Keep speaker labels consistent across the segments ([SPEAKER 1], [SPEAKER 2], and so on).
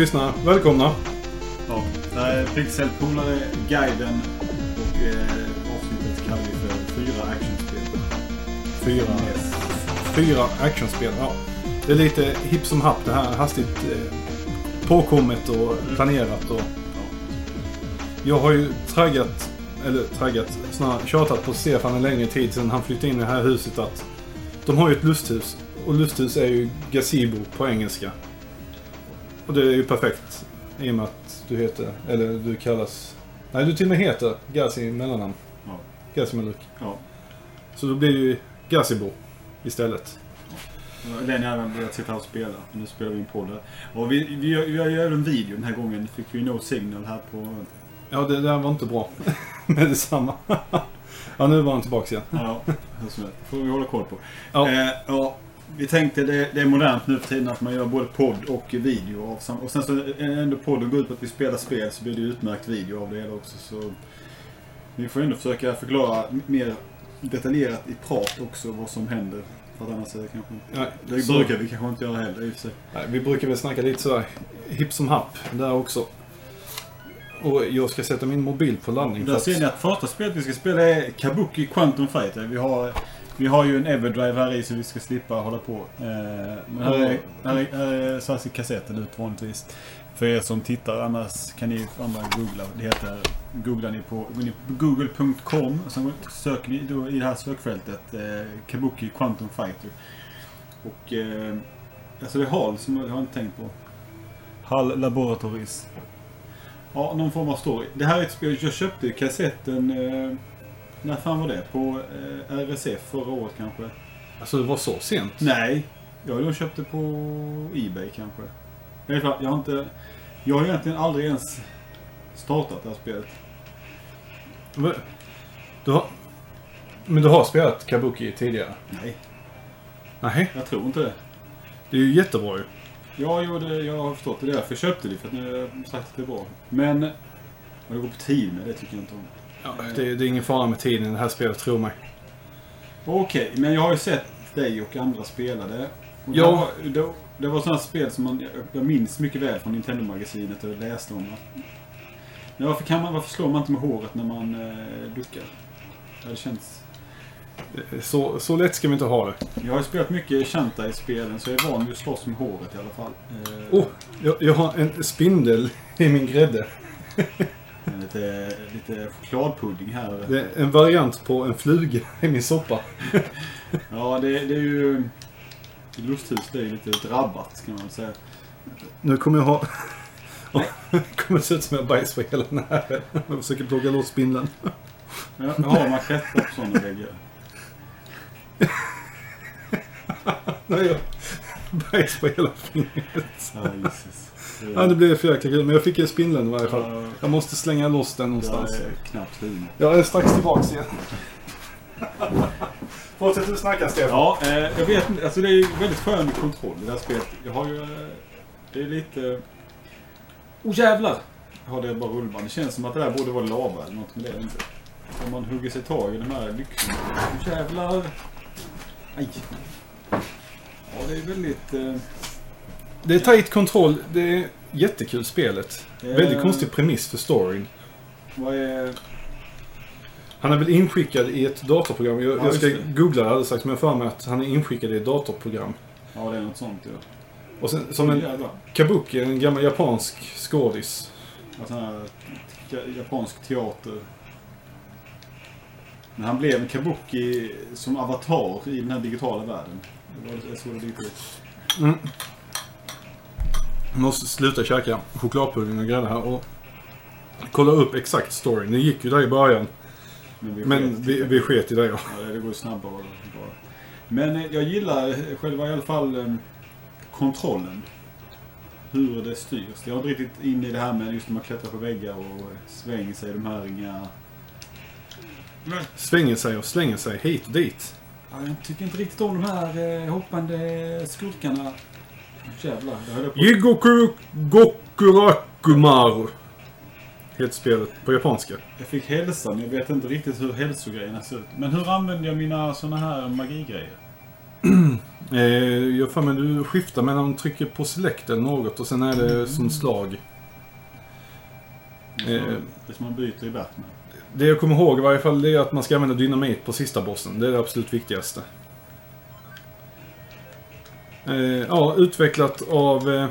[SPEAKER 1] kära lyssnare. Välkomna.
[SPEAKER 2] Ja. Det här är Pixelpolare-guiden och eh, avsnittet kallar vi för Fyra actionspel.
[SPEAKER 1] Fyra,
[SPEAKER 2] Yes.
[SPEAKER 1] fyra actionspel. Ja. Det är lite hipp som happ det här. Hastigt eh, påkommet och planerat. Och, jag har ju traggat, eller traggat, snarare tjatat på Stefan en längre tid sedan han flyttade in i det här huset att de har ju ett lusthus. Och lusthus är ju gazebo på engelska. Och det är ju perfekt i och med att du heter, eller du kallas, nej du till och med heter Gazi i mellannamn.
[SPEAKER 2] Ja.
[SPEAKER 1] Gazi Maluk.
[SPEAKER 2] Ja.
[SPEAKER 1] Så då blir det ju Gazebo istället.
[SPEAKER 2] Den har även börjat sitta här och spela. Nu spelar vi in på det. Och vi, vi, gör- vi gör ju även en video den här gången. Fick vi no signal här på...
[SPEAKER 1] Ja, det där var inte bra. Med detsamma. ja, nu var han tillbaka igen.
[SPEAKER 2] Ja, hur som helst. får vi hålla koll på.
[SPEAKER 1] Ja.
[SPEAKER 2] Eh, ja, vi tänkte det, det är modernt nu för tiden att man gör både podd och video. Av sam- och sen så är ändå podden går ut på att vi spelar spel så blir det utmärkt video av det hela också. Så vi får ändå försöka förklara mer detaljerat i prat också vad som händer. För att annars är det kanske inte...
[SPEAKER 1] Nej,
[SPEAKER 2] Det
[SPEAKER 1] så-
[SPEAKER 2] brukar vi kanske inte göra heller i och för sig.
[SPEAKER 1] Nej, vi brukar väl snacka lite sådär hipp som happ där också. Och jag ska sätta min mobil på laddning.
[SPEAKER 2] Där ser ni att första spelet vi ska spela är Kabuki Quantum Fighter. Vi har, vi har ju en Everdrive här i så vi ska slippa hålla på. Eh, men här är, här är, här är så här ser kassetten ut vanligtvis. För er som tittar, annars kan ni andra googla. Det heter, googlar ni på, på google.com sen söker ni då i det här sökfältet eh, Kabuki Quantum Fighter. Och eh, alltså det är HAL som jag har inte tänkt på. HAL Laboratories. Ja, någon form av story. Det här är ett spel, jag köpte kassetten, eh, när fan var det? På eh, RSF förra året kanske?
[SPEAKER 1] Alltså det var så sent?
[SPEAKER 2] Nej, jag då köpte på Ebay kanske. Fall, jag har inte, jag har egentligen aldrig ens startat det här spelet.
[SPEAKER 1] Va- Du har... Men du har spelat Kabuki tidigare?
[SPEAKER 2] Nej,
[SPEAKER 1] Nej,
[SPEAKER 2] jag tror inte det.
[SPEAKER 1] det är ju jättebra ju.
[SPEAKER 2] Ja, jo, det, jag har förstått det. Det är därför jag köpte det, för att nu har jag sagt att det är bra. Men, vad det går på tid med, det tycker jag inte om.
[SPEAKER 1] Ja, det, det är ingen fara med tiden i det här spelet, tro mig.
[SPEAKER 2] Okej, men jag har ju sett dig och andra spela det.
[SPEAKER 1] Ja.
[SPEAKER 2] Det var, det, var sådana spel som man, jag minns mycket väl från Nintendo-magasinet och läste om. Men varför, kan man, varför slår man inte med håret när man eh, duckar? Ja, det känns...
[SPEAKER 1] Så, så lätt ska vi inte ha det.
[SPEAKER 2] Jag har spelat mycket Shanta i spelen så jag är van vid att slåss med håret i alla fall. Eh,
[SPEAKER 1] Oh, jag, jag har en spindel i min grädde.
[SPEAKER 2] lite, lite chokladpudding här.
[SPEAKER 1] Det är en variant på en fluga i min soppa.
[SPEAKER 2] Ja, det, det är ju... Lusthus det är lite drabbat kan man väl säga.
[SPEAKER 1] Nu kommer jag ha... Oh, kommer se ut som jag bajsar på hela den här. Jag försöker plocka loss spindeln.
[SPEAKER 2] Jag, har manschetter på sådana väggar.
[SPEAKER 1] Nej, jag bajs på hela fingret.
[SPEAKER 2] Ja, Jesus.
[SPEAKER 1] Ja, det blev för jäkla kul. Men jag fick ju spindeln i varje fall.
[SPEAKER 2] Ja,
[SPEAKER 1] Jag måste slänga loss den
[SPEAKER 2] Jag
[SPEAKER 1] någonstans.
[SPEAKER 2] är knappt humor.
[SPEAKER 1] Jag är strax tillbaks igen. Fortsätt du snacka Stefan.
[SPEAKER 2] Ja, eh, jag vet inte. Alltså det är ju väldigt skön kontroll i det här spelet. Jag har ju... Eh, det är lite... Oh jävlar! Jag har det bara rullband. Det känns som att det där borde vara lava eller något, men det är det inte. Om man hugger sig tag i de här lyxorna. Oh jävlar! Aj! Ja, det är väldigt... Eh,
[SPEAKER 1] Det är tight kontroll. Det är jättekul spelet.
[SPEAKER 2] är-
[SPEAKER 1] Väldigt konstig premiss för storyn.
[SPEAKER 2] Vad är...
[SPEAKER 1] Han är väl inskickad i ett datorprogram. Jag,
[SPEAKER 2] Ja,
[SPEAKER 1] jag ska
[SPEAKER 2] det.
[SPEAKER 1] googla det alldeles strax. Men jag för mig att han är inskickad i ett datorprogram.
[SPEAKER 2] Ja, det är något sånt ja.
[SPEAKER 1] Och sen, som en kabuki, en gammal japansk skådis.
[SPEAKER 2] En sån här japansk teater. Men han blev en kabuki som avatar i den här digitala världen. Det var så det gick ut.
[SPEAKER 1] Mm. Måste sluta käka chokladpudding och grejer här och kolla upp exakt storyn. Det gick ju där i början.
[SPEAKER 2] Men vi,
[SPEAKER 1] Men
[SPEAKER 2] sket.
[SPEAKER 1] vi, vi sket i det ja.
[SPEAKER 2] Ja, det går ju snabbare bara. Men eh, jag gillar själva i alla fall eh, kontrollen. Hur det styrs. Jag har inte riktigt in i det här med just när man klättrar på väggar och eh, svänger sig. De här inga... Men,
[SPEAKER 1] Svänger sig och slänger sig hit och dit.
[SPEAKER 2] Ja, jag tycker inte riktigt om de här eh, hoppande skurkarna. Jävlar, höll jag på.
[SPEAKER 1] Jigoku Gokurakumaru. Heter spelet på japanska.
[SPEAKER 2] Jag fick hälsan, jag vet inte riktigt hur hälsogrejerna ser ut. Men hur använder jag mina såna här magigrejer?
[SPEAKER 1] Eh, jag för mig du skiftar mellan trycker på select eller något och sen är det som slag.
[SPEAKER 2] Det är
[SPEAKER 1] Eh.
[SPEAKER 2] som- det är som man byter i Batman.
[SPEAKER 1] Det jag kommer ihåg i varje fall är att man ska använda dynamit på sista bossen. Det är det absolut viktigaste. Eh, ja, utvecklat av eh,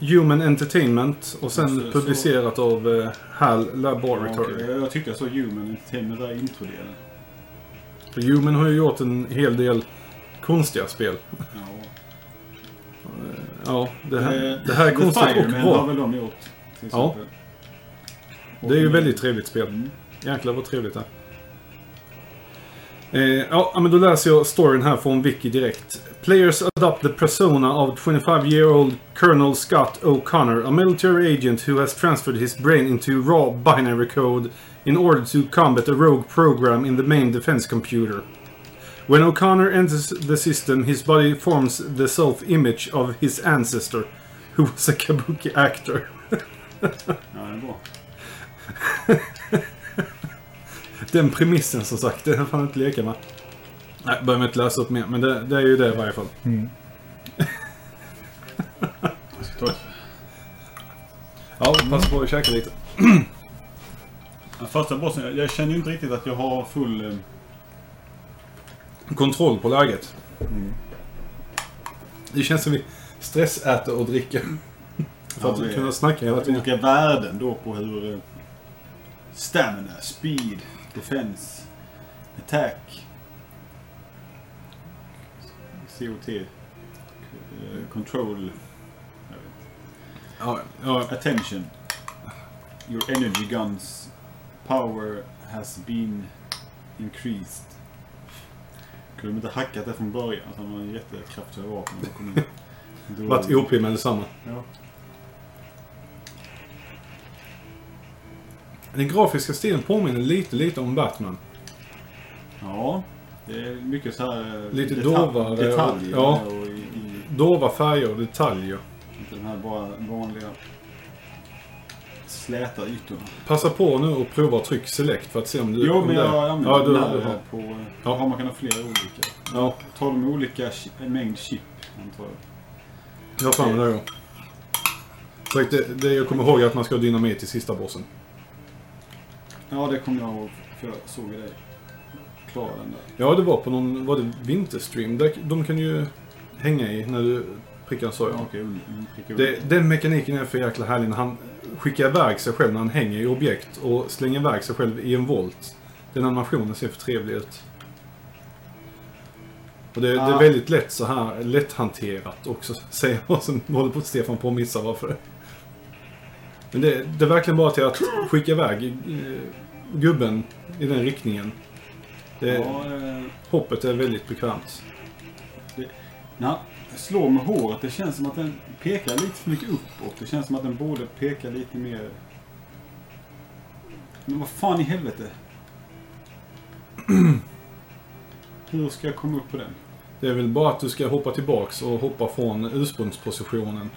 [SPEAKER 1] Human Entertainment och sen
[SPEAKER 2] Så- så-
[SPEAKER 1] publicerat av eh, HAL
[SPEAKER 2] Ja,
[SPEAKER 1] Laboratory.
[SPEAKER 2] okej. Jag tyckte jag såg Human Entertainment där introdelen.
[SPEAKER 1] För Human har ju gjort en hel del konstiga spel.
[SPEAKER 2] Ja.
[SPEAKER 1] Ja, det här,
[SPEAKER 2] Eh,
[SPEAKER 1] det här är
[SPEAKER 2] The
[SPEAKER 1] konstigt och
[SPEAKER 2] Fireman har
[SPEAKER 1] bra.
[SPEAKER 2] väl de gjort. Till
[SPEAKER 1] Ja.
[SPEAKER 2] exempel.
[SPEAKER 1] Det är ju väldigt trevligt spel.
[SPEAKER 2] Mm.
[SPEAKER 1] Jäklar vad trevligt det är. Eh, ja, men då läser jag storyn här från Wiki direkt. Players adopt the persona of 25-year-old Colonel Scott O'Connor, a military agent who has transferred his brain into raw binary code in order to combat a rogue program in the main defense computer. When O'Connor enters the system, his body forms the self-image of his ancestor, who was a kabuki actor. Den premissen som sagt, den får man inte leka med. Nej, behöver jag inte läsa upp mer, men det, det är ju det i varje fall.
[SPEAKER 2] Jag ska ta ett...
[SPEAKER 1] Ja, passa på att käka lite.
[SPEAKER 2] Första bossen, jag, jag känner ju inte riktigt att jag har full... eh,
[SPEAKER 1] Kontroll på läget. Det känns som vi stressäter och dricker. För
[SPEAKER 2] Ja,
[SPEAKER 1] att kunna snacka hela tiden.
[SPEAKER 2] olika värden då på hur... eh, Stamina, speed, defense, attack, COT, eh, control,
[SPEAKER 1] Ja, ja,
[SPEAKER 2] attention. Your energy guns power has been increased. Kunde de inte hackat det från början? Att han har vapen. kom in. Då-
[SPEAKER 1] varit OP med detsamma.
[SPEAKER 2] Ja.
[SPEAKER 1] Den grafiska stilen påminner lite, lite om Batman.
[SPEAKER 2] ja, det är mycket så här... eh,
[SPEAKER 1] Lite
[SPEAKER 2] detal-
[SPEAKER 1] dovare,
[SPEAKER 2] Detaljer.
[SPEAKER 1] ja.
[SPEAKER 2] Och i, i,
[SPEAKER 1] Dova färger och detaljer.
[SPEAKER 2] inte den här bara vanliga släta ytorna.
[SPEAKER 1] Passa på nu och prova att trycka select för att se om du...
[SPEAKER 2] Jo, men
[SPEAKER 1] det-
[SPEAKER 2] jag
[SPEAKER 1] ja, du,
[SPEAKER 2] den här
[SPEAKER 1] har.
[SPEAKER 2] på...
[SPEAKER 1] Ja.
[SPEAKER 2] Ja. man kan ha flera olika.
[SPEAKER 1] Ja,
[SPEAKER 2] Tar de olika mängd chip, antar jag.
[SPEAKER 1] jag har mig det. Sagt, det, det jag kommer ihåg är att man ska ha dynamit i sista bossen.
[SPEAKER 2] Ja, det kommer jag ihåg. För jag såg ju den där.
[SPEAKER 1] Ja, det var på någon... Var det vinterstream? Där, de kan ju hänga i när du prickar så.
[SPEAKER 2] Ja,
[SPEAKER 1] Ja.
[SPEAKER 2] okej, mm, skicka upp.
[SPEAKER 1] Det, den mekaniken är för jäkla härlig när han skickar iväg sig själv när han hänger i objekt och slänger iväg sig själv i en volt. Den animationen ser för trevlig ut. Och det, det är väldigt lätt så här lätthanterat också, säger jag. Som håller på Stefan på att missa varför. Men det, det är verkligen bara till att skicka iväg eh, gubben i den riktningen. Det,
[SPEAKER 2] Ja, eh,
[SPEAKER 1] Hoppet är väldigt bekvämt.
[SPEAKER 2] när han slår med håret, det känns som att den pekar lite för mycket uppåt. Det känns som att den borde peka lite mer... Men vad fan i helvete? Hur ska jag komma upp på den?
[SPEAKER 1] Det är väl bara att du ska hoppa tillbaks och hoppa från ursprungspositionen.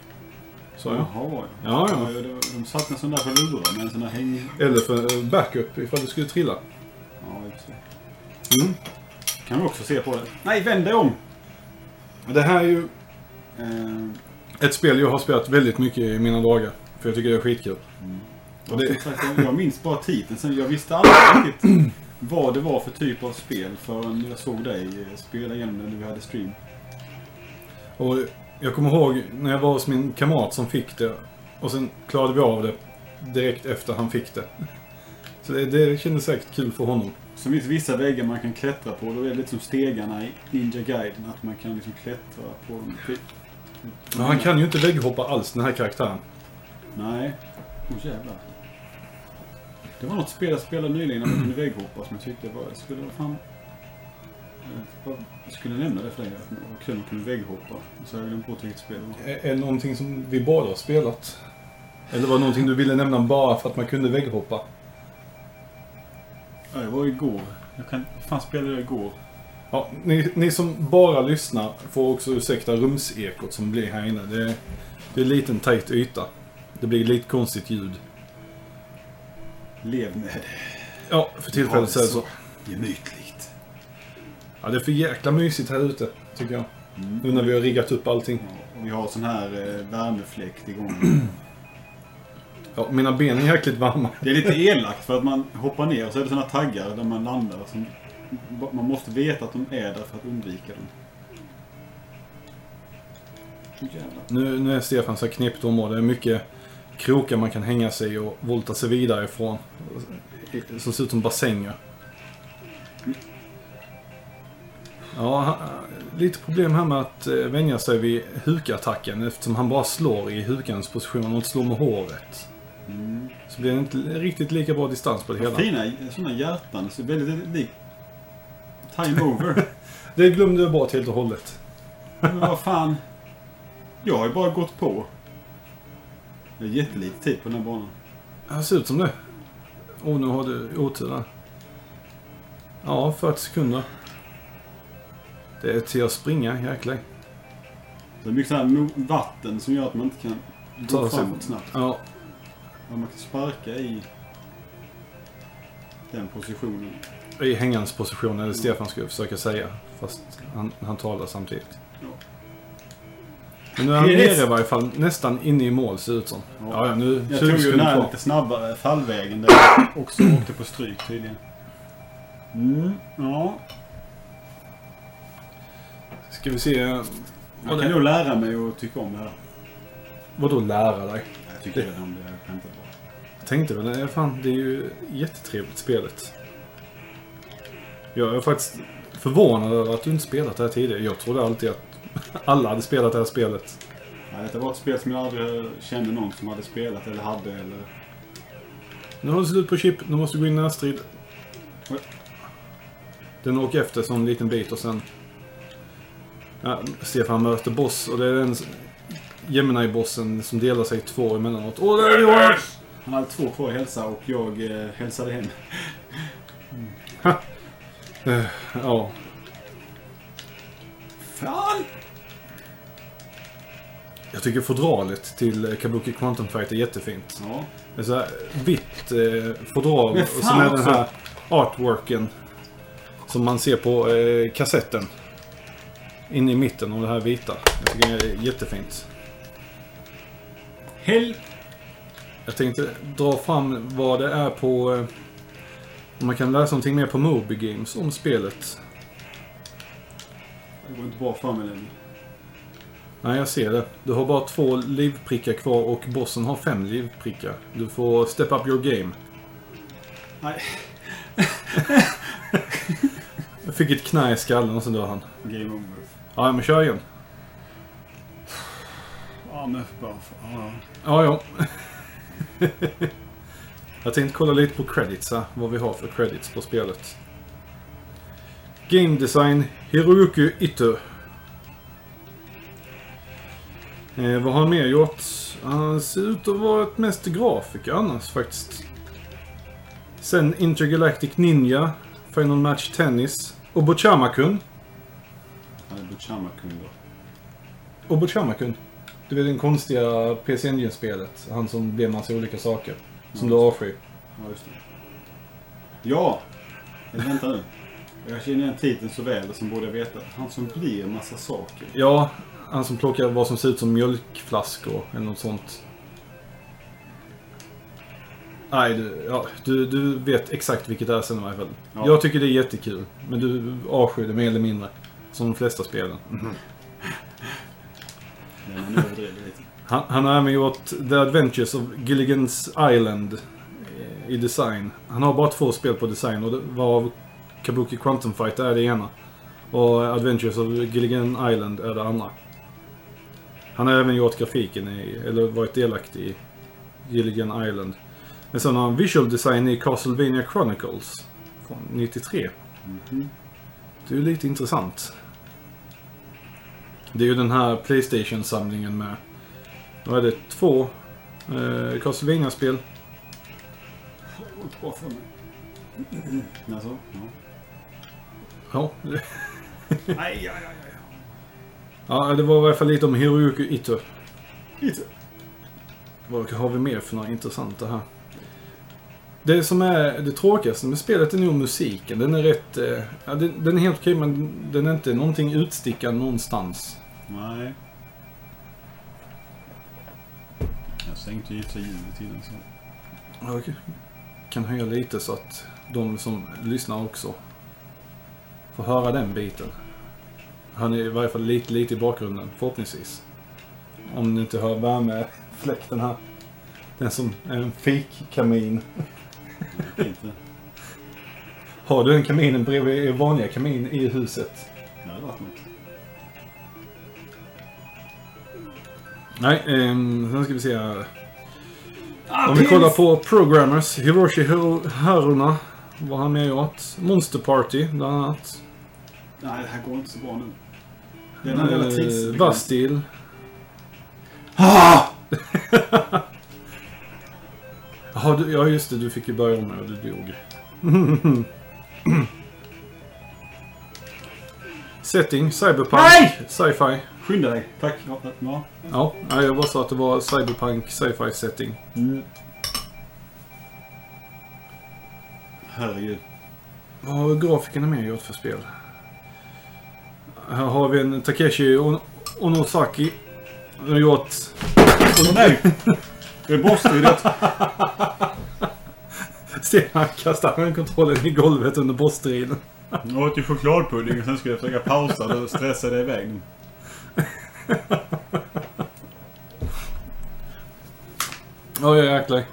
[SPEAKER 1] Så ja.
[SPEAKER 2] Jaha, ja.
[SPEAKER 1] Ja, ja.
[SPEAKER 2] de, de satt en sån där på lurar med en sån där häng...
[SPEAKER 1] Eller för backup ifall du skulle trilla.
[SPEAKER 2] Ja, just det.
[SPEAKER 1] Mm.
[SPEAKER 2] Kan vi också se på det. Nej, vänd dig om!
[SPEAKER 1] Det här är ju
[SPEAKER 2] Eh,
[SPEAKER 1] ett spel jag har spelat väldigt mycket i mina dagar. För jag tycker det är skitkul.
[SPEAKER 2] och
[SPEAKER 1] det-
[SPEAKER 2] sagt, jag minns bara titeln. Sen jag visste aldrig riktigt vad det var för typ av spel förrän jag såg dig eh, spela igenom det när vi hade stream.
[SPEAKER 1] Och jag kommer ihåg när jag var hos min kamrat som fick det. Och sen klarade vi av det direkt efter han fick det. Så det, det kändes säkert kul för honom.
[SPEAKER 2] Så finns vissa väggar man kan klättra på. Då är det lite som stegarna i Ninja Gaiden. Att man kan liksom klättra på dem.
[SPEAKER 1] Men han kan ju inte vägghoppa alls den här karaktären.
[SPEAKER 2] Nej. Åh oh, jävlar. Det var något spel jag spelade nyligen när man kunde vägghoppa som jag tyckte var... Jag skulle vara fan... Jag skulle nämna det för dig. Att det var kul att kunna vägghoppa. Så jag glömt bort vilket spel det var.
[SPEAKER 1] Är det någonting som vi båda har spelat? Eller var det någonting du ville nämna bara för att man kunde vägghoppa?
[SPEAKER 2] Ja, det var igår. Jag kan... fan spelade jag igår?
[SPEAKER 1] Ja, ni, ni som bara lyssnar får också ursäkta rumsekot som blir här inne. Det, det är en liten tajt yta. Det blir lite konstigt ljud.
[SPEAKER 2] Lev med det.
[SPEAKER 1] Ja, för tillfället så är det så.
[SPEAKER 2] Gemytligt.
[SPEAKER 1] Ja, det är för jäkla mysigt här ute, tycker jag.
[SPEAKER 2] Mm.
[SPEAKER 1] Nu när vi har riggat upp allting.
[SPEAKER 2] Ja, och vi har sån här eh, värmefläkt igång.
[SPEAKER 1] Ja, mina ben är jäkligt varma.
[SPEAKER 2] Det är lite elakt för att man hoppar ner och så är det såna taggar där man landar. Som, man måste veta att de är där för att undvika dem. Jävlar.
[SPEAKER 1] Nu, nu är Stefan så här knepigt område. Det är mycket krokar man kan hänga sig och volta sig vidare ifrån. Som ser ut som bassänger. Ja, lite problem här med att eh, vänja sig vid hukattacken eftersom han bara slår i hukans position och inte slår med håret.
[SPEAKER 2] Mm.
[SPEAKER 1] Så blir det inte riktigt lika bra distans på det hela.
[SPEAKER 2] Fina såna hjärtan. Så väldigt likt Time Over.
[SPEAKER 1] Det glömde jag bort helt och hållet.
[SPEAKER 2] Men vad fan. Jag har ju bara gått på. Det är jättelite tid på den här banan.
[SPEAKER 1] Det ser ut som det. Åh, nu har du otur där. Ja, 40 sekunder. Det är till att springa, jäklar.
[SPEAKER 2] Det är mycket så här vatten som gör att man inte kan gå framåt snabbt.
[SPEAKER 1] Ja,
[SPEAKER 2] Ja, man kan sparka i den positionen.
[SPEAKER 1] i hängans position, eller Stefan skulle försöka säga. Fast han, han talar samtidigt.
[SPEAKER 2] Ja.
[SPEAKER 1] Men nu är han nere i varje fall, nästan inne i mål ser det ut som.
[SPEAKER 2] Ja.
[SPEAKER 1] Ja, nu
[SPEAKER 2] Jag
[SPEAKER 1] 20
[SPEAKER 2] tog ju den här lite snabbare fallvägen där jag också åkte på stryk tydligen. Mm, ja.
[SPEAKER 1] Ska vi se.
[SPEAKER 2] Jag kan
[SPEAKER 1] det,
[SPEAKER 2] nog lära mig att tycka om det här.
[SPEAKER 1] vad då lära dig?
[SPEAKER 2] Jag tycker redan om det.
[SPEAKER 1] Jag tänkte väl, nej, fan det är ju jättetrevligt spelet. Jag är faktiskt förvånad över att du inte spelat det här tidigare. Jag trodde alltid att alla hade spelat det här spelet.
[SPEAKER 2] Ja, detta var ett spel som jag aldrig kände någon som hade spelat eller hade eller...
[SPEAKER 1] Nu har det slut på chip, nu måste du gå in i närstrid.
[SPEAKER 2] Oj.
[SPEAKER 1] Den åker efter som en liten bit och sen... Ja, Stefan möter boss och det är den Gemini-bossen som delar sig i två emellanåt. Åh, där är Johan!
[SPEAKER 2] Han hade två kvar i hälsa och jag eh, hälsade hem.
[SPEAKER 1] Eh, Ja,
[SPEAKER 2] Fan!
[SPEAKER 1] jag tycker fodralet till Kabuki Quantum Fight är jättefint.
[SPEAKER 2] Ja.
[SPEAKER 1] Det är så här vitt eh, fodral
[SPEAKER 2] Men
[SPEAKER 1] och
[SPEAKER 2] fan
[SPEAKER 1] sen är den
[SPEAKER 2] också.
[SPEAKER 1] här artworken som man ser på eh, kassetten. Inne i mitten av det här vita. Jag tycker det är jättefint.
[SPEAKER 2] Hel...
[SPEAKER 1] Jag tänkte dra fram vad det är på... eh, Om man kan läsa någonting mer på Moby Games om spelet.
[SPEAKER 2] Det går inte bra för mig längre.
[SPEAKER 1] Nej, jag ser det. Du har bara två livprickar kvar och bossen har fem livprickar. Du får step up your game.
[SPEAKER 2] Nej.
[SPEAKER 1] Jag fick ett knä i skallen och så dör han.
[SPEAKER 2] Game over.
[SPEAKER 1] Ja, men kör igen.
[SPEAKER 2] Ja, men bara... Ja.
[SPEAKER 1] Ja, ja. jag tänkte kolla lite på credits vad vi har för credits på spelet. Game Design Hiroyuki Ito. Eh, vad har han mer gjort? Han ser ut att vara ett mest grafiker annars faktiskt. Sen Intergalactic Ninja, Final Match Tennis, Obochama-kun.
[SPEAKER 2] Han är Butchama-kung då.
[SPEAKER 1] Obochama-kun. Du vet den konstiga PC Engine-spelet. Han som blev massa olika saker. Som du avskyr.
[SPEAKER 2] Ja, just det. Ja! Eller vänta nu. Jag känner igen titeln så väl som borde jag veta. Han som blir massa saker.
[SPEAKER 1] Ja, han som plockar vad som ser ut som mjölkflaskor eller något sånt. Nej, du, ja, du, du vet exakt vilket det är sen i varje fall.
[SPEAKER 2] Ja.
[SPEAKER 1] Jag tycker det är jättekul. Men du avskyr det mer eller mindre. Som de flesta spelen.
[SPEAKER 2] Men han överdriver lite.
[SPEAKER 1] Han, han har även gjort The Adventures of Gilligan's Island eh, i design. Han har bara två spel på design och det var Kabuki Quantum Fight är det ena. Och Adventures of Gilligan Island är det andra. Han har även gjort grafiken i, eller varit delaktig i Gilligan Island. Men sen har han visual design i Castlevania Chronicles från 93.
[SPEAKER 2] Mhm.
[SPEAKER 1] Det är lite intressant. Det är ju den här Playstation-samlingen med... Vad är det? Två eh, Castlevania-spel.
[SPEAKER 2] Bra för mig. Alltså, ja.
[SPEAKER 1] Ja,
[SPEAKER 2] Nej, ja, ja, ja.
[SPEAKER 1] ja, det var i alla fall lite om Hiroyuki Ito.
[SPEAKER 2] Lite.
[SPEAKER 1] Vad har vi mer för några intressanta här? Det som är det tråkigaste med spelet är nog musiken. Den är rätt... Eh, ja, den, den är helt okej men den är inte någonting utstickande någonstans.
[SPEAKER 2] Nej. Jag sänkte ju sig ljudet till den så.
[SPEAKER 1] Jag kan höja lite så att de som lyssnar också får höra den biten. Han är i varje fall lite, lite i bakgrunden, förhoppningsvis. Om ni inte hör värmefläkten här. Den som är en fikkamin. Har du den kaminen bredvid vanliga kamin i huset?
[SPEAKER 2] Det hade varit något.
[SPEAKER 1] Nej, ehm, sen ska vi se här.
[SPEAKER 2] Ah,
[SPEAKER 1] Om vi kollar på Programmers, Hiroshi Hiro- Haruna var han med åt. Monster Party, bland annat.
[SPEAKER 2] Nej, det här går inte så bra nu. Det är den här jävla
[SPEAKER 1] Eh,
[SPEAKER 2] tids...
[SPEAKER 1] Bastille.
[SPEAKER 2] Ah!
[SPEAKER 1] Jaha, du, ja just det. Du fick ju börja om med och du dog. Setting, cyberpunk, sci-fi.
[SPEAKER 2] Skynda dig. Tack. Ja, ja.
[SPEAKER 1] Ja, jag bara sa att det var cyberpunk, sci-fi setting.
[SPEAKER 2] Mm. Herregud.
[SPEAKER 1] Vad har grafikerna mer gjort för spel? Här har vi en Takeshi On- Onosaki. Han har gjort...
[SPEAKER 2] Åh nej! Det måste ju det.
[SPEAKER 1] Se, han kastar den kontrollen i golvet under bossstriden.
[SPEAKER 2] Jag åt ju chokladpudding och sen skulle jag försöka pausa och stressade iväg nu.
[SPEAKER 1] Oj, jäklar.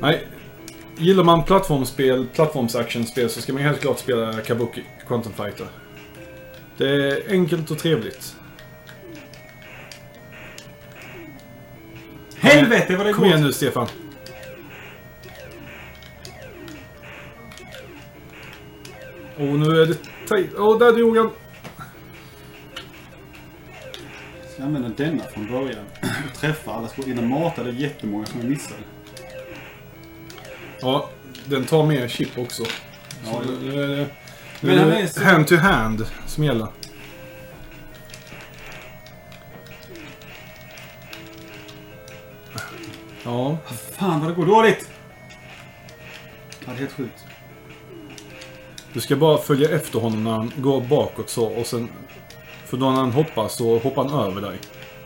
[SPEAKER 1] Nej. Gillar man plattformsspel, plattformsactionspel så ska man helt klart spela Kabuki Quantum Fighter. Det är enkelt och trevligt.
[SPEAKER 2] Helvete vad det
[SPEAKER 1] Kom igen
[SPEAKER 2] går!
[SPEAKER 1] nu Stefan. Och nu är det... Åh, där dog han.
[SPEAKER 2] Jag använda denna från början och träffa alla skott innan matade jättemånga som jag missade.
[SPEAKER 1] Ja, den tar mer chip också.
[SPEAKER 2] Ja,
[SPEAKER 1] Så
[SPEAKER 2] det-
[SPEAKER 1] nu är det,
[SPEAKER 2] Men
[SPEAKER 1] nu är det
[SPEAKER 2] är så-
[SPEAKER 1] hand to hand som gäller. Ja,
[SPEAKER 2] Fan vad det går dåligt! Ja, det är helt sjukt.
[SPEAKER 1] du ska bara följa efter honom när han går bakåt så och sen... För då när han hoppar så hoppar han över dig.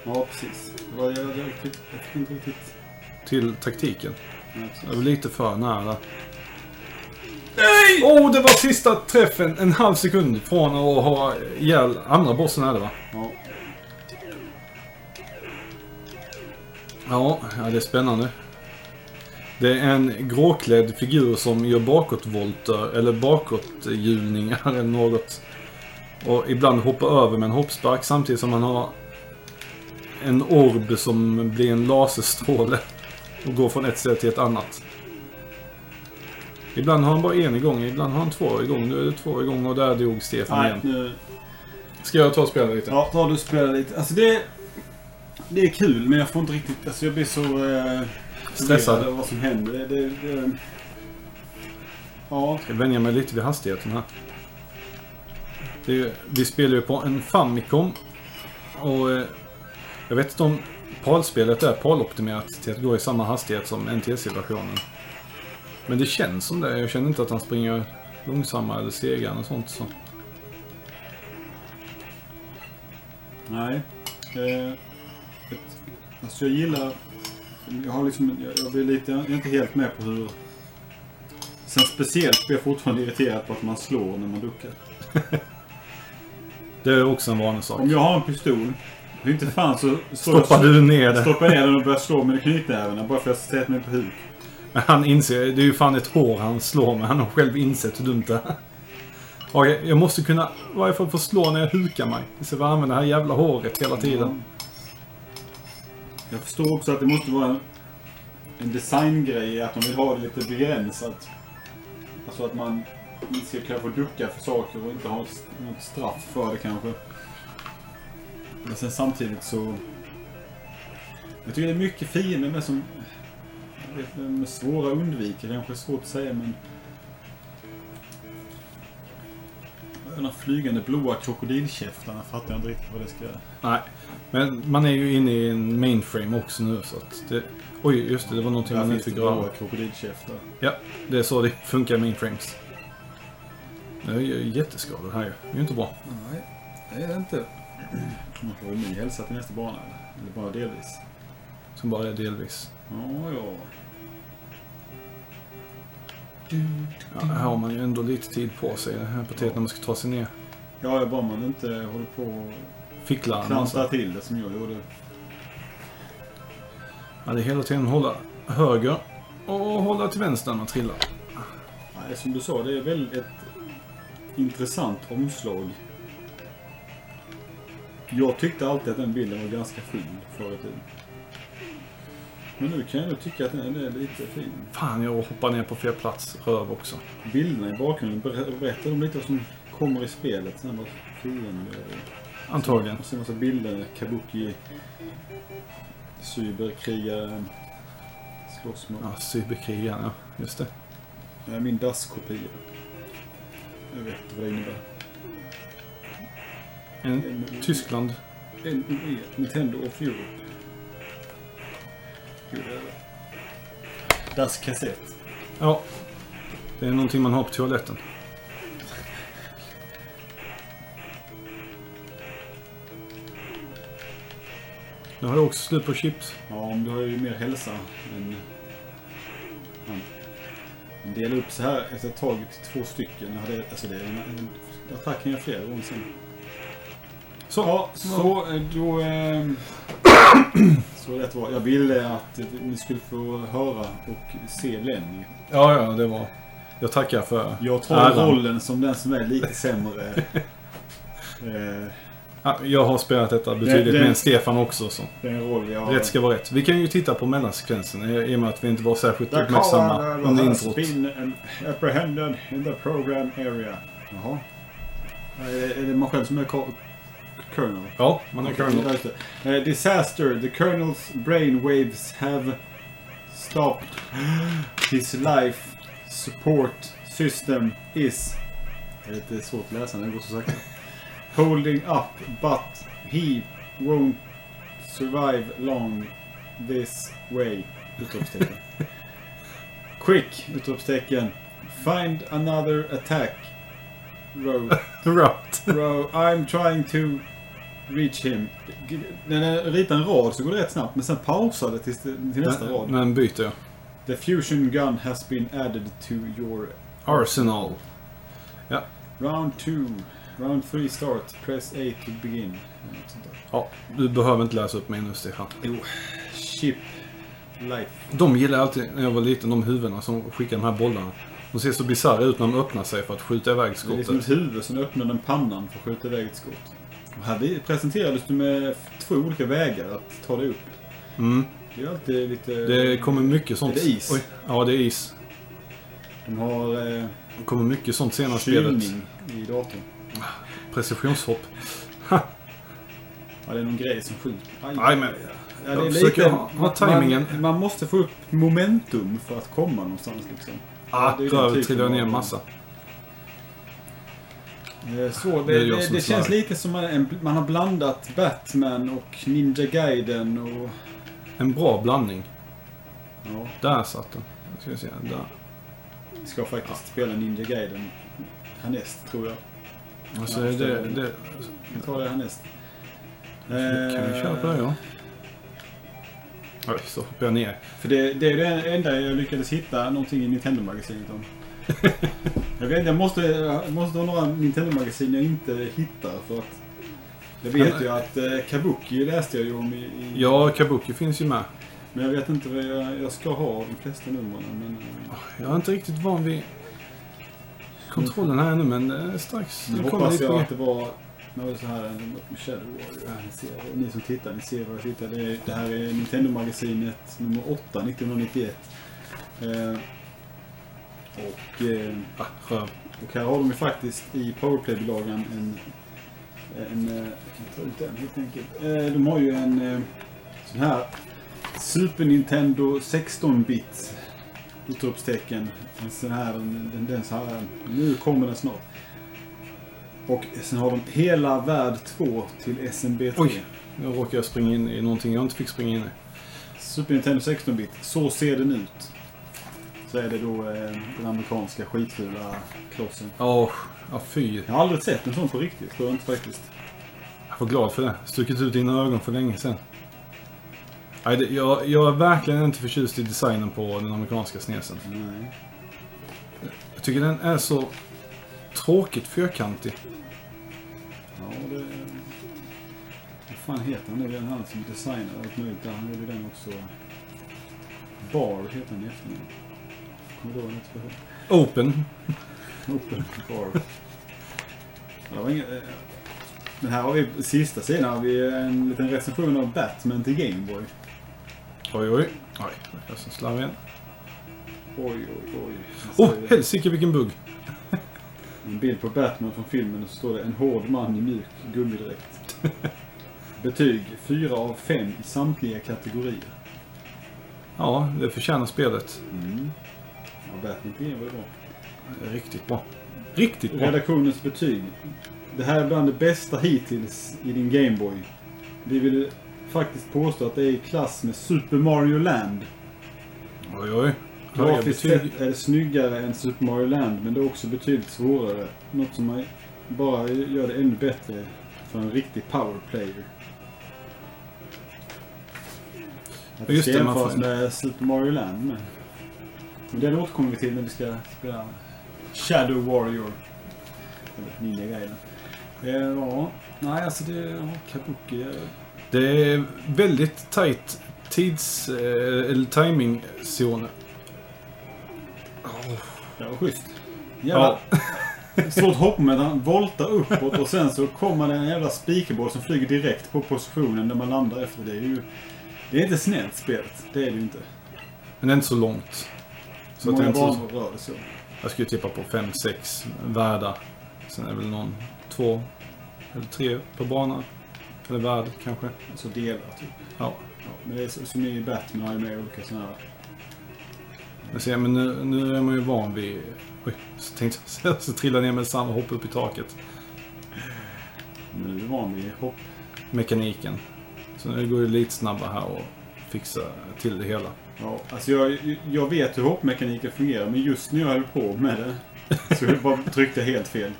[SPEAKER 2] Ja, precis. Det var, jag, jag, riktigt, jag fick inte riktigt...
[SPEAKER 1] Till taktiken.
[SPEAKER 2] Ja, precis.
[SPEAKER 1] Jag var lite för nära. Nej! Oh, det var sista träffen. En halv sekund från att ha ihjäl andra bossen är det va?
[SPEAKER 2] Ja.
[SPEAKER 1] Ja, ja, det är spännande. Det är en gråklädd figur som gör bakåtvolter eller bakåthjulningar eller något. Och ibland hoppar över med en hoppspark samtidigt som man har en orb som blir en laserstråle och går från ett ställe till ett annat. Ibland har han bara en igång, ibland har han två igång. Nu är det två igång och där dog Stefan
[SPEAKER 2] Nej,
[SPEAKER 1] igen.
[SPEAKER 2] nu...
[SPEAKER 1] Ska jag ta och spela lite?
[SPEAKER 2] Ja, ta du och spela lite. Alltså det... Det är kul, men jag får inte riktigt... Alltså jag blir så... Eh,
[SPEAKER 1] Stressad.
[SPEAKER 2] över vad som händer. Det, det, det, ja.
[SPEAKER 1] Jag vänjer mig lite vid hastigheten här. Det vi spelar ju på en Famicom. Och eh, jag vet inte om PAL-spelet är PAL-optimerat till att gå i samma hastighet som NTSC-versionen. Men det känns som det. Jag känner inte att han springer långsammare eller segare och sånt. Så.
[SPEAKER 2] Nej. Eh, ett, alltså jag gillar... Jag har liksom... Jag, jag blir lite... Jag är inte helt med på hur... Sen speciellt blir jag fortfarande irriterad på att man slår när man duckar.
[SPEAKER 1] Det är också en vanlig sak.
[SPEAKER 2] Om jag har en pistol, hur inte fan så
[SPEAKER 1] Stoppar
[SPEAKER 2] jag,
[SPEAKER 1] du ner det?
[SPEAKER 2] stoppar ner den och börjar slå med knytnävarna bara för att jag sätter mig på huk.
[SPEAKER 1] Men han inser, det är ju fan ett hår han slår med. Han har själv insett hur dumt det är. Okej, jag måste kunna i varje fall få slå när jag hukar mig. För att använda det här jävla håret hela tiden.
[SPEAKER 2] Jag förstår också att det måste vara en, en designgrej att de vill ha det lite begränsat. Alltså att man inte ska få ducka för saker och inte ha något straff för det kanske. Men sen samtidigt så... Jag tycker det är mycket fiender med som... jag vet, De är svåra att undvika, kanske är svårt att säga men... Den här flygande blåa krokodilkäftarna fattar jag inte riktigt vad det ska.
[SPEAKER 1] Nej. Men man är ju inne i en mainframe också nu så att det... Oj, just det. Det var någonting
[SPEAKER 2] Här
[SPEAKER 1] man
[SPEAKER 2] finns
[SPEAKER 1] inte
[SPEAKER 2] det
[SPEAKER 1] fick röra.
[SPEAKER 2] blåa krokodilkäftar.
[SPEAKER 1] Ja, det är så det funkar i mainframes. Det är ju jätteskador här ju. Det är ju inte bra.
[SPEAKER 2] Nej, det är det inte. Man får väl ny hälsa till nästa bana eller? Eller bara delvis?
[SPEAKER 1] Som bara är delvis.
[SPEAKER 2] Ja, ja.
[SPEAKER 1] Ja, här har man ju ändå lite tid på sig. Den här pateten när man ska ta sig ner.
[SPEAKER 2] Ja, bara man inte håller på och
[SPEAKER 1] Ficklar en
[SPEAKER 2] klantar
[SPEAKER 1] massa.
[SPEAKER 2] till det som jag gjorde.
[SPEAKER 1] Ja, det är hela tiden hålla höger och hålla till vänster när man trillar.
[SPEAKER 2] Nej, som du sa, det är väl ett intressant omslag. Jag tyckte alltid att den bilden var ganska ful förr i tiden. Men nu kan jag nog tycka att den är lite fin.
[SPEAKER 1] Fan, jag hoppar ner på fel plats. Röv också.
[SPEAKER 2] Bilderna i bakgrunden ber- berättar de lite vad som kommer i spelet. Sen vad fienden är.
[SPEAKER 1] Antagligen.
[SPEAKER 2] Och sen massa bilder. Kabuki. Cyberkrigare. Slåss mot.
[SPEAKER 1] Ja, cyberkrigaren, ja. Just det.
[SPEAKER 2] Ja, min DAS-kopia. Jag vet inte vad det innebär.
[SPEAKER 1] En, Tyskland.
[SPEAKER 2] NUE, Nintendo of Europe. Gud. Das kassett.
[SPEAKER 1] Ja. Det är någonting man har på toaletten. Nu har jag också slut på chips.
[SPEAKER 2] Ja, men du har ju mer hälsa än... han delar upp så här efter ett tag till två stycken. Jag hade, alltså det är en, en attack kan jag flera gånger sen.
[SPEAKER 1] Så.
[SPEAKER 2] Ja, så eh, då... ehm, så rätt var Jag ville att ni skulle få höra och se Lenny.
[SPEAKER 1] Ja, ja, det var... Jag tackar för
[SPEAKER 2] Jag tar
[SPEAKER 1] äran.
[SPEAKER 2] rollen som den som är lite sämre. Eh,
[SPEAKER 1] jag har spelat detta betydligt
[SPEAKER 2] Det-
[SPEAKER 1] mer än Stefan också. Så.
[SPEAKER 2] det är en roll jag...
[SPEAKER 1] Rätt ska vara rätt. Vi kan ju titta på mellansekvensen i och med att vi inte var särskilt
[SPEAKER 2] The
[SPEAKER 1] uppmärksamma under introt.
[SPEAKER 2] been um, apprehended in the program area. Jaha. Är är det man själv som är co- colonel?
[SPEAKER 1] Ja, man är colonel.
[SPEAKER 2] det. Eh, disaster. The colonel's brain waves have stopped. His life support system is... Det är lite svårt att läsa när det går så sakta. Holding up but he won't survive long this way. Utropstecken. Quick! Utropstecken. Find another attack. Row.
[SPEAKER 1] Right.
[SPEAKER 2] Bro, I'm trying to reach him. När den ritar en rad så går det rätt snabbt, men sen pausar det till, till nästa
[SPEAKER 1] Men,
[SPEAKER 2] rad.
[SPEAKER 1] men byter.
[SPEAKER 2] The fusion gun has been added to your
[SPEAKER 1] Arsenal.
[SPEAKER 2] round 2. Round 3 start. Press A to begin.
[SPEAKER 1] Ja, du behöver inte läsa upp mig nu Stefan.
[SPEAKER 2] Jo. Chip. Life.
[SPEAKER 1] De gillade alltid, när jag var liten, de huvudena som skickar de här bollarna. De ser så bisarra ut när de öppnar sig för att skjuta iväg
[SPEAKER 2] Det är liksom ett
[SPEAKER 1] skottet.
[SPEAKER 2] huvud som öppnar den pannan för att skjuta iväg ett skott. Och här presenterades du med två olika vägar att ta dig upp.
[SPEAKER 1] Mm.
[SPEAKER 2] Det är alltid lite...
[SPEAKER 1] Det kommer mycket sånt.
[SPEAKER 2] Är det is?
[SPEAKER 1] Oj. Ja, det är is.
[SPEAKER 2] De har eh,
[SPEAKER 1] Det kommer mycket sånt senare spelet.
[SPEAKER 2] i datorn.
[SPEAKER 1] Precisionshopp.
[SPEAKER 2] Ja, det är någon grej som skjuter. Aj,
[SPEAKER 1] men
[SPEAKER 2] ja,
[SPEAKER 1] jag försöker ha- ha tajmingen.
[SPEAKER 2] Man, man måste få upp momentum för att komma någonstans liksom.
[SPEAKER 1] ah,
[SPEAKER 2] det är den
[SPEAKER 1] röv
[SPEAKER 2] typen
[SPEAKER 1] trillar ner en massa.
[SPEAKER 2] Eh, Så,
[SPEAKER 1] Det
[SPEAKER 2] det, det, det, känns lite som en, man har blandat Batman och Ninja Gaiden och...
[SPEAKER 1] En bra blandning.
[SPEAKER 2] Ja,
[SPEAKER 1] Där satt den. Ska vi se. Där.
[SPEAKER 2] ska faktiskt spela Ninja Gaiden härnäst, tror jag.
[SPEAKER 1] Alltså,
[SPEAKER 2] Ja,
[SPEAKER 1] det, det.
[SPEAKER 2] Vi tar det härnäst.
[SPEAKER 1] kan vi köra på det ja. Oj, så hoppar jag ner.
[SPEAKER 2] För det, det är det enda jag lyckades hitta någonting i Nintendo-magasinet om. jag vet jag måste, jag måste ha några Nintendo-magasin jag inte hittar för att... Jag vet ju att eh, Kabuki läste jag ju om i... i
[SPEAKER 1] Ja, Kabuki finns ju med.
[SPEAKER 2] Men jag vet inte vad jag, jag ska ha de flesta numren. Men eh,
[SPEAKER 1] Jag är inte riktigt van vid kontrollen här ännu, men eh, strax.
[SPEAKER 2] nu hoppas jag att det var... Var så här, med Shadow Warrior. Ser, ni som tittar, ni ser vad jag tittar. Det, är, det här är Nintendo-magasinet nummer 8, 1991. Eh, och... Eh,
[SPEAKER 1] Ah.
[SPEAKER 2] Och här har de ju faktiskt i Powerplay-bilagan en... en eh, jag kan ta ut den helt enkelt. Eh, De har ju en eh, sån här Super Nintendo 16-bit utropstecken. En sån här, den, den, den så här. Nu kommer den snart. Och sen har de hela värld 2 till SMB3.
[SPEAKER 1] Oj. Nu råkade jag springa in i någonting jag inte fick springa in i.
[SPEAKER 2] Super Nintendo 16-bit. Så ser den ut. Så är det då eh, den amerikanska skitfula klossen.
[SPEAKER 1] Ja, ja fy.
[SPEAKER 2] Jag har aldrig sett en sån på riktigt, tror jag inte faktiskt.
[SPEAKER 1] Jag var glad för det. Stuckit ut dina ögon för länge sedan. Nej, jag, jag är verkligen inte förtjust i designen på den amerikanska snesen.
[SPEAKER 2] Nej.
[SPEAKER 1] Jag tycker den är så tråkigt fyrkantig.
[SPEAKER 2] Ja, det... Vad fan heter han nu? Den han som designade allt möjligt där. Han gjorde den också. Bar heter han i efternamn. Kommer du ihåg?
[SPEAKER 1] Open.
[SPEAKER 2] Open Bar. Ja, det var inget, eh, men här har vi, sista sidan har vi en liten recension av Batman till Gameboy.
[SPEAKER 1] Oj, oj. Oj, jag så slarvig igen.
[SPEAKER 2] Oj, oj, oj.
[SPEAKER 1] Åh, oh, helsike vilken bugg.
[SPEAKER 2] En bild på Batman från filmen och så står det en hård man i mjuk gummidräkt. Betyg 4 av 5 i samtliga kategorier.
[SPEAKER 1] Ja, det förtjänar spelet.
[SPEAKER 2] Mm. Ja, Batman på Game var bra.
[SPEAKER 1] Riktigt bra. Riktigt bra.
[SPEAKER 2] Redaktionens betyg. Det här är bland det bästa hittills i din Gameboy. Vi vill faktiskt påstå att det är i klass med Super Mario Land.
[SPEAKER 1] Oj, oj.
[SPEAKER 2] Grafiskt sett är det snyggare än Super Mario Land, men det är också betydligt svårare. Något som man bara gör det ännu bättre för en riktig powerplayer. Att
[SPEAKER 1] Just
[SPEAKER 2] det ska jämföras
[SPEAKER 1] får-
[SPEAKER 2] med Super Mario Land med. Men det återkommer vi till när vi ska spela Shadow Warrior. Eller Ninja-grejerna. Eh, Ja, nej alltså det... Ja, Kabuki.
[SPEAKER 1] Det är väldigt tight tids... eh, eller timing-zon.
[SPEAKER 2] Det var schysst. Jävla Svårt hopp med att han voltar uppåt och sen så kommer det en jävla speakerboard som flyger direkt på positionen där man landar efter. Det är ju... Det är inte snällt spelet. Det är det ju inte.
[SPEAKER 1] Men det är inte så långt. Så
[SPEAKER 2] Många
[SPEAKER 1] inte så,
[SPEAKER 2] banor rör det så.
[SPEAKER 1] jag skulle tippa på 5-6 världar. Sen är det väl någon, två eller tre per bana. Eller värld kanske.
[SPEAKER 2] Alltså delar typ.
[SPEAKER 1] Ja.
[SPEAKER 2] Ja, men det är som i Batman har ju med olika sådana här...
[SPEAKER 1] Jag ser, men nu, nu är man ju van vid... Oj, så tänkte jag så trillar ner med samma hopp upp i taket.
[SPEAKER 2] Men nu är vi van vid hopp.
[SPEAKER 1] Mekaniken. Så nu går det lite snabbare här och fixa till det hela.
[SPEAKER 2] Ja, alltså jag, jag vet hur hoppmekaniken fungerar men just när jag höll på med det så jag bara tryckte helt fel.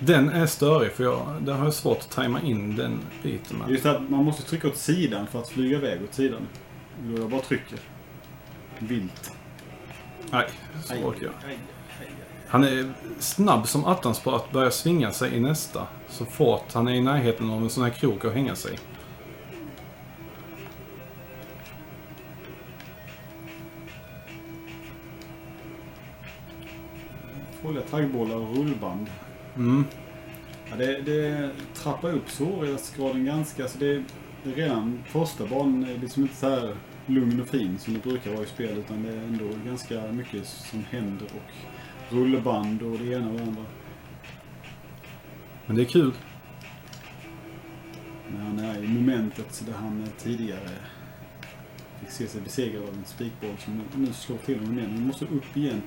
[SPEAKER 1] Den är störig för jag, där har jag svårt att tajma in den biten med.
[SPEAKER 2] Just att man måste trycka åt sidan för att flyga iväg åt sidan. Då jag bara trycker. Vilt.
[SPEAKER 1] Nej, så orkar jag.
[SPEAKER 2] aj, aj.
[SPEAKER 1] Han är snabb som attans på att börja svinga sig i nästa. Så fort han är i närheten av en sån här krok att hänga sig.
[SPEAKER 2] Farliga taggbollar och rullband.
[SPEAKER 1] Mm.
[SPEAKER 2] Ja, det, det trappar upp svårighetsgraden ganska. Så det, det är redan första banan är liksom inte så här lugn och fin som det brukar vara i spel. Utan det är ändå ganska mycket som händer och rullband och det ena och det andra.
[SPEAKER 1] Men det är kul.
[SPEAKER 2] När han är i momentet där han tidigare fick se sig besegrad av en spikboll som nu slår till honom igen. Han måste upp igen.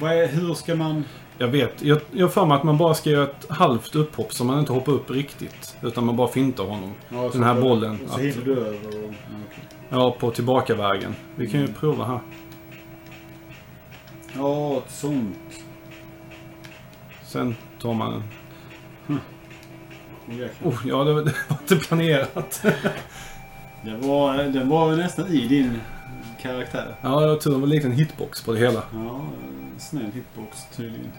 [SPEAKER 2] Vad är, hur ska man...
[SPEAKER 1] Jag vet. Jag har för mig att man bara ska göra ett halvt upphopp så man inte hoppar upp riktigt. Utan man bara fintar honom.
[SPEAKER 2] Ja,
[SPEAKER 1] Den här bollen,
[SPEAKER 2] så
[SPEAKER 1] att-
[SPEAKER 2] hinner du över och... Ja, okej.
[SPEAKER 1] Ja, på tillbakavägen. Vi kan ju prova här.
[SPEAKER 2] ja ett sånt.
[SPEAKER 1] Sen tar man en...
[SPEAKER 2] Åh, jäklar.
[SPEAKER 1] Oh, ja, det var, det var inte planerat.
[SPEAKER 2] Det var, den var nästan i din karaktär.
[SPEAKER 1] Ja, jag tror det var en liten hitbox på det hela.
[SPEAKER 2] Ja, snäll hitbox tydligen.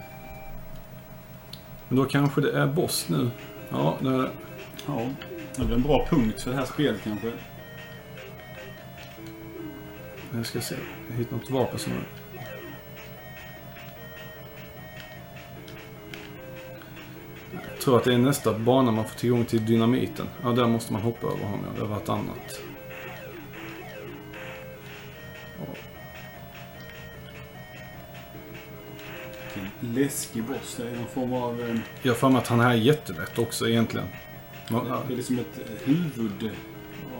[SPEAKER 1] Men då kanske det är boss nu. Ja, det är det.
[SPEAKER 2] Ja, det är väl en bra punkt för det här spelet kanske.
[SPEAKER 1] Jag ska se. Jag hittar något vapen som... Jag tror att det är nästa bana man får tillgång till dynamiten. Ja, där måste man hoppa över honom. Det var ett annat.
[SPEAKER 2] Läskig boss. Det är någon form av... eh,
[SPEAKER 1] Jag har för mig att han här är jättelätt också egentligen. Ja,
[SPEAKER 2] Det är liksom ett huvud.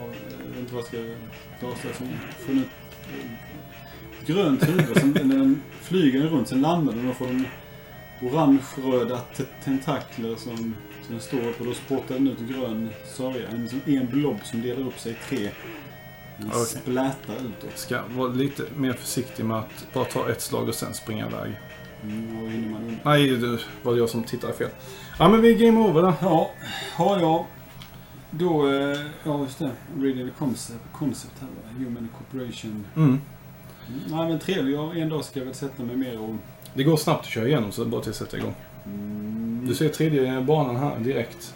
[SPEAKER 2] av- Jag vet inte vad jag ska föreställa sig. Från ett eh, grönt huvud. Som, när den flyger den runt, sen landar den och får den orange-röda te- tentakler som, som står upp och då spottar den ut grön sörja. En, som en blob som delar upp sig i tre. Den
[SPEAKER 1] Okej.
[SPEAKER 2] splätar utåt.
[SPEAKER 1] Ska vara lite mer försiktig med att bara ta ett slag och sen springa iväg.
[SPEAKER 2] Mm.
[SPEAKER 1] Nej, det var jag som tittade fel. Ja, men vi är game over då.
[SPEAKER 2] Ja, har jag då, eh, ja just det, Original Concept, concept här va? Human Corporation.
[SPEAKER 1] Mm.
[SPEAKER 2] Nej men trevlig, Ja, en dag ska jag väl sätta mig mer och...
[SPEAKER 1] Det går snabbt att köra igenom så det är bara till att sätta igång.
[SPEAKER 2] Mm,
[SPEAKER 1] Du ser tredje banan här direkt.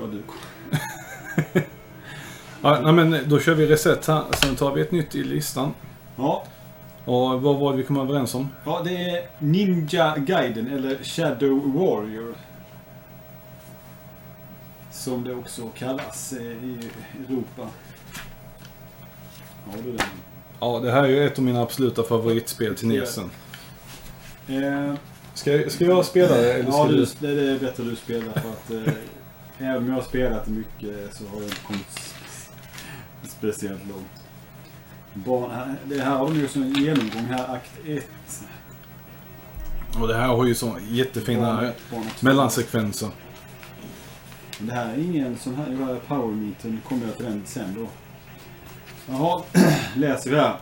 [SPEAKER 2] Ja du.
[SPEAKER 1] Ja, nej, men då kör vi reset här. Sen tar vi ett nytt i listan.
[SPEAKER 2] Ja,
[SPEAKER 1] Och vad var det vi kom överens om?
[SPEAKER 2] ja, det är Ninja Gaiden eller Shadow Warrior. Som det också kallas eh, i Europa. Ja du den.
[SPEAKER 1] Ja, det här är ju ett av mina absoluta favoritspel till Nesen.
[SPEAKER 2] Eh,
[SPEAKER 1] Ska, ska jag spela det eller ska
[SPEAKER 2] ja,
[SPEAKER 1] du?
[SPEAKER 2] du, det är bättre du spelar för att eh, även om jag har spelat mycket så har jag inte kommit speciellt långt. Barn, det här har de ju som en genomgång här, akt 1.
[SPEAKER 1] Och det här har ju så jättefina
[SPEAKER 2] barn
[SPEAKER 1] mellansekvenser.
[SPEAKER 2] Det här är ingen sån här, det här power meet, nu kommer jag till den sen då. Jaha, läser vi här.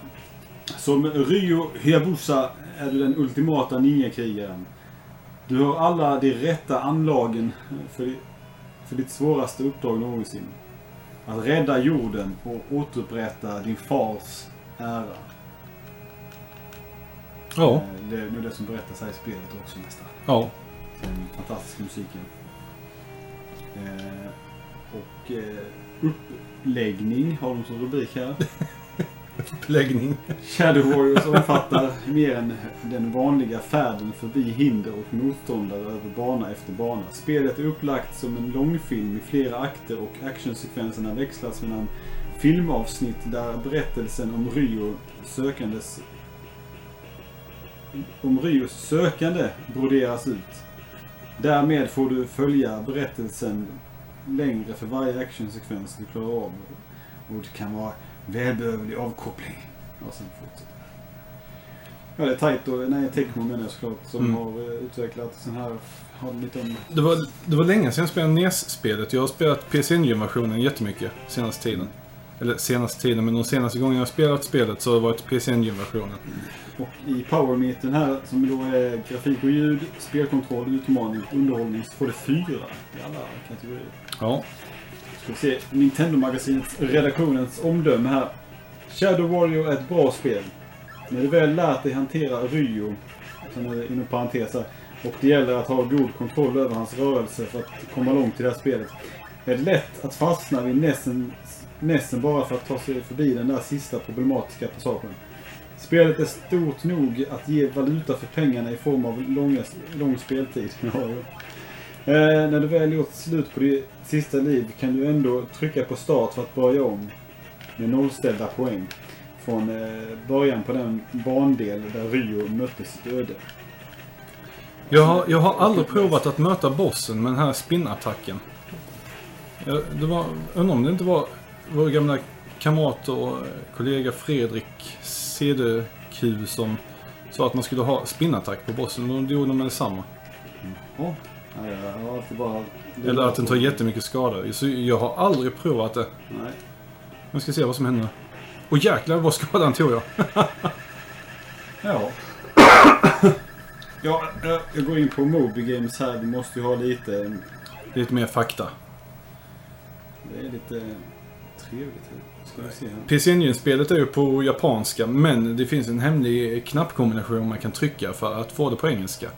[SPEAKER 2] Som Ryo Hayabusa är du den ultimata ninjakrigaren. Du har alla de rätta anlagen för, för ditt svåraste uppdrag någonsin. Att rädda jorden och återupprätta din fars ära.
[SPEAKER 1] Ja,
[SPEAKER 2] Eh, Det är nog det som berättas här i spelet också nästan.
[SPEAKER 1] ja.
[SPEAKER 2] Den fantastiska musiken. Eh, och eh, uppläggning har de som rubrik här.
[SPEAKER 1] Läggning.
[SPEAKER 2] Shadow Warriors omfattar mer än den vanliga färden förbi hinder och motståndare över bana efter bana. Spelet är upplagt som en långfilm i flera akter och actionsekvenserna växlas mellan filmavsnitt där berättelsen om Ryo sökandes om Ryos sökande broderas ut. Därmed får du följa berättelsen längre för varje actionsekvens du klarar av. Och det kan vara välbehövlig avkoppling. Och sen fortsätter. Ja, det är Taito, nej Tecmo menar jag såklart, som
[SPEAKER 1] Mm.
[SPEAKER 2] har eh, utvecklat. Sen här har de lite om...
[SPEAKER 1] Det var, det var länge sedan jag spelade NES-spelet. Jag har spelat PC Engine-versionen jättemycket senaste tiden. Eller senaste tiden, men de senaste gångerna jag spelat spelet så har det varit PC Engine-versionen.
[SPEAKER 2] Och i Power Meeten här, som då är grafik och ljud, spelkontroll, utmaning och underhållning, så får det fyra i alla kategorier.
[SPEAKER 1] Ja.
[SPEAKER 2] Ska vi se Nintendo-magasinets redaktionens omdöme här. Shadow Warrior är ett bra spel. När du väl lärt dig hantera Ryo, som är inom parentes här, och det gäller att ha god kontroll över hans rörelse för att komma långt i det här spelet. Är det lätt att fastna vid Nessen, Nessen bara för att ta sig förbi den där sista problematiska passagen. Spelet är stort nog att ge valuta för pengarna i form av långa, lång speltid. Ja, ja. Eh, när du väl gjort slut på ditt sista liv kan du ändå trycka på start för att börja om. Med nollställda poäng. Från eh, början på den bandel där Rio mötte sitt öde.
[SPEAKER 1] Jag har, jag har aldrig provat att möta bossen med den här spinnattacken. Jag, det var, undrar om det inte var vår gamla kamrat och kollega Fredrik CDQ som sa att man skulle ha spinnattack på bossen. Och det gjorde de med detsamma.
[SPEAKER 2] Ja, nej, jag alltid bara...
[SPEAKER 1] Eller att den tar jättemycket skada. Så jag har aldrig provat det.
[SPEAKER 2] Nej.
[SPEAKER 1] Nu ska se vad som händer. Och jäklar vad skadan tog jag.
[SPEAKER 2] Ja. ja, jag- jag går in på Moby Games här. Vi måste ju ha lite...
[SPEAKER 1] Lite mer fakta.
[SPEAKER 2] Det är lite trevligt. Ska vi se här.
[SPEAKER 1] PC Engine-spelet är ju på japanska, men det finns en hemlig knappkombination man kan trycka för att få det på engelska.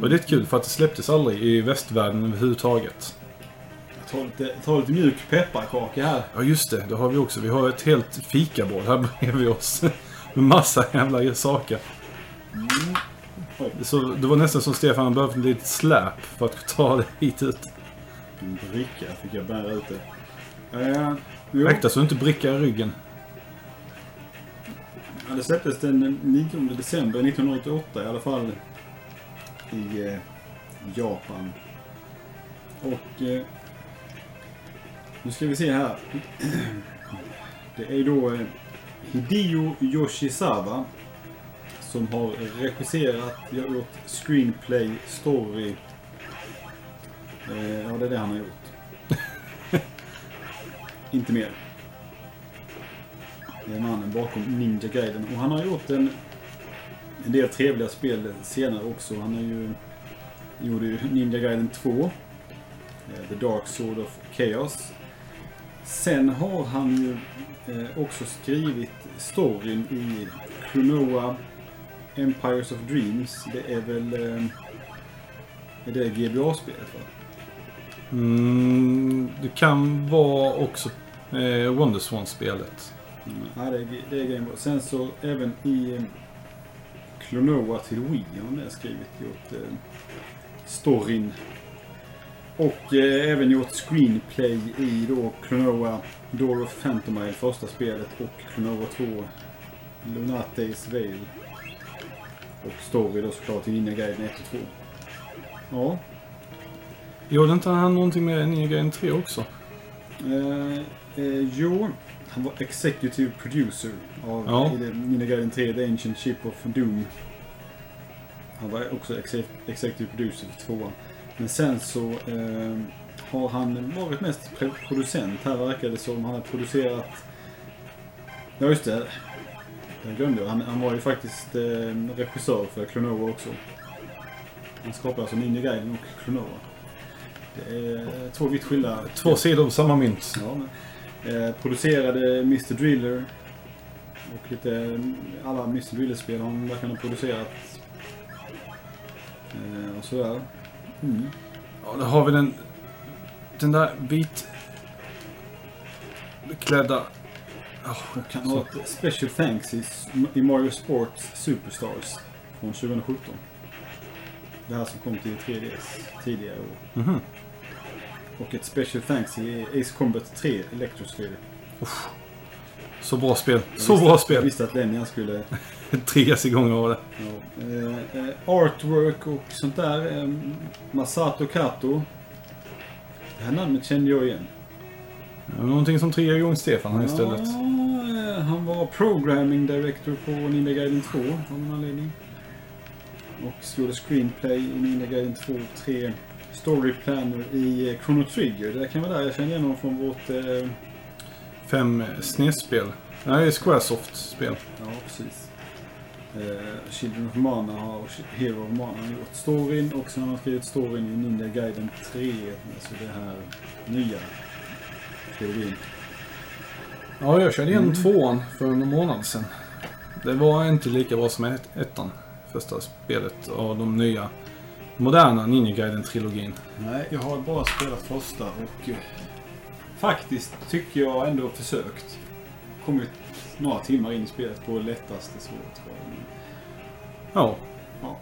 [SPEAKER 1] Det är lite kul för att det släpptes aldrig i västvärlden överhuvudtaget.
[SPEAKER 2] Jag tar lite, tar lite mjuk pepparkaka här.
[SPEAKER 1] Ja just det, det har vi också. Vi har ett helt fikabord här bredvid oss. Med massa jävla saker.
[SPEAKER 2] Oj.
[SPEAKER 1] Så det var nästan som Stefan han behövde lite släp för att ta det hit ut.
[SPEAKER 2] En bricka fick jag bära ut det. Eh.
[SPEAKER 1] Akta så du inte brickar i ryggen.
[SPEAKER 2] Ja, det släpptes den 9 december 1988 i alla fall. I eh, Japan. Och eh, nu ska vi se här. Det är då eh, Hideo Yoshizawa som har regisserat, gjort screenplay, story. Eh, ja, det är det han har gjort. Inte mer. Det är mannen bakom Ninja Gaiden. Och han har gjort en, en del trevliga spel senare också. Han har ju gjorde ju Ninja Gaiden 2. eh, The Dark Sword of Chaos. Sen har han ju eh, också skrivit storyn i Klonoa Empires of Dreams. Det är väl... Eh, är det GBA-spelet va?
[SPEAKER 1] Mm, det kan vara också eh, Wonderswan-spelet.
[SPEAKER 2] Mm, ja, det är, det är Game Boy. Sen så även i Klonoa till Wii har han skrivit. Gjort eh, storyn. Och eh, även gjort screenplay i då Klonoa Door of Phantomile, första spelet. Och Klonoa 2 Lunates Veil. Och story då såklart i Ninja Gaiden 1 och 2. Ja.
[SPEAKER 1] Gjorde inte han någonting med Ninja Gaiden 3 också?
[SPEAKER 2] Eh, eh, jo, han var executive producer av
[SPEAKER 1] Ja.
[SPEAKER 2] Gaiden 3, The Ancient Ship of Doom. Han var också exe- executive producer för tvåan. Men sen så eh, har han varit mest producent. Här verkar det som han har producerat... Ja, just det. Jag glömde. Han, han var ju faktiskt eh, regissör för Klonoa också. Han skapade alltså Ninja Gaiden och Klonoa. Det är två vitt skilda...
[SPEAKER 1] Två sidor av samma mynt.
[SPEAKER 2] Ja, men, eh, producerade Mr Driller. Och lite alla Mr Driller-spel har han verkligen producerat. Eh, och sådär. Mm.
[SPEAKER 1] Ja, då har vi den, den där vit klädda... Oh,
[SPEAKER 2] Kan ha ett Special Thanks i, i Mario Sports Superstars från 2017. Det här som kom till 3DS tidigare år.
[SPEAKER 1] Mhm.
[SPEAKER 2] Och ett Special Thanks i Ace Combat 3 Electrosphere.
[SPEAKER 1] Så bra spel.
[SPEAKER 2] Jag
[SPEAKER 1] Så
[SPEAKER 2] visste-
[SPEAKER 1] bra
[SPEAKER 2] Jag
[SPEAKER 1] spel.
[SPEAKER 2] visste att Lennian skulle
[SPEAKER 1] Trias igång av det.
[SPEAKER 2] Ja, eh, eh, artwork och sånt där. Eh, Masato Kato. Det här namnet kände jag igen.
[SPEAKER 1] Ja, Någonting som triar igång Stefan här istället.
[SPEAKER 2] Ja, eh, han var programming director på Ninja Gaiden 2 av någon anledning. Och gjorde screenplay i Ninja Gaiden 2 3 Story Planner i eh, Chrono Trigger. Det där kan vara där jag känner igen honom från vårt... Eh,
[SPEAKER 1] Fem SNES-spel. Nej, Squaresoft-spel.
[SPEAKER 2] ja, precis. Eh, Children of Mana har Hero of Mana har gjort storyn och sen har han skrivit storyn i Ninja Gaiden 3. Alltså det här nya trilogin.
[SPEAKER 1] Ja, jag körde igenom
[SPEAKER 2] Mm.
[SPEAKER 1] tvåan för en månad sedan. Det var inte lika bra som ett, ettan. Första spelet av de nya moderna Ninja Gaiden-trilogin.
[SPEAKER 2] Nej, jag har bara spelat första och eh, faktiskt tycker jag ändå försökt. Kommit några timmar in i spelet på lättaste svårt. jag.
[SPEAKER 1] Ja,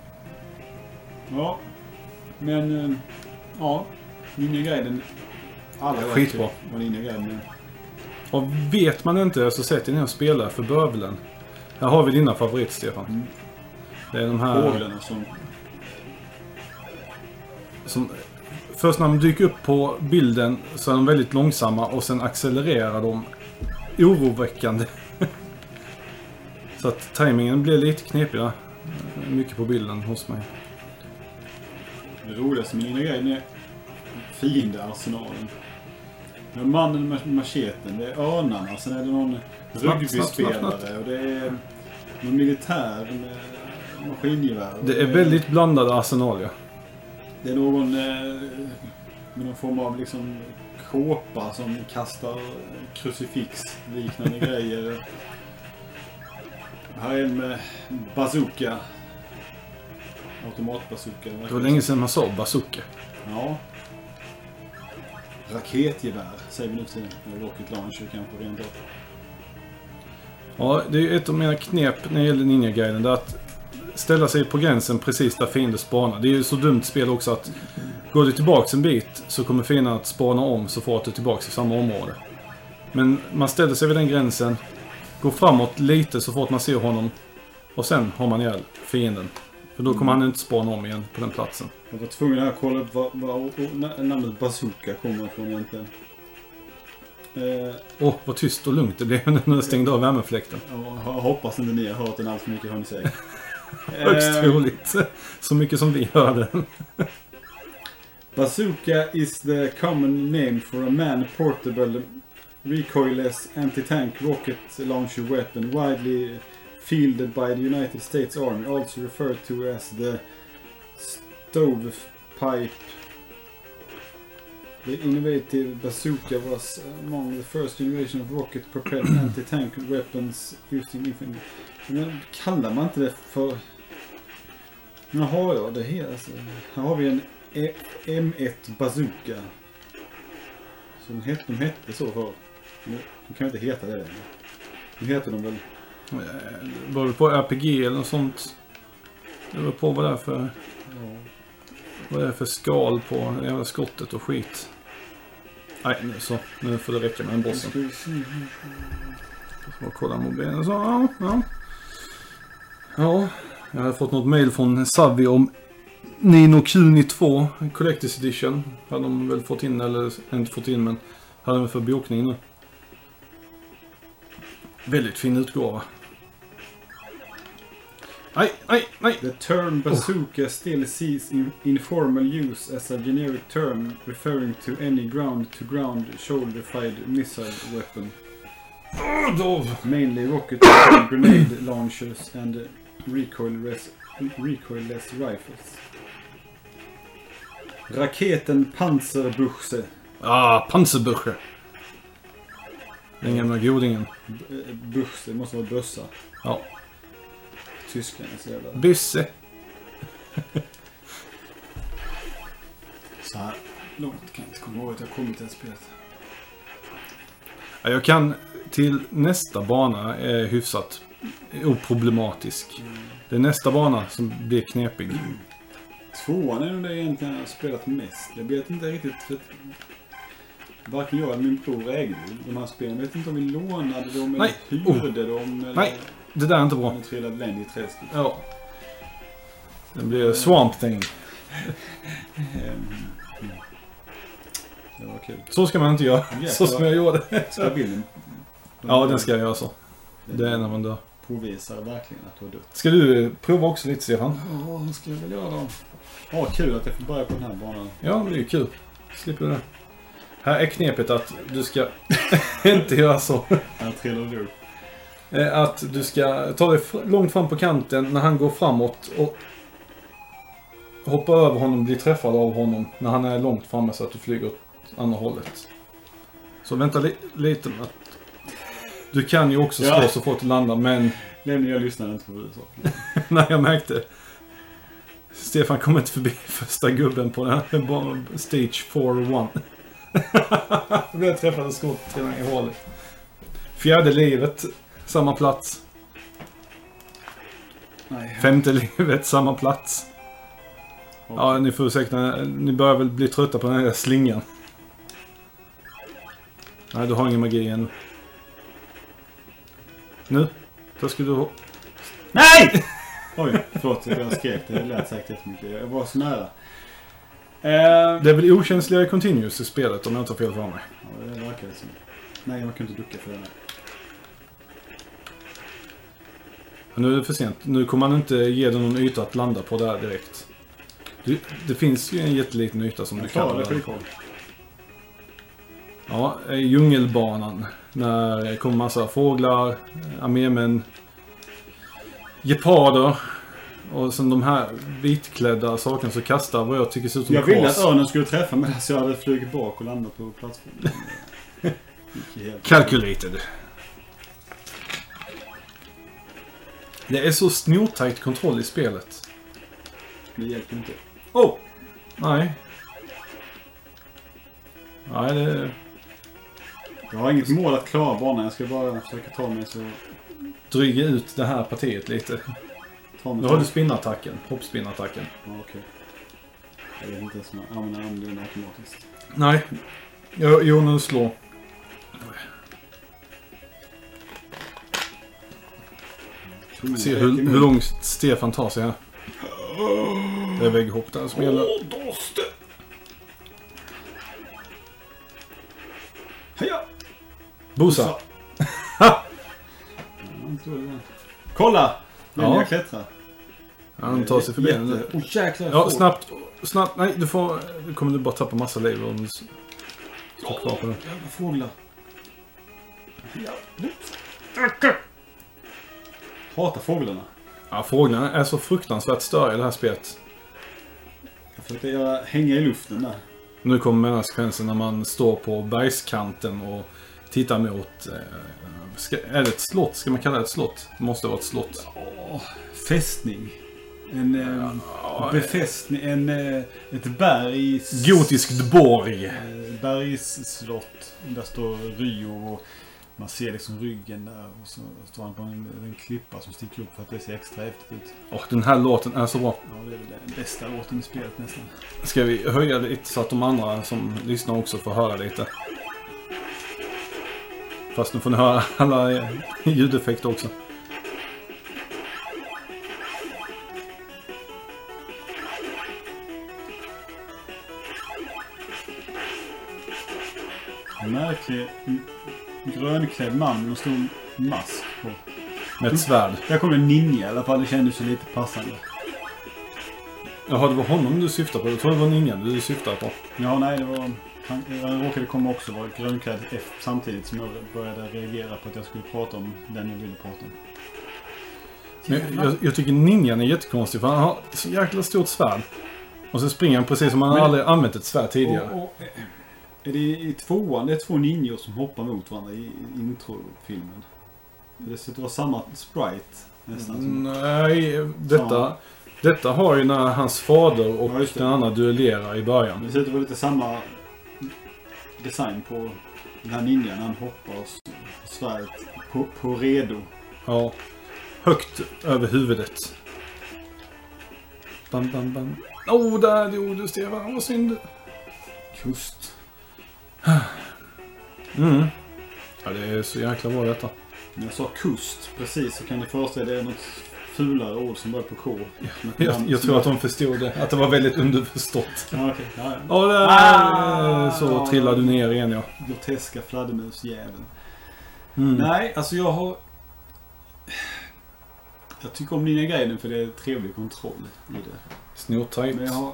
[SPEAKER 2] Ja, men eh, ja. Ninja Gaiden. Alla vet
[SPEAKER 1] Skitbra.
[SPEAKER 2] ju vad Ninja Gaiden är.
[SPEAKER 1] och vet man inte så sätt er ner och spela för bövelen. Här har vi dina favorit Stefan.
[SPEAKER 2] Mm.
[SPEAKER 1] Det är de här
[SPEAKER 2] Fåglarna som...
[SPEAKER 1] som... Först när de dyker upp på bilden så är de väldigt långsamma och sen accelererar de oroväckande. så att tajmingen blir lite knepig där. Mycket på bilden hos mig.
[SPEAKER 2] Det roligaste med Ninja Gaiden är fiendearsenalen. Är mannen med macheten, det är örnarna, sen är det någon rugbyspelare och det är någon militär med maskingevär.
[SPEAKER 1] Det är väldigt blandade arsenal ja.
[SPEAKER 2] Det är någon eh, med någon form av liksom kåpa som kastar krucifix-liknande grejer. Här är en med bazooka. Automatbazooka.
[SPEAKER 1] Det var länge sedan man sa bazooka.
[SPEAKER 2] Ja. Raketgevär säger vi nu till Eller Rocket Launcher kanske rent av.
[SPEAKER 1] Ja, det är ju ett av mina knep när det gäller Ninja Gaiden. Det är att ställa sig på gränsen precis där fiender spanar. Det är ju så dumt spel också att går du tillbaks en bit så kommer fienden att spana om så fort du är tillbaks i samma område. Men man ställer sig vid den gränsen, går framåt lite så fort man ser honom och sen har man ihjäl fienden. För då kommer han inte spana om igen på den platsen.
[SPEAKER 2] Jag var tvungen att kolla upp vad, vad o- o- namnet bazooka kommer ifrån egentligen. Eh,
[SPEAKER 1] Åh, vad tyst och lugnt det blev när jag stängde av värmefläkten.
[SPEAKER 2] jag hoppas inte ni har hört den för mycket hör ni säger.
[SPEAKER 1] Högst
[SPEAKER 2] Eh,
[SPEAKER 1] troligt. Så mycket som vi hörde.
[SPEAKER 2] Bazooka is the common name for a man-portable recoilless anti-tank rocket launcher weapon widely fielded by the United States Army, also referred to as the stovepipe. The innovative bazooka was among the first generation of rocket-propelled anti-tank weapons used in infantry. Men kallar man inte det för... Jaha, ja, det här alltså. Här har vi en E- M1 Bazooka. Så de hette, de hette så förr. De kan inte heta det längre. Nu heter de väl...
[SPEAKER 1] Var det på RPG eller något sånt? Det var på vad det är för,
[SPEAKER 2] Ja.
[SPEAKER 1] vad det är för skal på det jävla skottet och skit. Nej, nu så. Nu får det räcka med den bossen.
[SPEAKER 2] ska se.
[SPEAKER 1] Så bara kolla mobilen. Så, ja, ja. Ja, jag hade fått något mail från Savvy om Nino Kuni 2 Collectors Edition. Hade de väl fått in, eller inte fått in, men hade de för bokning nu. Väldigt fin utgåva. Nej, nej, nej.
[SPEAKER 2] The term bazooka still sees in informal use as a generic term referring to any ground-to-ground shoulder-fired missile weapon.
[SPEAKER 1] Då.
[SPEAKER 2] Mainly rocket grenade launchers and recoilless, recoilless rifles. Raketen Panzerbuchse.
[SPEAKER 1] Ah, Panzerbuche. Den gamla godingen.
[SPEAKER 2] Buchse måste vara bössa.
[SPEAKER 1] Ja.
[SPEAKER 2] Tyskan är så jävla...
[SPEAKER 1] Bysse.
[SPEAKER 2] Så här långt kan jag inte komma ihåg att jag kommit till det här spelet.
[SPEAKER 1] Ja, Jag kan till nästa bana är hyfsat oproblematisk. Det är nästa bana som blir knepig.
[SPEAKER 2] Tvåan är nog det egentligen jag har spelat mest. Jag vet inte riktigt för att Varken jag eller min bror ägde de här spelen. Jag vet inte om vi lånade dem eller
[SPEAKER 1] Nej.
[SPEAKER 2] hyrde dem. Eller
[SPEAKER 1] Nej. Det där är inte bra.
[SPEAKER 2] vi trillade längre i träsket.
[SPEAKER 1] Ja. Det blir Swamp Thing.
[SPEAKER 2] Ehm. Det var kul.
[SPEAKER 1] Så ska man inte göra.
[SPEAKER 2] Jäklar.
[SPEAKER 1] Så som jag gjorde.
[SPEAKER 2] Ska bilden?
[SPEAKER 1] Ja, den ska jag göra så. Det är när man dör.
[SPEAKER 2] Påvisar verkligen att du har dött.
[SPEAKER 1] Ska du eh, prova också lite Stefan?
[SPEAKER 2] Ja, vad ska jag väl göra då? Ja, kul att jag får börja på den här banan.
[SPEAKER 1] Ja, det är ju kul. Slipper du det. Här är knepet att du ska inte göra så.
[SPEAKER 2] Här trillar du.
[SPEAKER 1] Eh, Att du ska ta dig långt fram på kanten när han går framåt och hoppa över honom, bli träffad av honom när han är långt framme så att du flyger åt andra hållet. Så vänta li lite med att... Du kan ju också slå
[SPEAKER 2] Ja.
[SPEAKER 1] så fort du landar, men
[SPEAKER 2] Nämligen jag lyssnade inte på vad du sa.
[SPEAKER 1] när jag märkte... Stefan kom inte förbi första gubben på den här Stage 4-1. Då blev jag träffad av skott i hålet. Fjärde livet, samma plats.
[SPEAKER 2] Nej.
[SPEAKER 1] Femte livet, samma plats. Ja, ni får ursäkta. Ni börjar väl bli trötta på den här slingan. Nej, du har ingen magi än. Nu? Då ska du...
[SPEAKER 2] Nej! Oj, förlåt att jag skrek. Det lät säkert jättemycket. Jag var så nära. Eh,
[SPEAKER 1] Det är väl okänsliga continuous i spelet om jag inte har fel för mig.
[SPEAKER 2] ja, det verkar det som. Nej, jag kan inte ducka för den här.
[SPEAKER 1] Men nu är det för sent. Nu kommer man inte ge dig någon yta att landa på där direkt. Du, det finns ju en jätteliten yta som du
[SPEAKER 2] Jag
[SPEAKER 1] kan...
[SPEAKER 2] det.
[SPEAKER 1] Ja, eh, djungelbanan. När det kommer massa fåglar, armémän, geparder. Och sen de här vitklädda sakerna som kastar vad jag tycker ser ut som
[SPEAKER 2] Jag ville
[SPEAKER 1] kors.
[SPEAKER 2] att örnen skulle träffa mig så jag hade flugit bak och landat på plattformen.
[SPEAKER 1] Calculated. Det är så snortajt kontroll i spelet.
[SPEAKER 2] Det hjälper inte. Oh!
[SPEAKER 1] Nej. Nej, det...
[SPEAKER 2] Jag har inget mål att klara banan. Jag ska bara försöka ta mig så...
[SPEAKER 1] Dryga ut det här partiet lite. Nu har du spinnattacken. Hoppspinnattacken.
[SPEAKER 2] Ja, okej. Jag vet inte ens om jag använder anden automatiskt.
[SPEAKER 1] Nej. Jo, jo nu slå. Se hur, hur långt Stefan tar sig här. Det är vägghopp där som gäller.
[SPEAKER 2] Heja!
[SPEAKER 1] Bosa.
[SPEAKER 2] Kolla!
[SPEAKER 1] Ja.
[SPEAKER 2] jag klättrar.
[SPEAKER 1] Han tar sig förbi den.
[SPEAKER 2] Jätte- Åh jäklar.
[SPEAKER 1] Ja, snabbt. Snabbt. Nej, du får... Du kommer du bara tappa massa liv om du står kvar på den.
[SPEAKER 2] Jävla fåglar. Hatar fåglarna.
[SPEAKER 1] Ja, fåglarna är så fruktansvärt störiga i det här spelet.
[SPEAKER 2] Jag försökte göra, hänga i luften där.
[SPEAKER 1] Nu kommer mellansekvensen när man står på bergskanten och tittar mot... Eh, ska, är det ett slott? Ska man kalla det ett slott? Det måste vara ett slott.
[SPEAKER 2] Åh, fästning. En eh,
[SPEAKER 1] Ja,
[SPEAKER 2] befästning. En, eh, ett bergs...
[SPEAKER 1] Gotiskt borg.
[SPEAKER 2] eh, Bergsslott. Där står Rio och man ser liksom ryggen där. Och så står han på en, en klippa som sticker upp för att det ser extra häftigt ut.
[SPEAKER 1] Och den här låten är så bra.
[SPEAKER 2] Ja, det är den bästa låten i spelet nästan.
[SPEAKER 1] Ska vi höja lite så att de andra som lyssnar också får höra lite? Fast nu får ni höra alla ljudeffekter också.
[SPEAKER 2] En märklig grönklädd man med en stor mask på.
[SPEAKER 1] Med ett svärd.
[SPEAKER 2] Där kom en ninja i alla fall. Det kändes ju lite passande.
[SPEAKER 1] Jaha, det var honom du syftade på. Jag tror det var ninjan du syftade på.
[SPEAKER 2] Ja, nej, det var... Han, jag råkade komma också vara grönklädd samtidigt som jag började reagera på att jag skulle prata om den jag ville prata om.
[SPEAKER 1] Men jag, jag tycker ninjan är jättekonstig för han har så jäkla stort svärd. Och så springer han precis som han
[SPEAKER 2] Men-
[SPEAKER 1] aldrig använt ett svärd tidigare.
[SPEAKER 2] Och, och, eh, är det i tvåan, det är två ninjor som hoppar mot varandra i introfilmen? Det vara samma sprite nästan.
[SPEAKER 1] Nej, detta, detta har ju när hans fader och
[SPEAKER 2] Ja,
[SPEAKER 1] den andra duellerar i början.
[SPEAKER 2] det ser ut att vara lite samma design på den här ninjan. Han hoppar och svärdet på, på redo.
[SPEAKER 1] Ja. Högt över huvudet. Bam, bam, bam. Oh, där dog du Stefan. Vad synd.
[SPEAKER 2] Kust.
[SPEAKER 1] Mm. Ja, det är så jäkla bra detta.
[SPEAKER 2] När jag sa kust precis så kan ni föreställa er något fulare ord som börjar på K.
[SPEAKER 1] Jag, jag tror att de förstod det. Att det var väldigt underförstått.
[SPEAKER 2] Ja, okej. Ja, ja.
[SPEAKER 1] Ja, där
[SPEAKER 2] Ah!
[SPEAKER 1] så trillar du ner igen ja.
[SPEAKER 2] Groteska fladdermusjäveln.
[SPEAKER 1] Mm.
[SPEAKER 2] Nej, alltså jag har... Jag tycker om Ninja Gaiden för det är trevlig kontroll i det.
[SPEAKER 1] Snortajt.
[SPEAKER 2] Men jag har...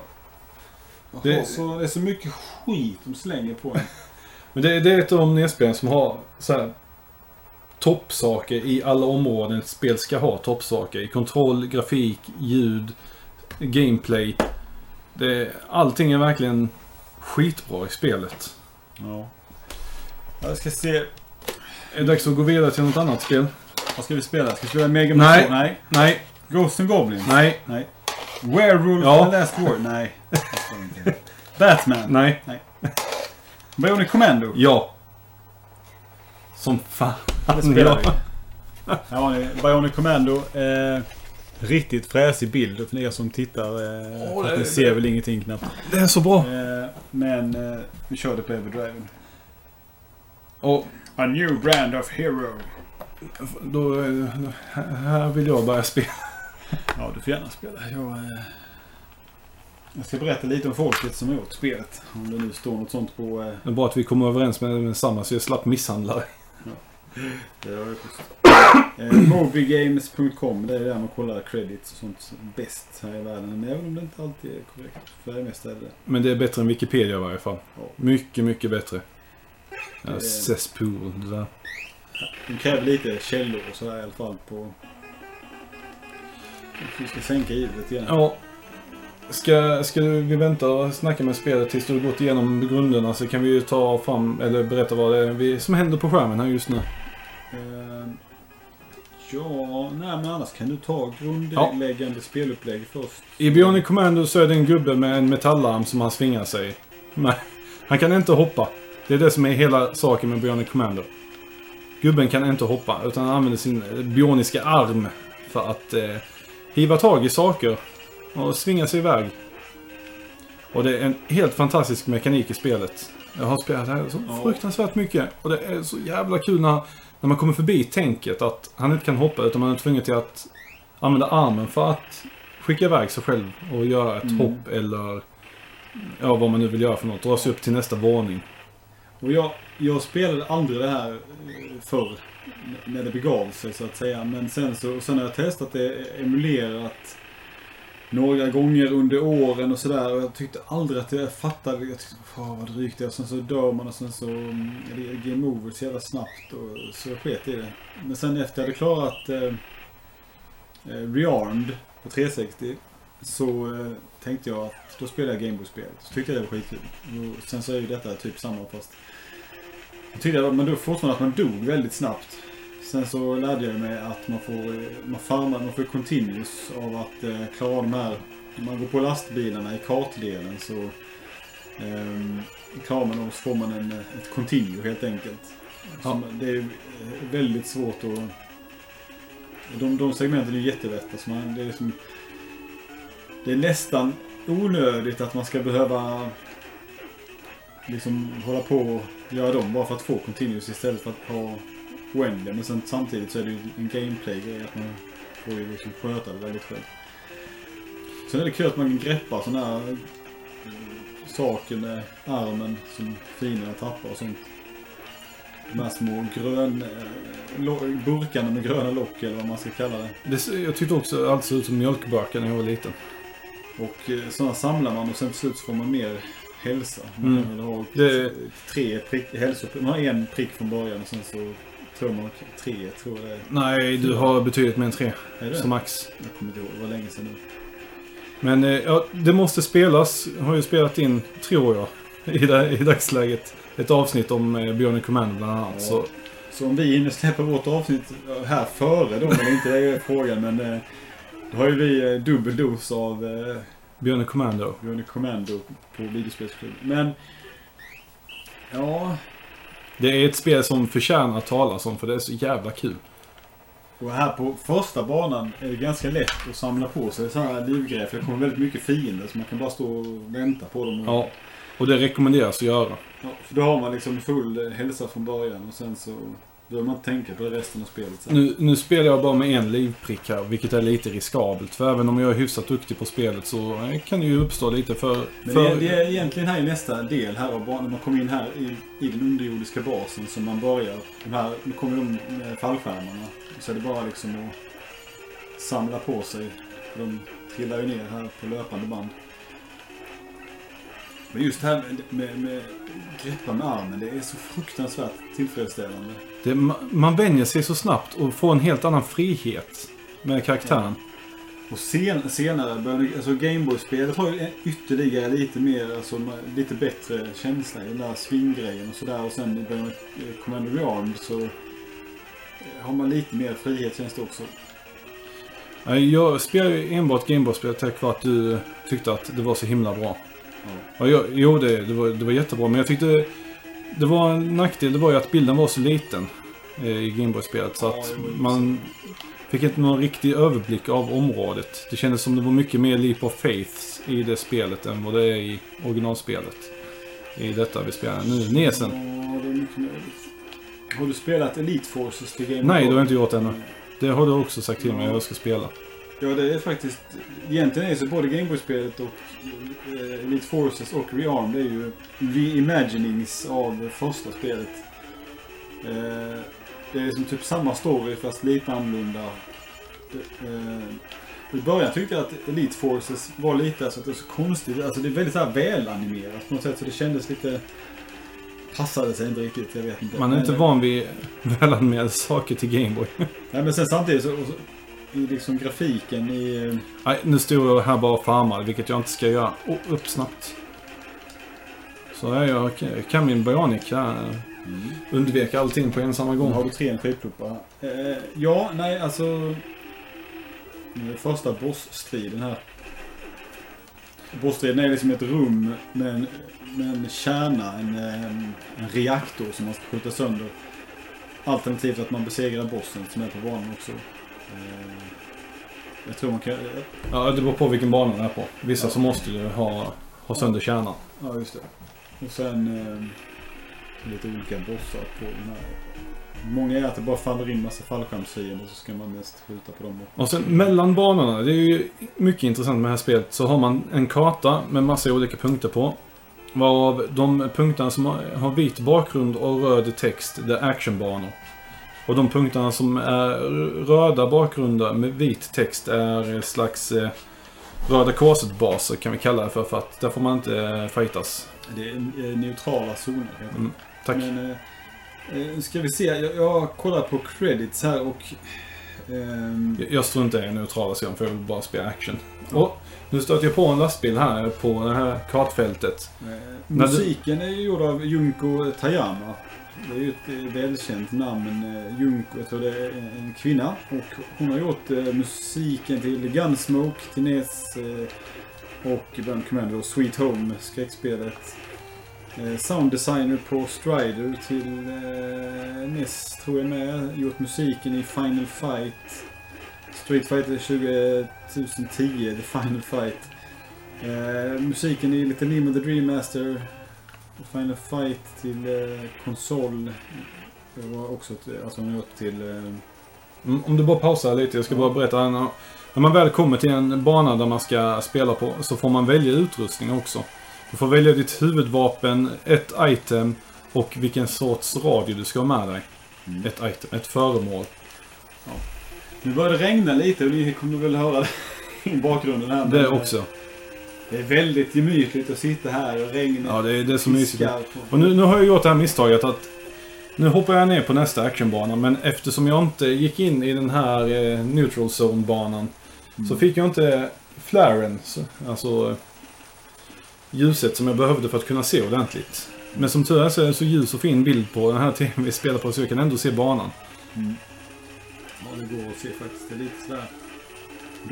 [SPEAKER 2] Jag
[SPEAKER 1] Det-
[SPEAKER 2] har så, det är så mycket skit de slänger på en.
[SPEAKER 1] Men det, det är ett av de nedspelen som har så här, toppsaker i alla områden ett spel ska ha toppsaker. I kontroll, grafik, ljud, gameplay. Det, allting är verkligen skitbra i spelet.
[SPEAKER 2] Ja. Jag ska se...
[SPEAKER 1] Är det dags att gå vidare till något annat spel?
[SPEAKER 2] Vad ska vi spela? Ska vi spela Mega Man
[SPEAKER 1] Nej.
[SPEAKER 2] 2? Nej.
[SPEAKER 1] Nej,
[SPEAKER 2] Ghost and Goblins?
[SPEAKER 1] nej,
[SPEAKER 2] Nej. Werewolf
[SPEAKER 1] Ja.
[SPEAKER 2] The Last War? Nej. Batman?
[SPEAKER 1] nej,
[SPEAKER 2] Bionic Commando?
[SPEAKER 1] ja. Som fan.
[SPEAKER 2] Det spelar vi.
[SPEAKER 1] Ja.
[SPEAKER 2] Här har ni Bionic Commando. Eh, riktigt fräsig bild för er som tittar. Eh, att
[SPEAKER 1] det-
[SPEAKER 2] ni ser väl ingenting knappt.
[SPEAKER 1] Det är så bra.
[SPEAKER 2] Eh, men eh, vi körde på Everdriven.
[SPEAKER 1] Och
[SPEAKER 2] A new brand of hero.
[SPEAKER 1] då, eh, här vill jag börja spela.
[SPEAKER 2] Ja, du får gärna spela. Jag, eh, jag ska berätta lite om folket som har gjort spelet. Om det nu står något sånt på... Eh,
[SPEAKER 1] Det är bra att vi kommer överens med, med samma så jag slapp misshandla dig.
[SPEAKER 2] Det jag schysst. eh, Mobygames.com. Det är där man kollar credits och sånt bäst här i världen. Men även om det inte alltid är korrekt. För det mesta är det.
[SPEAKER 1] Men det är bättre än Wikipedia i varje fall.
[SPEAKER 2] Ja.
[SPEAKER 1] Mycket, mycket bättre. Ja, Cesspool, det där.
[SPEAKER 2] De kräver lite källor och sådär i alla fall på... Vi ska sänka ljudet grann.
[SPEAKER 1] Ja. Ska, ska vi vänta och snacka med spelet tills du har gått igenom grunderna så kan vi ju ta fram, eller berätta vad det är som händer på skärmen här just nu.
[SPEAKER 2] Eh, ja, nej men annars kan du ta grundläggande spelupplägg först.
[SPEAKER 1] I Bionic Commando så är det en gubbe med en metallarm som han svingar sig. Nej, han kan inte hoppa. Det är det som är hela saken med Bionic Commando. Gubben kan inte hoppa, utan han använder sin bioniska arm för att eh, hiva tag i saker och svinga sig iväg. Och det är en helt fantastisk mekanik i spelet. Jag har spelat det här så
[SPEAKER 2] Ja.
[SPEAKER 1] fruktansvärt mycket. Och det är så jävla kul när, när man kommer förbi tänket att han inte kan hoppa utan man är tvungen till att använda armen för att skicka iväg sig själv och göra ett
[SPEAKER 2] Mm.
[SPEAKER 1] hopp eller ja, vad man nu vill göra för något. Dra sig upp till nästa våning.
[SPEAKER 2] Och jag, jag spelade aldrig det här eh, förr. När det begav sig så att säga. Men sen så sen har jag testat det emulerat några gånger under åren och sådär. Och jag tyckte aldrig att jag fattade. Jag tyckte, fan vad drygt det är. Och sen så dör man och sen så mm, är det game over så jävla snabbt. Och så jag sket i det. Men sen efter jag hade klarat eh, eh Rearmed på 360 så eh, tänkte jag att då spelar jag Gameboy-spelet. Så tyckte jag det var skitkul. Och sen så är ju detta typ samma fast jag tyckte jag, men då fortfarande att man dog väldigt snabbt. Sen så lärde jag mig att man får, eh, man farmar, man får continuous av att eh, klara av de här. Om man går på lastbilarna i kartdelen så eh, klarar man dem så får man en, ett continue helt enkelt. Som, Det är väldigt svårt att... De, de segmenten är jättelätta. Så man, det, är liksom, det är nästan onödigt att man ska behöva liksom hålla på och göra dem bara för att få continuous istället för att ha oändliga. Men sen samtidigt så är det ju en gameplay-grej att man får ju liksom sköta det väldigt själv. Sen är det kul att man kan greppa sådana här eh, saker med armen som finerna tappar och sånt. De här små grön... eh, burkarna med gröna lock eller vad man ska kalla det.
[SPEAKER 1] Det, jag tyckte också allt såg ut som mjölkburkar när jag var liten.
[SPEAKER 2] Och eh, sådana samlar man och sen till slut så får man mer hälsa. Man
[SPEAKER 1] Mm.
[SPEAKER 2] kan väl ha
[SPEAKER 1] Det-
[SPEAKER 2] tre prick, hälso, Man har en prick från början och sen så man tre, tror jag det är.
[SPEAKER 1] Nej, du har betydligt mer än tre. Som max.
[SPEAKER 2] Jag kommer inte ihåg, det var länge sedan nu.
[SPEAKER 1] Men eh, ja, det måste spelas. Jag har ju spelat in, tror jag, i, da- i dagsläget. Ett avsnitt om eh, Bionic Commando bland annat.
[SPEAKER 2] Ja.
[SPEAKER 1] Så,
[SPEAKER 2] Så om vi hinner släppa vårt avsnitt här före då, eller inte, det är frågan, men eh, då har ju vi eh, dubbel dos av eh,
[SPEAKER 1] Bionic Commando.
[SPEAKER 2] Bionic Commando på videospelsklubben. Men, ja,
[SPEAKER 1] Det är ett spel som förtjänar att talas om för det är så jävla kul.
[SPEAKER 2] och här på första banan är det ganska lätt att samla på sig sådana här livgrejer, för det kommer väldigt mycket fiender så man kan bara stå och vänta på dem. Och,
[SPEAKER 1] Ja. Och det rekommenderas att göra.
[SPEAKER 2] Ja, för då har man liksom full hälsa från början och sen så behöver man inte tänka på resten av spelet sen.
[SPEAKER 1] Nu, nu spelar jag bara med en livprick här, vilket är lite riskabelt. För även om jag är hyfsat duktig på spelet så eh, kan det ju uppstå lite för...
[SPEAKER 2] Men
[SPEAKER 1] för
[SPEAKER 2] det, är, det är egentligen här i nästa del här av banan, när man kommer in här i, i den underjordiska basen som man börjar. De här, nu kommer de med fallskärmarna. Så är det bara liksom att samla på sig. De trillar ju ner här på löpande band. Men just det här med, med, med greppa med armen, det är så fruktansvärt tillfredsställande.
[SPEAKER 1] det, ma- man vänjer sig så snabbt och får en helt annan frihet med karaktären.
[SPEAKER 2] Och sen, senare började, alltså Gameboy-spelet har ju ytterligare lite mer, alltså lite bättre känsla i den där swinggrejen och sådär. Och sen i början med eh, Commander Rearmed så eh, har man lite mer frihet känns det också.
[SPEAKER 1] Jag spelar ju enbart Gameboy-spel tack vare att du tyckte att det var så himla bra.
[SPEAKER 2] Ja.
[SPEAKER 1] Jag, jo, det, det, var, det var jättebra, men jag tyckte det var en nackdel. Det var ju att bilden var så liten eh, i Gameboy-spelet. Så att man fick inte någon riktig överblick av området. Det kändes som det var mycket mer leap of faith i det spelet än vad det är i originalspelet. I detta vi spelar nu. Nesen.
[SPEAKER 2] Ja, det är mycket möjligt. Har du spelat Elite Forces till Game
[SPEAKER 1] Nej, det har jag inte gjort ännu. Det har du också sagt till mig att jag ska spela.
[SPEAKER 2] Ja, det är faktiskt... Egentligen är så både Gameboy-spelet och eh, Elite Forces och Rearmed är ju reimaginings av första spelet. Eh, det är liksom typ samma story fast lite annorlunda. Det, eh, I början tyckte jag att Elite Forces var lite alltså, att det är så konstigt. Alltså det är väldigt så här välanimerat på något sätt så det kändes lite... Passade sig inte riktigt, jag vet inte.
[SPEAKER 1] Man är
[SPEAKER 2] Men,
[SPEAKER 1] inte van vid välanmälda saker till Gameboy.
[SPEAKER 2] Nej men sen samtidigt så... I liksom grafiken i...
[SPEAKER 1] Nej, nu står jag här bara och farmar, vilket jag inte ska göra. Oh, upp snabbt. Så jag kan min Bionic här. Undvek allting på en samma
[SPEAKER 2] Nu har
[SPEAKER 1] gång.
[SPEAKER 2] du tre energipluppar. Eh, ja, nej alltså... Nu är första bossstriden här. Bossstriden är liksom ett rum med en, med en kärna, en, eh, en reaktor som man ska skjuta sönder. Alternativt att man besegrar bossen som är på banan också. Eh, jag tror man kan...
[SPEAKER 1] Ja, det beror på vilken bana den är på. Vissa så måste du ha, ha sönder kärnan.
[SPEAKER 2] Ja, just det. Och sen eh, lite olika bossar på den här. Många är att det bara faller in massa fallskärmsfiender så ska man mest skjuta på dem.
[SPEAKER 1] Och sen mellan banorna, det är ju mycket intressant med det här spelet, så har man en karta med massa olika punkter på. Varav de punkterna som har- har vit bakgrund och röd text, det är actionbanor. Och de punkterna som är röda bakgrunder med vit text är slags eh, Röda Korset-baser kan vi kalla det för, för att där får man inte eh, fightas.
[SPEAKER 2] Det är eh, neutrala zoner. heter.
[SPEAKER 1] Mm, tack.
[SPEAKER 2] Men, eh, eh, ska vi se. Jag, jag kollar på credits här och... ehm,
[SPEAKER 1] Jag- Jag står inte i neutrala zonen för jag vill bara spela action. Och nu stöter jag på en lastbil här på det här kartfältet.
[SPEAKER 2] eh,
[SPEAKER 1] När du-
[SPEAKER 2] musiken är gjord av Junko Tayama. Det är ju ett eh, välkänt namn. Eh, Junko, jag tror det är en kvinna. Och hon har gjort eh, musiken till Gunsmoke, till NES och Band Commander och Sweet Home, skräckspelet. Sounddesigner på Strider till NES tror jag med. Gjort musiken i Final Fight. Street Fighter 2010, The Final Fight. Musiken i Little Nemo The Dream Master. Final Fight till eh, konsol. Det var också ett, alltså har gjort till... Eh,
[SPEAKER 1] Om du bara pausar lite, jag ska bara berätta. När när man väl kommer till en bana där man ska spela på så får man välja utrustning också. Du får välja ditt huvudvapen, ett item och vilken sorts radio du ska ha med dig.
[SPEAKER 2] Mm.
[SPEAKER 1] Ett item, ett föremål.
[SPEAKER 2] Nu börjar det regna lite och ni kommer väl höra det i bakgrunden här.
[SPEAKER 1] Det
[SPEAKER 2] eh,
[SPEAKER 1] också.
[SPEAKER 2] Det är väldigt gemytligt att sitta här och regnet
[SPEAKER 1] Ja, det är, det är så mysigt. Och nu, nu har jag gjort det här misstaget att nu hoppar jag ner på nästa actionbana men eftersom jag inte gick in i den här eh, neutral zone-banan
[SPEAKER 2] Mm.
[SPEAKER 1] så fick jag inte flaren, så- alltså ljuset som jag behövde för att kunna se ordentligt. Men som tur är så är det så ljus och fin bild på den här tvn vi spelar på så jag kan ändå se banan.
[SPEAKER 2] Mm. Ja, det går att se faktiskt. Det är lite sådär...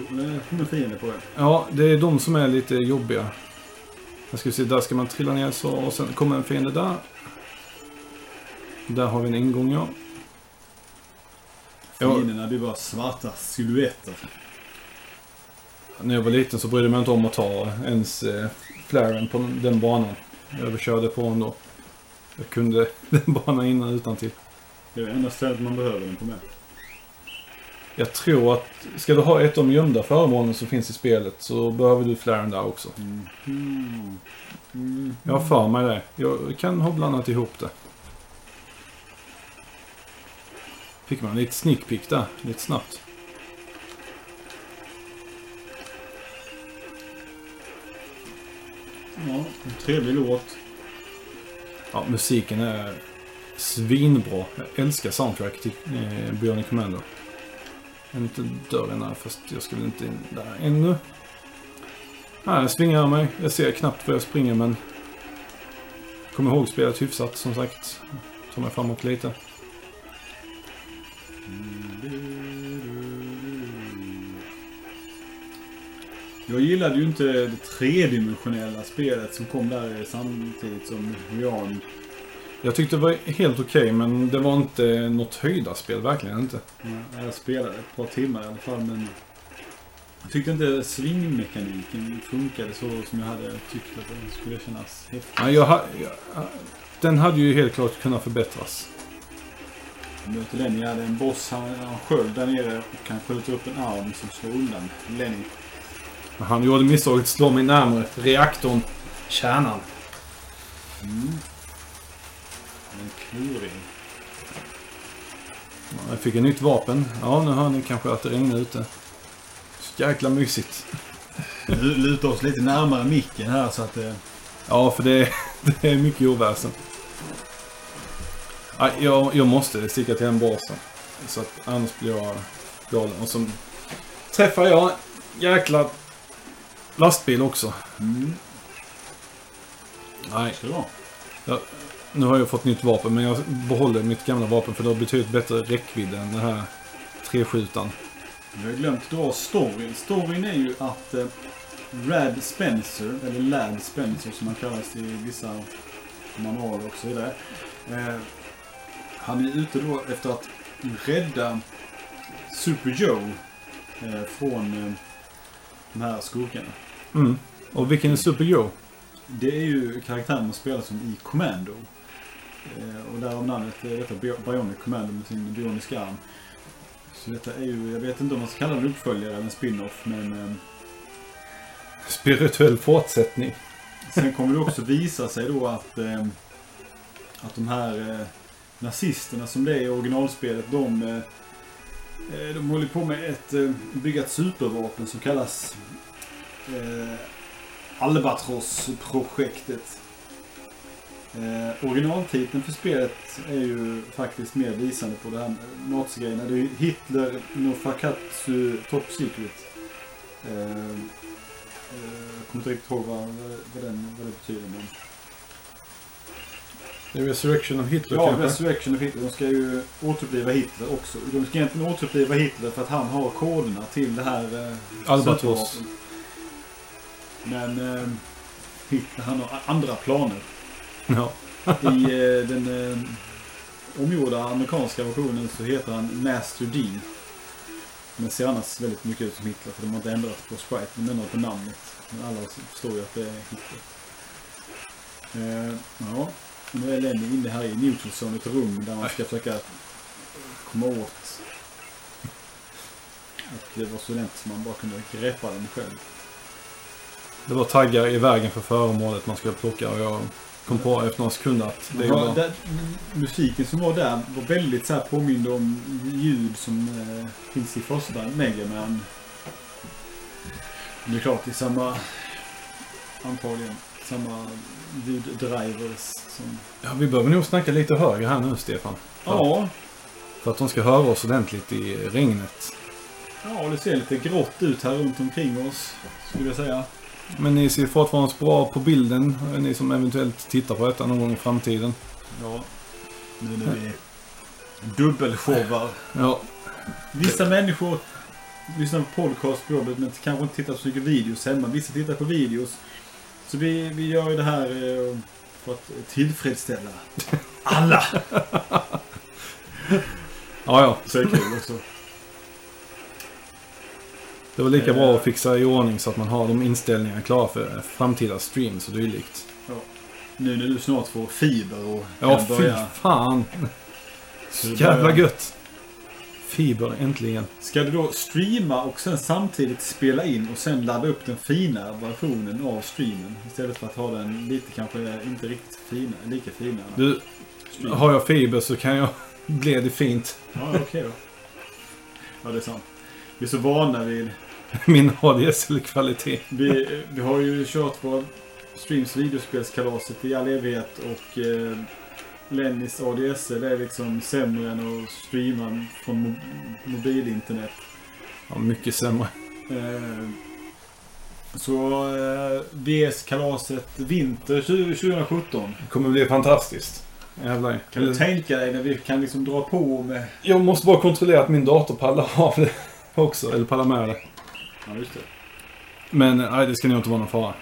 [SPEAKER 2] Då är fiender på det.
[SPEAKER 1] Ja, det är de som är lite jobbiga. Jag ska se, där ska man trilla ner så och sen kommer en fiende där. Där har vi en ingång ja. Ja.
[SPEAKER 2] Fienderna blir bara svarta silhuetter.
[SPEAKER 1] När jag var liten så brydde jag mig inte om att ta ens eh, flaren på den banan. Jag överkörde på den då. Jag kunde den banan innan utan till.
[SPEAKER 2] Det är det enda stället man behöver den på med.
[SPEAKER 1] Jag tror att ska du ha ett av de gömda föremålen som finns i spelet så behöver du flaren där också.
[SPEAKER 2] Mm. Mm. Mm.
[SPEAKER 1] Jag har för mig det. Jag kan ha blandat ihop det. Fick man lite sneak peek där, lite snabbt.
[SPEAKER 2] Ja, en trevlig låt.
[SPEAKER 1] Ja, musiken är svinbra. Jag älskar soundtrack till eh, Bionic Commando. En liten dörren här, fast jag skulle inte in där ännu. Nej, jag svingar mig. Jag ser knappt var jag springer, men... Kommer ihåg spelet hyfsat, som sagt. Tar mig framåt lite.
[SPEAKER 2] Jag gillade ju inte det tredimensionella spelet som kom där samtidigt som Jan
[SPEAKER 1] jag tyckte det var helt okej, men det var inte något höjdarspel, verkligen inte.
[SPEAKER 2] Ja, Jag spelade ett par timmar i alla fall men jag tyckte inte svingmekaniken funkade så som jag hade tyckt att den skulle kännas häftig.
[SPEAKER 1] Ja, jag, ha- jag, den hade ju helt klart kunnat förbättras.
[SPEAKER 2] Jag möter Lenny, jag hade en boss, han han sköld där nere och han skjuter upp en arm som slår undan Lenny.
[SPEAKER 1] Han gjorde misstaget att slå mig närmare reaktorn, kärnan.
[SPEAKER 2] Mm. En kluring.
[SPEAKER 1] Ja, Jag fick ett nytt vapen. Ja, nu hör ni kanske att det regnar ute. Så jäkla mysigt.
[SPEAKER 2] Nu lutar oss lite närmare micken här så att det...
[SPEAKER 1] Ja, för det är, det är mycket oväsen. Ja, jag, jag måste sticka till en basen. Så att annars blir jag galen. Och så träffar jag en jäkla lastbil också.
[SPEAKER 2] Mm.
[SPEAKER 1] Nej,
[SPEAKER 2] Så var.
[SPEAKER 1] Nu har jag fått nytt vapen men jag behåller mitt gamla vapen för det har betydligt bättre räckvidd än den här treskjutan.
[SPEAKER 2] Vi har glömt dra storyn. Storyn är ju att eh, Rad Spencer, eller Lad Spencer som han kallas i vissa manualer och så vidare. Eh, han är ute då efter att rädda Super Joe eh, från eh, de här skurkarna.
[SPEAKER 1] Mm. Och vilken är Super Joe?
[SPEAKER 2] Det är ju karaktären man spelar som i Commando. Eh, och därav namnet eh, detta Bi- Bionic Commando med sin bioniska arm. Så detta är ju, jag vet inte om man ska kalla det en uppföljare eller en spin-off men eh,
[SPEAKER 1] Spirituell fortsättning.
[SPEAKER 2] Sen kommer det också visa sig då att, eh, att de här eh, nazisterna som det är i originalspelet, de, de håller på med ett, bygga ett supervapen som kallas Albatross-projektet. Eh, originaltiteln för spelet är ju faktiskt mer visande på det här nazigrejerna. Det är ju Hitler no Fakatsu Top Secret. Eh, eh, jag kommer inte riktigt ihåg vad, vad, den, vad det betyder. Men...
[SPEAKER 1] Det är Resurrection of Hitler
[SPEAKER 2] Ja,
[SPEAKER 1] kanske?
[SPEAKER 2] Resurrection of Hitler. De ska ju återuppliva Hitler också. De ska egentligen återuppliva Hitler för att han har koderna till det här eh,
[SPEAKER 1] Albatross.
[SPEAKER 2] Men eh, Hitler, han har andra planer.
[SPEAKER 1] Ja.
[SPEAKER 2] I eh, den eh, omgjorda amerikanska versionen så heter han Master D. Men ser annars väldigt mycket ut som Hitler för de har inte ändrat på sprite, de har ändrat på namnet. Men alla förstår ju att det är Hitler. Eh, ja, nu är Lenny inne här i neutral zone, ett rum där man ska försöka komma åt att det var så lätt som man bara kunde greppa den själv.
[SPEAKER 1] Det var taggar i vägen för föremålet man skulle plocka och jag kom på efter några sekunder att det
[SPEAKER 2] Ja, där, musiken som var där var väldigt så här påmind om ljud som eh, finns i första Mega Man. Det är klart, det är samma... Antagligen samma ljuddrivers som...
[SPEAKER 1] Ja, vi behöver nog snacka lite högre här nu, Stefan.
[SPEAKER 2] Ja,
[SPEAKER 1] För att de ska höra oss ordentligt i regnet.
[SPEAKER 2] ja, det ser lite grått ut här runt omkring oss. Skulle jag säga.
[SPEAKER 1] Men ni ser fortfarande bra på bilden, ni som eventuellt tittar på detta någon gång i framtiden.
[SPEAKER 2] Ja. Nu när vi dubbelshowar.
[SPEAKER 1] Ja,
[SPEAKER 2] Vissa människor lyssnar på podcast på jobbet men kanske inte tittar på så mycket videos hemma. Vissa tittar på videos. Så vi, vi gör ju det här eh, för att tillfredsställa alla.
[SPEAKER 1] ja, ja.
[SPEAKER 2] Så är det kul också.
[SPEAKER 1] Det var lika
[SPEAKER 2] Eh.
[SPEAKER 1] bra att fixa i ordning så att man har de inställningarna klara för framtida streams och dylikt.
[SPEAKER 2] Nu när du snart får fiber och
[SPEAKER 1] Ja,
[SPEAKER 2] kan
[SPEAKER 1] fy
[SPEAKER 2] börja...
[SPEAKER 1] fan!
[SPEAKER 2] Så
[SPEAKER 1] Jävla gött! Fiber, äntligen.
[SPEAKER 2] Ska du då streama och sen samtidigt spela in och sen ladda upp den fina versionen av streamen? Istället för att ha den lite kanske inte riktigt fina, lika fina.
[SPEAKER 1] Du,
[SPEAKER 2] stream.
[SPEAKER 1] har jag fiber så kan jag bli det fint.
[SPEAKER 2] Ja, okej då. Ja, det är sant. Vi är så vana vid...
[SPEAKER 1] Min ADSL-kvalitet.
[SPEAKER 2] Vi, vi har ju kört på Streams videospelskalaset i all evighet och eh, Lennys ADSL är liksom sämre än att streama från mo- mobilinternet.
[SPEAKER 1] Ja, mycket sämre.
[SPEAKER 2] Eh, så eh, VS-kalaset vinter 20- 2017.
[SPEAKER 1] Det kommer bli fantastiskt. Jävlar.
[SPEAKER 2] Kan du tänka dig när vi kan liksom dra på med...
[SPEAKER 1] Jag måste bara kontrollera att min dator pallar av det också. Eller det.
[SPEAKER 2] Ja, just det.
[SPEAKER 1] Men nej, det ska nog inte vara någon fara.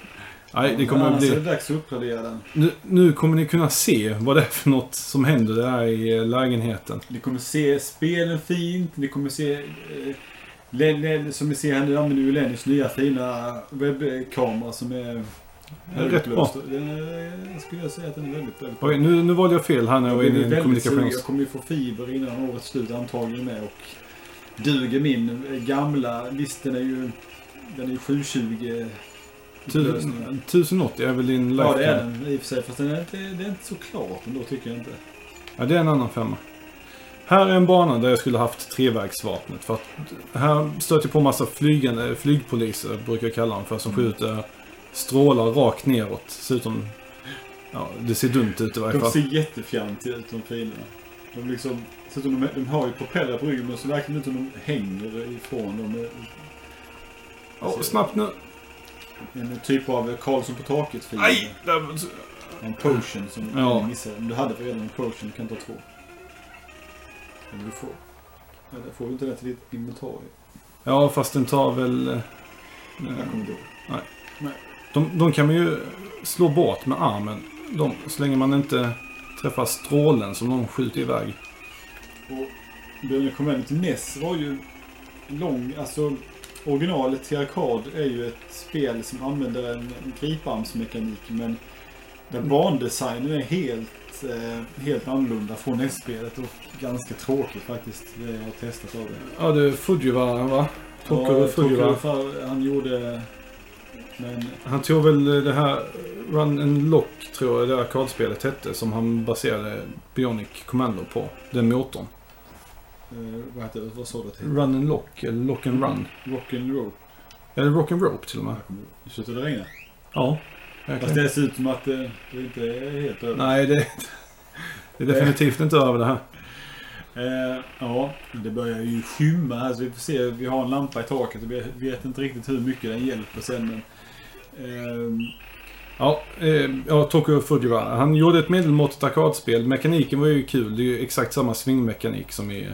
[SPEAKER 1] Nej, det kommer att
[SPEAKER 2] Annars är
[SPEAKER 1] bli...
[SPEAKER 2] det dags att uppgradera den.
[SPEAKER 1] Nu, nu kommer ni kunna se vad det är för något som händer där i eh, lägenheten.
[SPEAKER 2] Ni kommer se spelen fint. Ni kommer se... Eh, Len, Len, som ni ser här nu använder ju Lennys nya fina webbkamera som är
[SPEAKER 1] Rätt bra.
[SPEAKER 2] Den är- Jag skulle säga att den är väldigt, väldigt bra.
[SPEAKER 1] Okej, nu, nu valde jag fel här när jag var
[SPEAKER 2] Jag
[SPEAKER 1] inne i
[SPEAKER 2] blir
[SPEAKER 1] en
[SPEAKER 2] väldigt sugen.
[SPEAKER 1] kommunikations...
[SPEAKER 2] Jag kommer ju få fiber innan årets slut antagligen med. Och duger min gamla. Visst, den är ju... Den är ju 720 upplösning.
[SPEAKER 1] 1080 är väl din
[SPEAKER 2] Ja, det är
[SPEAKER 1] lifetime?
[SPEAKER 2] den i och för sig. Fast den är inte, det är inte så klart ändå tycker jag inte.
[SPEAKER 1] Ja, det är en annan femma. Här är en bana där jag skulle haft trevägsvapnet. För att här stöter jag på massa flygande, flygpoliser, brukar jag kalla dem för, som
[SPEAKER 2] Mm.
[SPEAKER 1] skjuter strålar rakt neråt. Ser ut som... Ja, det ser dumt ut i varje
[SPEAKER 2] De
[SPEAKER 1] fall.
[SPEAKER 2] ser jättefjantiga ut de filerna. De liksom... Så de, de har ju propeller på ryggen men så verkar det inte som de hänger ifrån dem.
[SPEAKER 1] Ja, snabbt nu.
[SPEAKER 2] En typ av Karlsson på taket-filer.
[SPEAKER 1] Aj! Där...
[SPEAKER 2] En potion som
[SPEAKER 1] Ja.
[SPEAKER 2] missade. Du hade redan en potion, du kan ta två. Eller du får. Eller får du inte det till ditt inventarium?
[SPEAKER 1] Ja, fast den tar väl... eh,
[SPEAKER 2] Jag kommer inte ihåg.
[SPEAKER 1] De, de kan man ju slå bort med armen. De, så länge man inte träffar strålen som de skjuter iväg.
[SPEAKER 2] Och Bionic Commando till NES var ju lång, alltså originalet till arkad är ju ett spel som använder en griparmsmekanik men där bandesignen är helt, eh, helt annorlunda från NES-spelet och ganska tråkigt faktiskt. Det jag har testat av det.
[SPEAKER 1] Ja, det är Fujiwara, va? Tokyo
[SPEAKER 2] Ja,
[SPEAKER 1] Fujiwara.
[SPEAKER 2] Han gjorde... Men
[SPEAKER 1] Han tog väl det här Run and Lock, tror jag det arkadspelet hette, som han baserade Bionic Commando på. Den motorn.
[SPEAKER 2] Eh, vad heter det? Vad sa du till?
[SPEAKER 1] Run and Lock, eller Lock and Run.
[SPEAKER 2] Rock'n'Roll.
[SPEAKER 1] Eller Rock'n'Rope till och med.
[SPEAKER 2] Det slutade regna.
[SPEAKER 1] Ja.
[SPEAKER 2] Fast det ser ut som att det, det inte är helt över.
[SPEAKER 1] Nej, det, det är definitivt inte över det här.
[SPEAKER 2] Eh, ja, det börjar ju skymma här så vi får se. Vi har en lampa i taket och vi vet inte riktigt hur mycket den hjälper sen. Men, ehm,
[SPEAKER 1] Ja, eh, ja Tokyo Fujiwara. Han gjorde ett medelmåttigt arkadspel. Mekaniken var ju kul. Det är ju exakt samma svingmekanik som i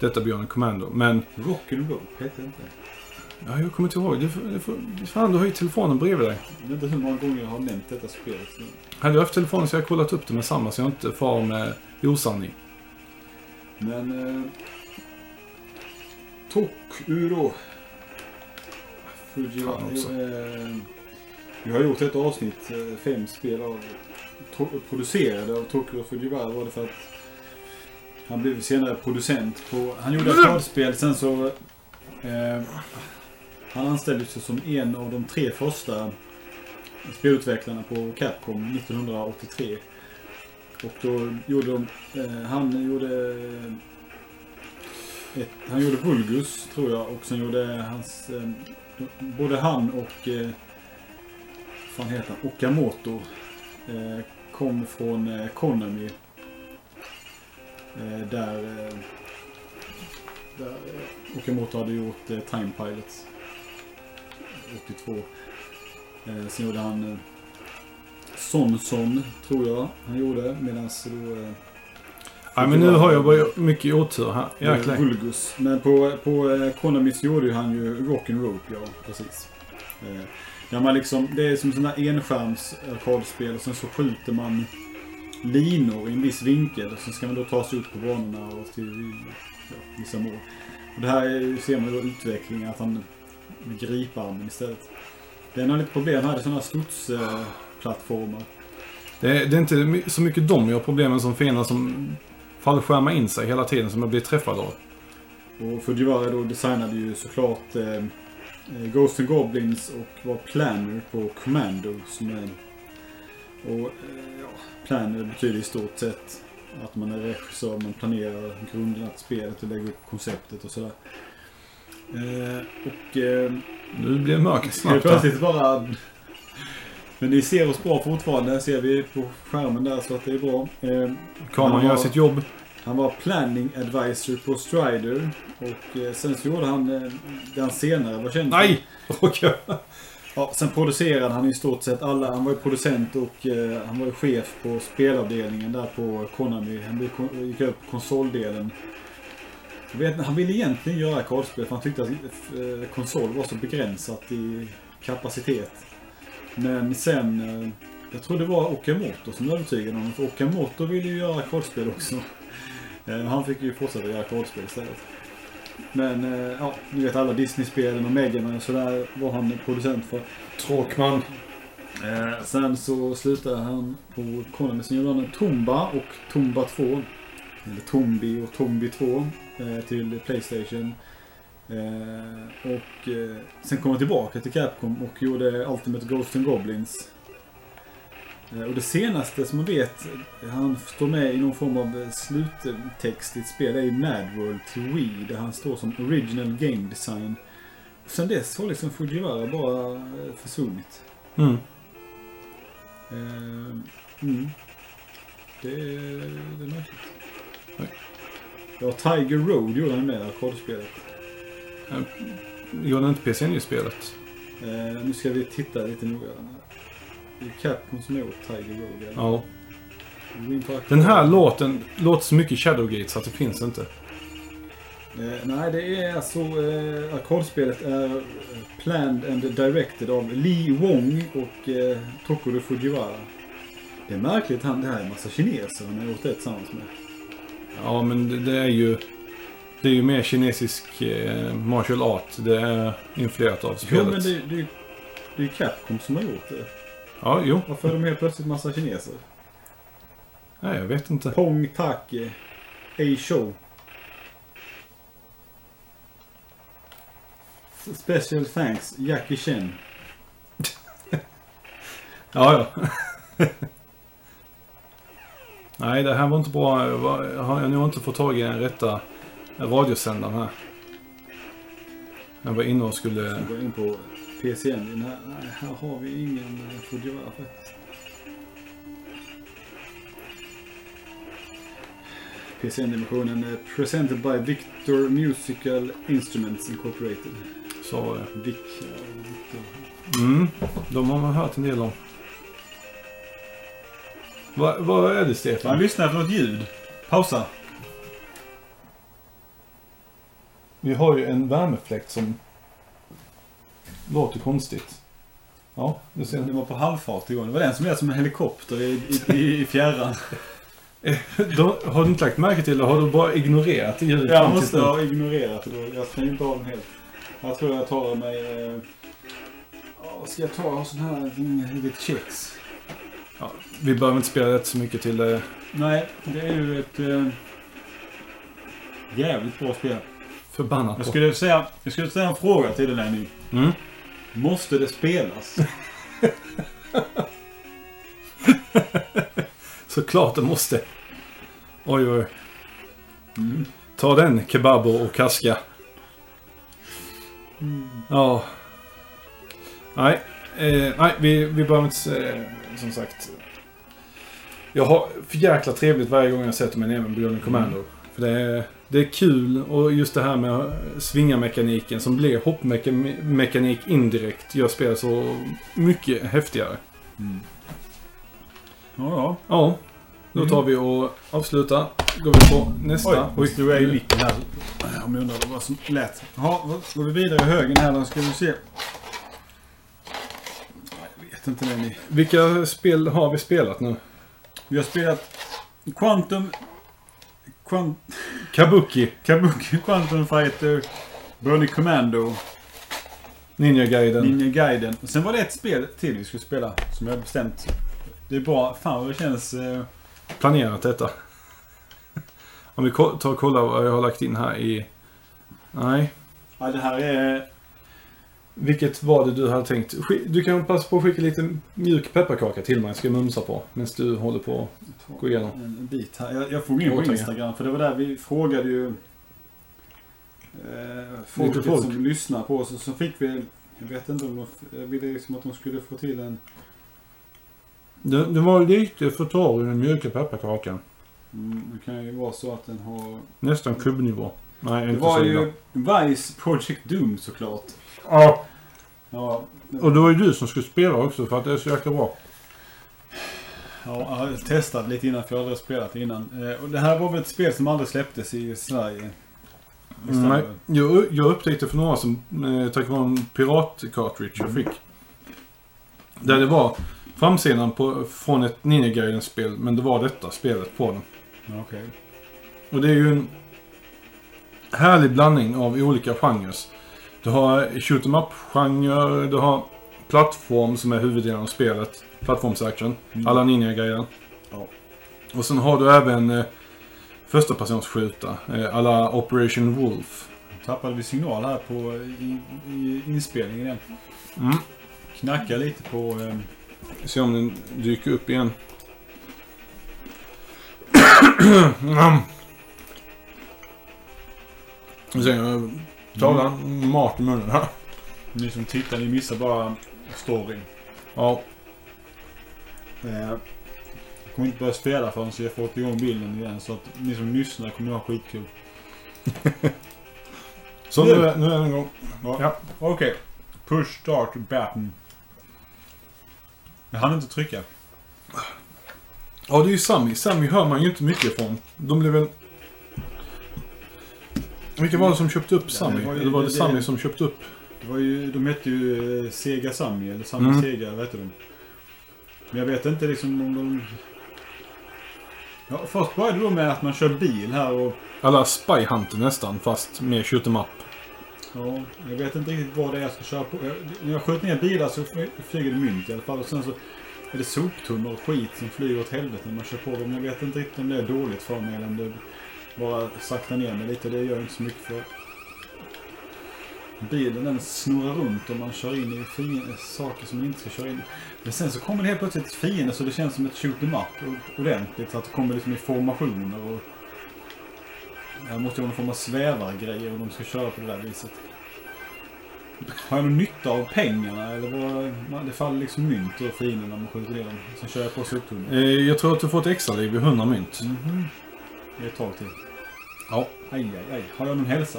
[SPEAKER 1] detta Beyond Commando. Men,
[SPEAKER 2] Rock'n'Rope hette inte.
[SPEAKER 1] ja, jag kommer inte ihåg. Får- du, får- fan, du har ju telefonen bredvid dig.
[SPEAKER 2] Jag vet inte hur många gånger jag har nämnt detta spelet.
[SPEAKER 1] Hade jag haft telefonen så hade jag kollat upp det med samma så jag inte far med osanning.
[SPEAKER 2] Men... Eh, Tokuro. Fujiwara. Eh, vi har gjort ett avsnitt, eh, fem spel av producerade av Tokuro Fujiwara var det för att han blev senare producent på... Han gjorde arkadspel sen så... Eh, han anställdes som en av de tre första spelutvecklarna på Capcom 1983. Och då gjorde de... Eh, han gjorde... Ett, han gjorde Vulgus, tror jag. Och sen gjorde hans... Eh, både han och... Eh, vad fan heter han? Okamoto. Eh, kom från eh, Konami. Eh, där... Eh, där eh, Okamoto hade gjort eh, Time Pilots. 82. Eh, sen gjorde han... Eh, Sonson, tror jag han gjorde. Medan då... Eh,
[SPEAKER 1] Nej, men nu har jag bara mycket otur här. Jäklar.
[SPEAKER 2] Vulgus. Men på, på eh, Konami så gjorde han ju Rock'n'Rope, ja precis. Eh, där man liksom, det är som sådana enskärms arkadspel och sen så skjuter man linor i en viss vinkel sen ska man då ta sig ut på banorna och till ja, vissa mål. Och det här är, ser man ju då utvecklingen att han med griparmen istället. Den har lite problem, han hade sådana studsplattformar.
[SPEAKER 1] Det, är- det är inte så mycket de jag har problemen som fiender som fallskärmar in sig hela tiden som jag blir träffad av.
[SPEAKER 2] Och Fujiwara då designade ju såklart eh, eh, Ghost and Goblins och var planner på Commando. Som är, och eh, planner betyder i stort sett att man är regissör, man planerar grunderna till spelet och lägger upp konceptet och sådär. Eh, och eh,
[SPEAKER 1] Nu blir det mörkt snabbt här.
[SPEAKER 2] plötsligt bara... Men ni ser oss bra fortfarande, ser vi på skärmen där så att det är bra. Eh,
[SPEAKER 1] Kameran gör sitt jobb.
[SPEAKER 2] han var planning advisor på Strider. Och sen så gjorde han det han senare var känd för.
[SPEAKER 1] Nej! Råkade
[SPEAKER 2] Ja, sen producerade han i stort sett alla. Han var ju producent och eh, han var ju chef på spelavdelningen där på Konami. Han gick upp på konsoldelen. Vet, han ville egentligen göra arkadspel för han tyckte att eh, konsol var så begränsat i kapacitet. Men sen, eh, jag tror det var Okamoto som övertygade honom. För Okamoto ville ju göra arkadspel också. Eh, han fick ju fortsätta göra arkadspel istället. Men eh, ja, ni vet alla Disney-spelen och Megaman och sådär var han producent för.
[SPEAKER 1] Tråkman.
[SPEAKER 2] Eh, sen så slutade han på Konami. Sen gjorde han en Tomba och Tomba 2. Eller Tombi och Tombi 2 eh, till Playstation. Eh, och eh, sen kom han tillbaka till Capcom och gjorde Ultimate Ghost and Goblins. Eh, och det senaste som man vet, han står med i någon form av eh, sluttext i ett spel, det är ju Mad World till Wii. Där han står som Original Game Design. Och sen dess har liksom Fujiwara bara eh, försvunnit.
[SPEAKER 1] Mm.
[SPEAKER 2] Eh, mm. Det, det är märkligt.
[SPEAKER 1] Nej.
[SPEAKER 2] Ja, Tiger Road gjorde han med arkadspelet.
[SPEAKER 1] Gjorde inte PC i spelet?
[SPEAKER 2] Eh, nu ska vi titta lite noga. Det är Capcom som har gjort Tiger Road. eller?
[SPEAKER 1] Ja. Den här låten låter så mycket Shadowgate så att det finns inte.
[SPEAKER 2] Eh, nej, det är alltså... Eh, arkadspelet är eh, planned and directed av Lee Wong och eh, Tokuro Fujiwara. Det är märkligt, han, det här är en massa kineser han har gjort det tillsammans med.
[SPEAKER 1] Ja, men det, det är ju... Det är ju mer kinesisk eh, martial art. Det är influerat av
[SPEAKER 2] Jo,
[SPEAKER 1] spelet.
[SPEAKER 2] men det, det, det är ju Capcom som har gjort det.
[SPEAKER 1] Ja, jo.
[SPEAKER 2] Varför är de helt plötsligt massa kineser?
[SPEAKER 1] Nej, jag vet inte.
[SPEAKER 2] Pong Take. A-show. Special thanks, Jackie Chen.
[SPEAKER 1] Ja, ja. Nej, det här var inte bra. Jag har nog inte fått tag i den rätta radiosändaren här. Jag var inne och skulle...
[SPEAKER 2] Jag in på PC Engine. Här, nej, här har vi ingen eh, Fodora faktiskt. PC Engine-versionen är presented by Victor Musical Instruments Incorporated.
[SPEAKER 1] Så var det.
[SPEAKER 2] Vic, Victor.
[SPEAKER 1] Mm, de har man hört en del om. Va, vad är det
[SPEAKER 2] Man
[SPEAKER 1] Stefan?
[SPEAKER 2] lyssnar efter något ljud. Pausa.
[SPEAKER 1] Vi har ju en värmefläkt som låter konstigt. Ja, du ser.
[SPEAKER 2] Den var på halvfart igår. Det var den som lät som en helikopter i, i, i, fjärran.
[SPEAKER 1] Då, har du inte lagt märke till det? Har du bara ignorerat ljudet?
[SPEAKER 2] Jag måste ha ignorerat det. Jag stänger inte av den helt. Jag tror jag tar mig... Eh, ska jag ta? En sån här litet kex.
[SPEAKER 1] Ja, vi behöver inte spela det så mycket till eh, det.
[SPEAKER 2] Nej, det är ju ett... Eh, jävligt bra spel.
[SPEAKER 1] Förbannat
[SPEAKER 2] Jag skulle säga, jag skulle säga en fråga till dig Lenny.
[SPEAKER 1] Mm.
[SPEAKER 2] Måste det spelas?
[SPEAKER 1] Såklart det måste. Oj, oj.
[SPEAKER 2] Mm.
[SPEAKER 1] Ta den, kebab och kaska. Ja. Nej, eh, nej vi, vi behöver inte... Eh, som sagt. Jag har för jäkla trevligt varje gång jag sätter mig ner med Björn Commando. För det är, det är kul och just det här med svingarmekaniken som blir hoppmekanik indirekt gör spelet så mycket häftigare.
[SPEAKER 2] Mm. Ja, ja.
[SPEAKER 1] Ja, då
[SPEAKER 2] Mm.
[SPEAKER 1] tar vi och avslutar. Går vi på nästa.
[SPEAKER 2] Oj, stod jag i micken här. Om jag undrar vad som lät. Jaha, vad- går vi vidare i högen här då ska vi se. Jag vet inte Lenny.
[SPEAKER 1] Vilka spel har vi spelat nu?
[SPEAKER 2] Vi har spelat Quantum... Quant,
[SPEAKER 1] Kabuki,
[SPEAKER 2] Kabuki Quantum Fighter, Burning Commando,
[SPEAKER 1] Ninja Gaiden.
[SPEAKER 2] Ninja Gaiden. Och sen var det ett spel till vi skulle spela som jag bestämt. Det är bra. Fan vad det känns... Eh,
[SPEAKER 1] Planerat detta. Om vi tar och kollar vad jag har lagt in här i... Nej.
[SPEAKER 2] ja, det här är...
[SPEAKER 1] Vilket var det du hade tänkt? Du kan passa på att skicka lite mjuk pepparkaka till mig. Ska jag mumsa på. Medan du håller på att gå igenom.
[SPEAKER 2] En bit här. Jag, jag får in på. Instagram för det var där vi frågade ju eh, folket
[SPEAKER 1] folk.
[SPEAKER 2] som lyssnar på oss. Och så fick vi, jag vet inte om de, jag ville liksom att de skulle få till en,
[SPEAKER 1] Det, det var lite för torr i den mjuka pepparkakan.
[SPEAKER 2] mm, det kan ju vara så att den har,
[SPEAKER 1] Nästan kubbnivå. Nej,
[SPEAKER 2] det
[SPEAKER 1] inte
[SPEAKER 2] var
[SPEAKER 1] så
[SPEAKER 2] ju. Vice Project Doom såklart.
[SPEAKER 1] Ja,
[SPEAKER 2] Ja,
[SPEAKER 1] och det var ju du som skulle spela också för att det är så jäkla bra.
[SPEAKER 2] ja, jag har testat lite innan för jag har aldrig spelat innan. Eh, och det här var väl ett spel som aldrig släpptes i Sverige? Visst
[SPEAKER 1] Nej, jag, jag upptäckte för några som eh, tack vare en pirat-cartridge jag fick. Där det var framsidan på, från ett Ninja Gaiden-spel, men det var detta spelet på den.
[SPEAKER 2] Ja, Okej.
[SPEAKER 1] Och det är ju en härlig blandning av olika genrer. Du har shoot em up-genre, du har plattform som är huvuddelen av spelet. Plattformsaction.
[SPEAKER 2] Mm.
[SPEAKER 1] Alla Ninja Gaiden.
[SPEAKER 2] Ja.
[SPEAKER 1] Och sen har du även eh, första persons skjuta. Eh, alla Operation Wolf.
[SPEAKER 2] Tappade vi signal här på i, i inspelningen.
[SPEAKER 1] Mm.
[SPEAKER 2] Knackar lite på... Eh,
[SPEAKER 1] Se om den dyker upp igen. Mm. Jag talar mat i munnen här.
[SPEAKER 2] Ni som tittar, ni missar bara storyn.
[SPEAKER 1] Ja,
[SPEAKER 2] Eh, jag kommer inte börja spela förrän jag fått igång bilden igen. Så att ni som lyssnar kommer ha skitkul.
[SPEAKER 1] så
[SPEAKER 2] Nu.
[SPEAKER 1] nu är, nu är den igång.
[SPEAKER 2] Ja.
[SPEAKER 1] Ja.
[SPEAKER 2] Okej. Push start button. Jag hann inte trycka.
[SPEAKER 1] Ja, det är ju Sami. Sami hör man ju inte mycket ifrån. De blev väl... Vilka var det som köpte upp
[SPEAKER 2] Ja, det var ju-
[SPEAKER 1] Eller var det,
[SPEAKER 2] det-
[SPEAKER 1] Sami som köpte upp?
[SPEAKER 2] Det var ju, de hette ju eh, Sega Sammy, eller Sammy
[SPEAKER 1] Mm.
[SPEAKER 2] Sega, vad heter de? Men jag vet inte liksom om de... Ja, först började de med att man kör bil här och...
[SPEAKER 1] Alla Spy Hunter nästan, fast med shoot em up.
[SPEAKER 2] Ja, jag vet inte riktigt vad det är jag ska köra på. Jag, när jag skjuter ner bilar så fly- flyger det mynt i alla fall. Och sen så är det soptunnor och skit som flyger åt helvete när man kör på dem. Jag vet inte riktigt om det är dåligt för mig eller om det bara saktar ner mig lite. Det gör inte så mycket för. Bilen den snurrar runt och man kör in i fiender, saker som man inte ska köra in i. Men sen så kommer det helt plötsligt fiender så det känns som ett shoot em up ordentligt. Så att det kommer liksom i formationer och... Det måste ju vara någon form av svävargrejer om de ska köra på det där viset. Har jag någon nytta av pengarna? Eller vad, det faller liksom mynt ur fienden när man skjuter ner dem. Sen kör jag på soptunnan.
[SPEAKER 1] Eh, jag tror att du får ett extra liv i 100 mynt.
[SPEAKER 2] Mhm. Det är ett tag till.
[SPEAKER 1] Ja.
[SPEAKER 2] Aj, aj, aj. Har jag någon hälsa?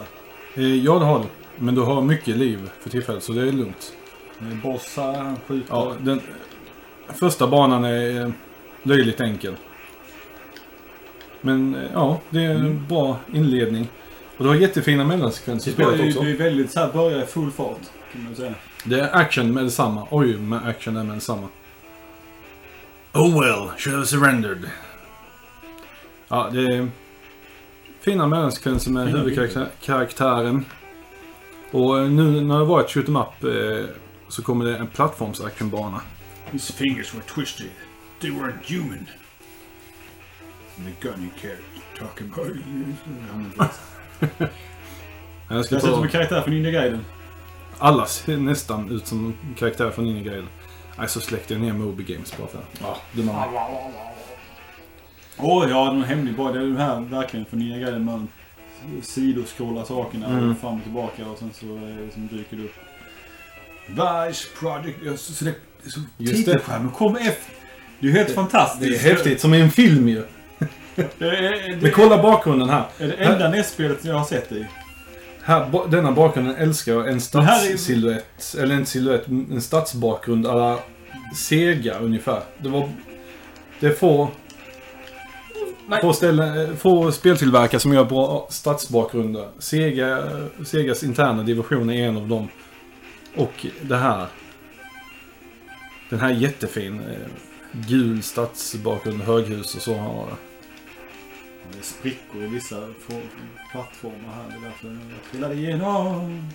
[SPEAKER 1] Eh, ja, det har du. Men du har mycket liv för tillfället, så det är lugnt.
[SPEAKER 2] Med bossar, han skjuter.
[SPEAKER 1] Ja, den första banan är eh, löjligt enkel. Men eh, ja, det är en
[SPEAKER 2] Mm.
[SPEAKER 1] bra inledning. Och du har jättefina mellansekvenser i spelet också.
[SPEAKER 2] det är väldigt så här, börja i full fart. Kan man säga.
[SPEAKER 1] Det är action med detsamma. Oj, med action är med detsamma. Oh well, should have surrendered. Ja, det är fina mellansekvenser med
[SPEAKER 2] Fina
[SPEAKER 1] huvudkaraktären. Och eh, nu när det var ett shoot 'em up eh, så kommer det en plattforms-actionbana.
[SPEAKER 2] His fingers were twisted. They weren't human. And the gun he carried talking about
[SPEAKER 1] Jag ska
[SPEAKER 2] Jag ser ut som en karaktär från Ninja Gaiden.
[SPEAKER 1] Alla ser nästan ut som karaktär från Ninja Gaiden. Nej, så släckte jag ner Moby Games bara för Ja, dumma mig.
[SPEAKER 2] Åh, ja, den hemlig bara. Det är den här verkligen Gaiden. Man sidoskålar sakerna
[SPEAKER 1] Mm.
[SPEAKER 2] fram och tillbaka och sen så är det som dyker det upp. Vice Project. Ja, så, så det, så
[SPEAKER 1] det.
[SPEAKER 2] titelskärmen kommer efter. Det är ju helt fantastiskt.
[SPEAKER 1] Det är häftigt, som i en film ju.
[SPEAKER 2] Det är, det
[SPEAKER 1] Men kolla bakgrunden här.
[SPEAKER 2] är det enda NES-spelet jag har sett i.
[SPEAKER 1] Här, denna bakgrunden älskar jag. En
[SPEAKER 2] Det här är-
[SPEAKER 1] stadssilhuett. Eller en silhuett, en stadsbakgrund alla Sega ungefär. Det var... Det är få...
[SPEAKER 2] Nej.
[SPEAKER 1] Få, ställen, få speltillverkare som gör bra stadsbakgrunder. Sega, Segas interna division är en av dem. Och det här. Den här är jättefin. eh, Gul stadsbakgrund, höghus och så har det.
[SPEAKER 2] Det är sprickor i vissa plattformar här. Det är därför jag trillade igenom.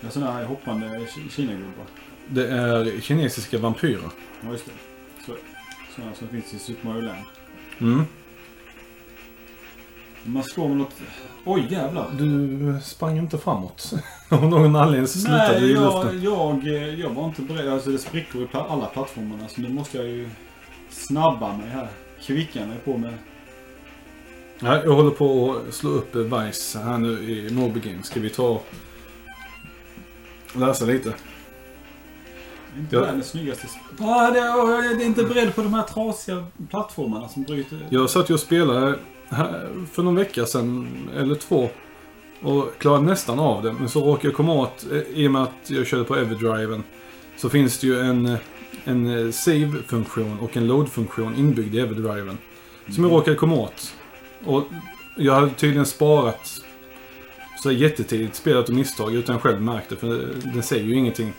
[SPEAKER 2] Det är sådana här hoppande ki- Kina-gubbar.
[SPEAKER 1] Det är kinesiska vampyrer.
[SPEAKER 2] Ja, just det. Så, sådana som finns i Super Mario Land.
[SPEAKER 1] Mm.
[SPEAKER 2] Man slår med något... Oj, jävlar.
[SPEAKER 1] Du sprang inte framåt. Av någon anledning så slutade du i
[SPEAKER 2] jag,
[SPEAKER 1] luften.
[SPEAKER 2] jag, eh, jag var inte beredd. Alltså det sprickor i alla plattformarna. Så nu måste jag ju snabba mig här. Kvicka mig på med...
[SPEAKER 1] Ja, jag håller på att slå upp Vice här nu i Moby Game. Ska vi ta och läsa lite?
[SPEAKER 2] Inte
[SPEAKER 1] Ja.
[SPEAKER 2] världens snyggaste... Ah, det, jag är inte beredd på de här trasiga plattformarna som bryter...
[SPEAKER 1] Jag satt ju och spelade för någon vecka sedan, eller två. Och klarade nästan av det. Men så råkade jag komma åt, eh, i och med att jag körde på Everdriven. Så finns det ju en, eh, en eh, save-funktion och en load-funktion inbyggd i Everdriven. Som jag råkade komma åt. Och jag hade tydligen sparat så jättetidigt spelat och misstag utan själv märkte. För den säger ju ingenting.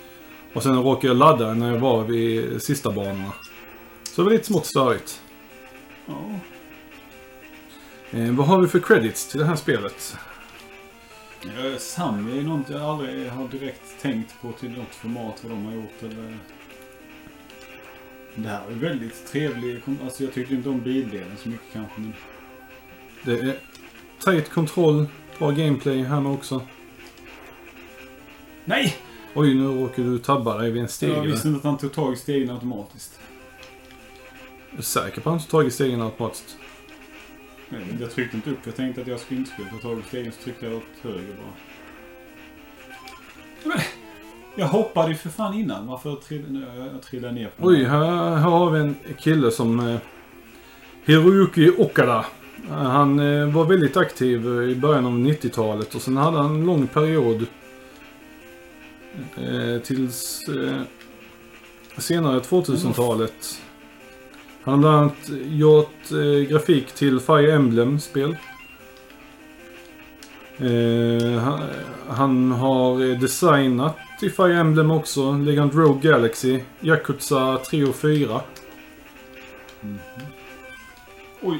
[SPEAKER 1] Och sen råkade jag ladda när jag var vid sista banorna. Så det var lite smått störigt.
[SPEAKER 2] Ja.
[SPEAKER 1] Eh, vad har vi för credits till det här spelet?
[SPEAKER 2] Eh, Sami är något jag aldrig har direkt tänkt på till något format vad de har gjort. Eller... Det här är väldigt trevlig. Alltså jag tyckte inte om bildelen så mycket kanske. Men...
[SPEAKER 1] Det är tight kontroll, bra gameplay här med också.
[SPEAKER 2] Nej!
[SPEAKER 1] Oj, nu råkar du tabba dig vid en steg.
[SPEAKER 2] jag visste inte att han tog tag i stegen automatiskt.
[SPEAKER 1] Är du säker på att han inte tagit stegen automatiskt?
[SPEAKER 2] Nej, men Jag tryckte inte upp. Jag tänkte att jag skulle inte skulle ta tag i stegen så tryckte jag åt höger bara. Men, jag hoppade ju för fan innan. Varför trillade? Jag, jag trillade ner på
[SPEAKER 1] Oj, här, här har vi en kille som... Eh, Hiroyuki Okada. Eh, Han eh, var väldigt aktiv eh, i början av 90-talet och sen hade han en lång period eh, tills eh, senare 2000-talet. Han har bland annat gjort eh, grafik till Fire Emblem-spel. Eh, han, han har eh, designat till Fire Emblem också. Legend Rogue Galaxy, Yakuza 3 och 4.
[SPEAKER 2] Mhm. Oj.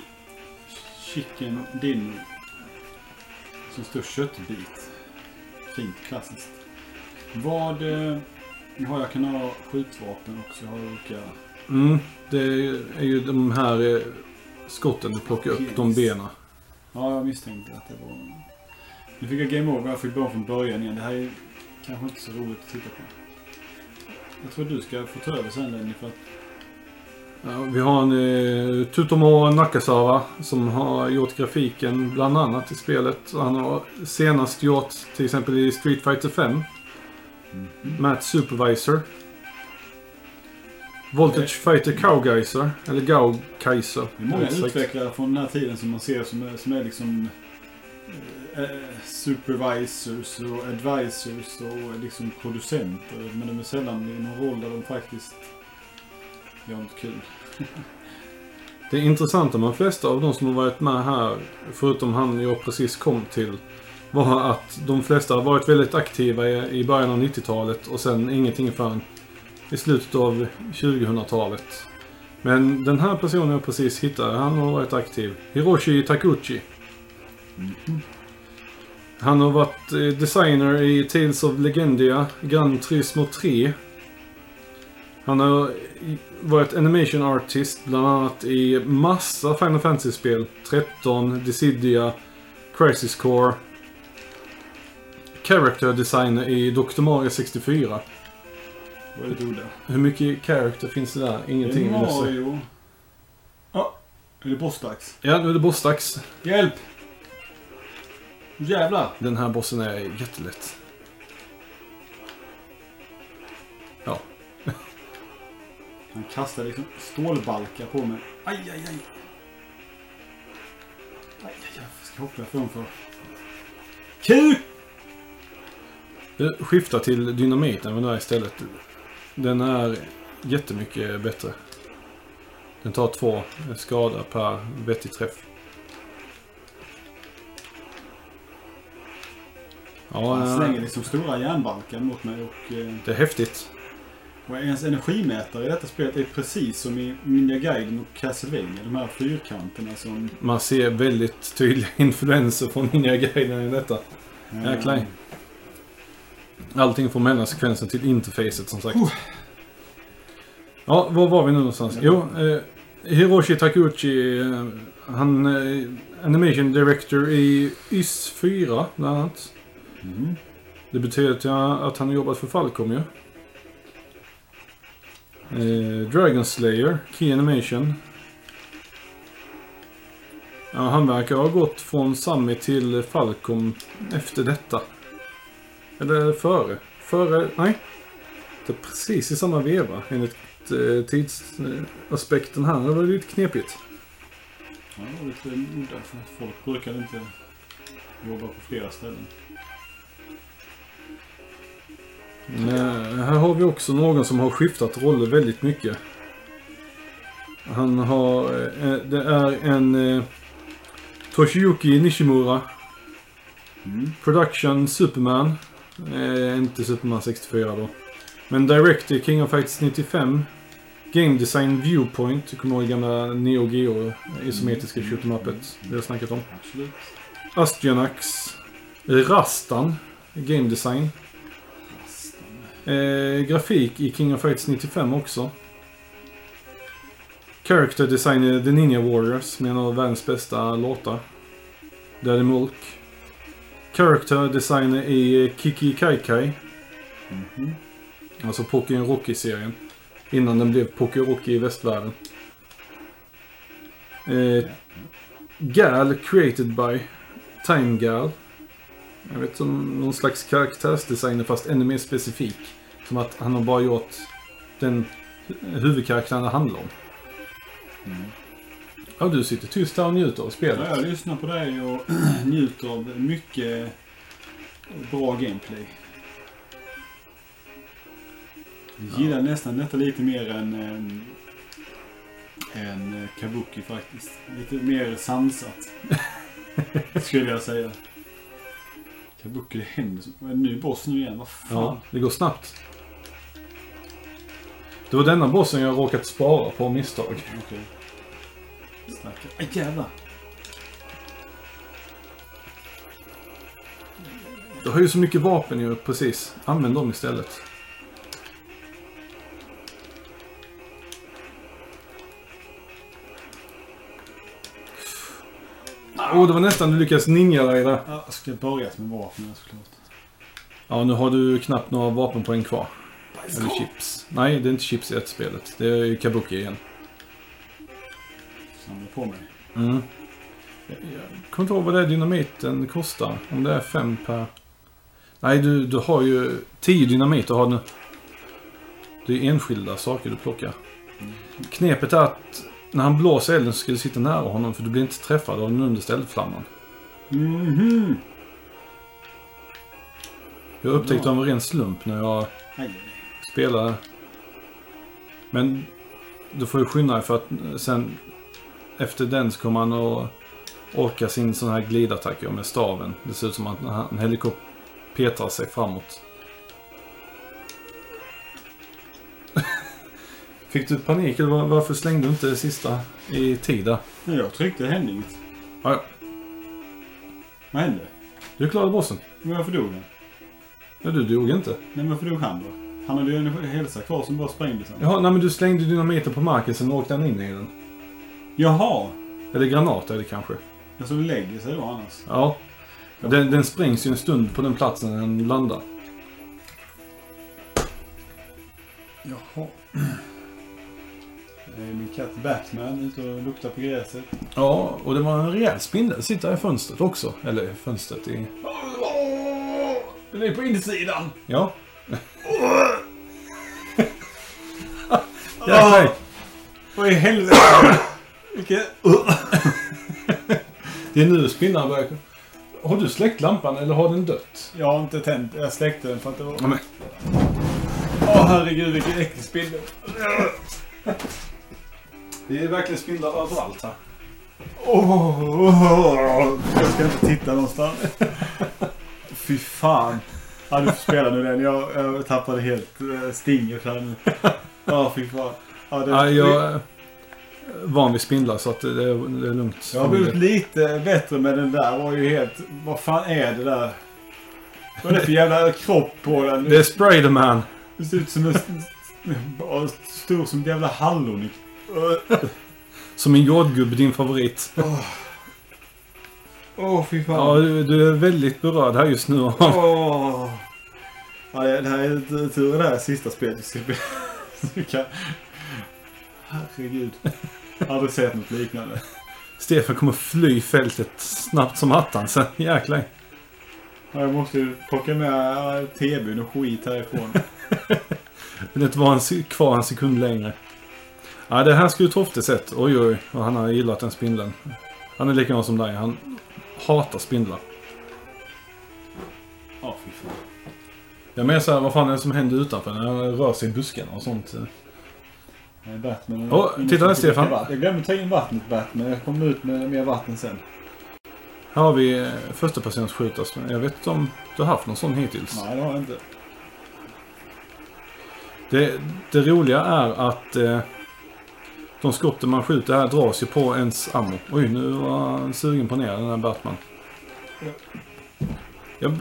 [SPEAKER 2] Chicken dinner. Som står köttbit. Fint klassiskt. Vad... Eh, ja, jag kan ha skjutvapen också. Jag har olika...
[SPEAKER 1] Mm, det är ju de här eh, skotten du plockar upp, de benen.
[SPEAKER 2] Ja, jag misstänkte att det var... Nu fick jag game over. Jag fick börja från början igen. Det här är kanske inte så roligt att titta på. Jag tror du ska få ta över sen Lenny för att...
[SPEAKER 1] Ja, vi har en eh, Tutomo Nakasawa som har gjort grafiken bland annat i spelet. Han har senast gjort till exempel i Street Fighter 5. Matt Supervisor. Voltage Fighter Cowgeiser. Eller Gaukaiser.
[SPEAKER 2] Det är många
[SPEAKER 1] Exakt.
[SPEAKER 2] utvecklare från den här tiden som man ser som är, som är liksom eh, eh, supervisors och advisors och liksom producenter. Men de är sällan i någon roll där de faktiskt gör något kul.
[SPEAKER 1] Det intressanta med de flesta av de som har varit med här, förutom han jag precis kom till, var att de flesta har varit väldigt aktiva i i början av 90-talet och sen ingenting förrän i slutet av 2000-talet. Men den här personen jag precis hittade, han har varit aktiv. Hiroshi Takuchi. Han har varit eh, designer i Tales of Legendia, Gran Turismo 3. Han har i- varit animation artist bland annat i massa Final Fantasy-spel. 13, Dissidia, Crisis Core. Character designer i Dr. Mario 64.
[SPEAKER 2] Vad är det ordet?
[SPEAKER 1] Hur mycket character finns det där? Ingenting jag säga.
[SPEAKER 2] Mario. Ja, är det bossdags?
[SPEAKER 1] Ja, nu är det bossdags.
[SPEAKER 2] Hjälp! Jävlar!
[SPEAKER 1] Den här bossen är jättelätt. Ja.
[SPEAKER 2] Han kastar liksom stålbalkar på mig. Aj, aj, aj. Aj, aj, aj. Vad ska jag hoppa ifrån för? Kuk!
[SPEAKER 1] Du skiftar till dynamiten men där istället. Den är jättemycket bättre. Den tar två skada per vettig träff. Ja,
[SPEAKER 2] Han
[SPEAKER 1] eh,
[SPEAKER 2] slänger liksom stora järnbalkar mot mig och, eh,
[SPEAKER 1] det är häftigt.
[SPEAKER 2] och ens energimätare i detta spelet är precis som i Ninja Gaiden och Castlevania. De här fyrkanterna som...
[SPEAKER 1] Man ser väldigt tydliga influenser från Ninja Gaiden i detta. Jäklar. Allting från mellansekvensen till interfacet som sagt.
[SPEAKER 2] Oh.
[SPEAKER 1] Ja, var var vi nu någonstans? Jo, eh, Hiroshi Takuchi. Eh, han är animation director i YS 4 bland annat.
[SPEAKER 2] Mm.
[SPEAKER 1] Det betyder att han har jobbat för Falcom ju. Eh, Dragon Slayer, Key Animation. Ja, han verkar ha gått från Sami till Falcom efter detta. Eller före. Före, nej. Det är precis i samma veva enligt eh, tidsaspekten här. Det var lite knepigt.
[SPEAKER 2] Ja, det var lite udda folk brukar inte jobba på flera ställen.
[SPEAKER 1] Eh, här har vi också någon som har skiftat roller väldigt mycket. Han har... eh, Det är en eh, Toshiyuki Nishimura.
[SPEAKER 2] Mm.
[SPEAKER 1] Production Superman. Eh, inte Superman 64 då. Men Director King of Fights 95. Game Design Viewpoint. Du kommer ihåg gamla Neo Geo isometriska shoot 'em upet. Det har snackat om.
[SPEAKER 2] Absolut.
[SPEAKER 1] Astronax. Rastan. Game Design. Eh, grafik i King of Fights 95 också. Character design i The Ninja Warriors med en av världens bästa låtar. Daddy Mulk. Character designer i Kiki Kai Kai.
[SPEAKER 2] Mhm.
[SPEAKER 1] Alltså Pokémon Rocky-serien. Innan den blev Pokémon Rocky i västvärlden. Eh, Gal created by Time Gal. Jag vet som någon slags karaktärsdesigner fast ännu mer specifik. Som att han har bara gjort den hu- huvudkaraktären det handlar om.
[SPEAKER 2] Mm.
[SPEAKER 1] Ja, du sitter tyst här och njuter av spelet.
[SPEAKER 2] Ja, jag lyssnar på dig och njuter av mycket bra gameplay. Jag gillar nästan detta lite mer än, än, än eh, Kabuki faktiskt. Lite mer sansat. skulle jag säga. Kabuki, det händer är det ny boss nu igen? Vad fan?
[SPEAKER 1] Ja, det går snabbt. Det var denna bossen jag råkat spara på misstag.
[SPEAKER 2] Okej. Stackare. Aj jävlar.
[SPEAKER 1] Du har ju så mycket vapen ju, precis. Använd dem istället. Åh, oh, det var nästan du lyckades ninja dig där.
[SPEAKER 2] Ja, jag skulle börjat med vapnen såklart.
[SPEAKER 1] Ja, nu har du knappt några vapenpoäng kvar. Eller chips. Nej, det är inte chips i ett spelet. Det är ju Kabuki igen.
[SPEAKER 2] Samla på mig.
[SPEAKER 1] Mm. Jag jag kommer inte ihåg vad det är dynamiten kostar. Om det är fem per... Nej, du, du har ju 10 dynamit du har nu. Det är enskilda saker du plockar. Knepet är att när han blåser elden så ska du sitta nära honom för du blir inte träffad av den understa eldflamman.
[SPEAKER 2] Mhm.
[SPEAKER 1] Jag upptäckte av en ren slump när jag
[SPEAKER 2] Aj.
[SPEAKER 1] spelade. Men du får ju skynda dig för att sen efter den så kommer han att orka sin sån här glidattack med staven. Det ser ut som att han helikoptrar sig framåt. Fick du panik eller var- varför slängde du inte det sista i tid där?
[SPEAKER 2] Nej, Jag tryckte det hände inget.
[SPEAKER 1] Ja, ja.
[SPEAKER 2] Vad hände?
[SPEAKER 1] Du klarade bossen.
[SPEAKER 2] Men varför dog han?
[SPEAKER 1] Ja, du dog inte.
[SPEAKER 2] Nej, men varför dog han då? Han hade ju en hälsa kvar som bara sprängde sen.
[SPEAKER 1] Jaha, nej men du slängde dynamiten på marken sen åkte han in i den.
[SPEAKER 2] Jaha!
[SPEAKER 1] Eller granat är det kanske.
[SPEAKER 2] Det lägger sig då annars.
[SPEAKER 1] Ja. Den, den sprängs ju en stund på den platsen den landar.
[SPEAKER 2] Jaha. Det är min katt Batman ute och luktar på gräset.
[SPEAKER 1] Ja, och det var en rejäl spindel. Sitter i fönstret också. Eller fönstret i...
[SPEAKER 2] Den är på insidan!
[SPEAKER 1] Ja. Jäklar.
[SPEAKER 2] Vad i helvete? Vilket...
[SPEAKER 1] Det är nu spindlarna börjar... Har du släckt lampan eller har den dött?
[SPEAKER 2] Jag har inte tänt. Jag släckte den för att det var... Åh herregud vilken äcklig spindel.
[SPEAKER 1] det är verkligen spindlar överallt här.
[SPEAKER 2] Åh, jag ska inte titta någonstans. Fy fan. Ja, du får spela nu den. Jag, jag tappade helt uh, stinget här nu. Ja, fy fan. Ja, det,
[SPEAKER 1] Ja, jag van vid spindlar så att det är, det är lugnt.
[SPEAKER 2] jag har blivit lite bättre med den där. var ju helt... Vad fan är det där? Vad är det för jävla kropp på den?
[SPEAKER 1] Det är Spiderman.
[SPEAKER 2] Det ser ut som en... Stor som ett jävla hallon.
[SPEAKER 1] Som en jordgubbe, din favorit.
[SPEAKER 2] Åh, oh, fy fan.
[SPEAKER 1] Ja, du, du är väldigt berörd här just nu.
[SPEAKER 2] Åh. Ja, det här är tur- det här är sista spelet vi ska spela. Herregud. Aldrig sett något liknande.
[SPEAKER 1] Stefan kommer fly fältet snabbt som attan sen. Jäklar.
[SPEAKER 2] Ja, Jag måste ju plocka med tvn och skit härifrån.
[SPEAKER 1] Vill inte vara en, kvar en sekund längre. Ja, det här skulle Tofte sett. Oj, oj. Och han har gillat den spindeln. Han är likadan som dig. Han hatar spindlar.
[SPEAKER 2] Ja, fy fan.
[SPEAKER 1] Jag menar så här, vad fan är det som händer utanför när han rör sig i buskarna och sånt?
[SPEAKER 2] Är Batman.
[SPEAKER 1] Åh, titta där, Stefan.
[SPEAKER 2] Jag glömde ta in vattnet Batman. Jag kommer ut med mer vatten sen.
[SPEAKER 1] Här har vi eh, första persons skjutast. Jag vet inte om du har haft någon sån hittills.
[SPEAKER 2] Nej, det har jag inte.
[SPEAKER 1] Det, det roliga är att eh, de skotten man skjuter här dras ju på ens ammo. Oj, nu var han sugen på ner den här Batman. Jag,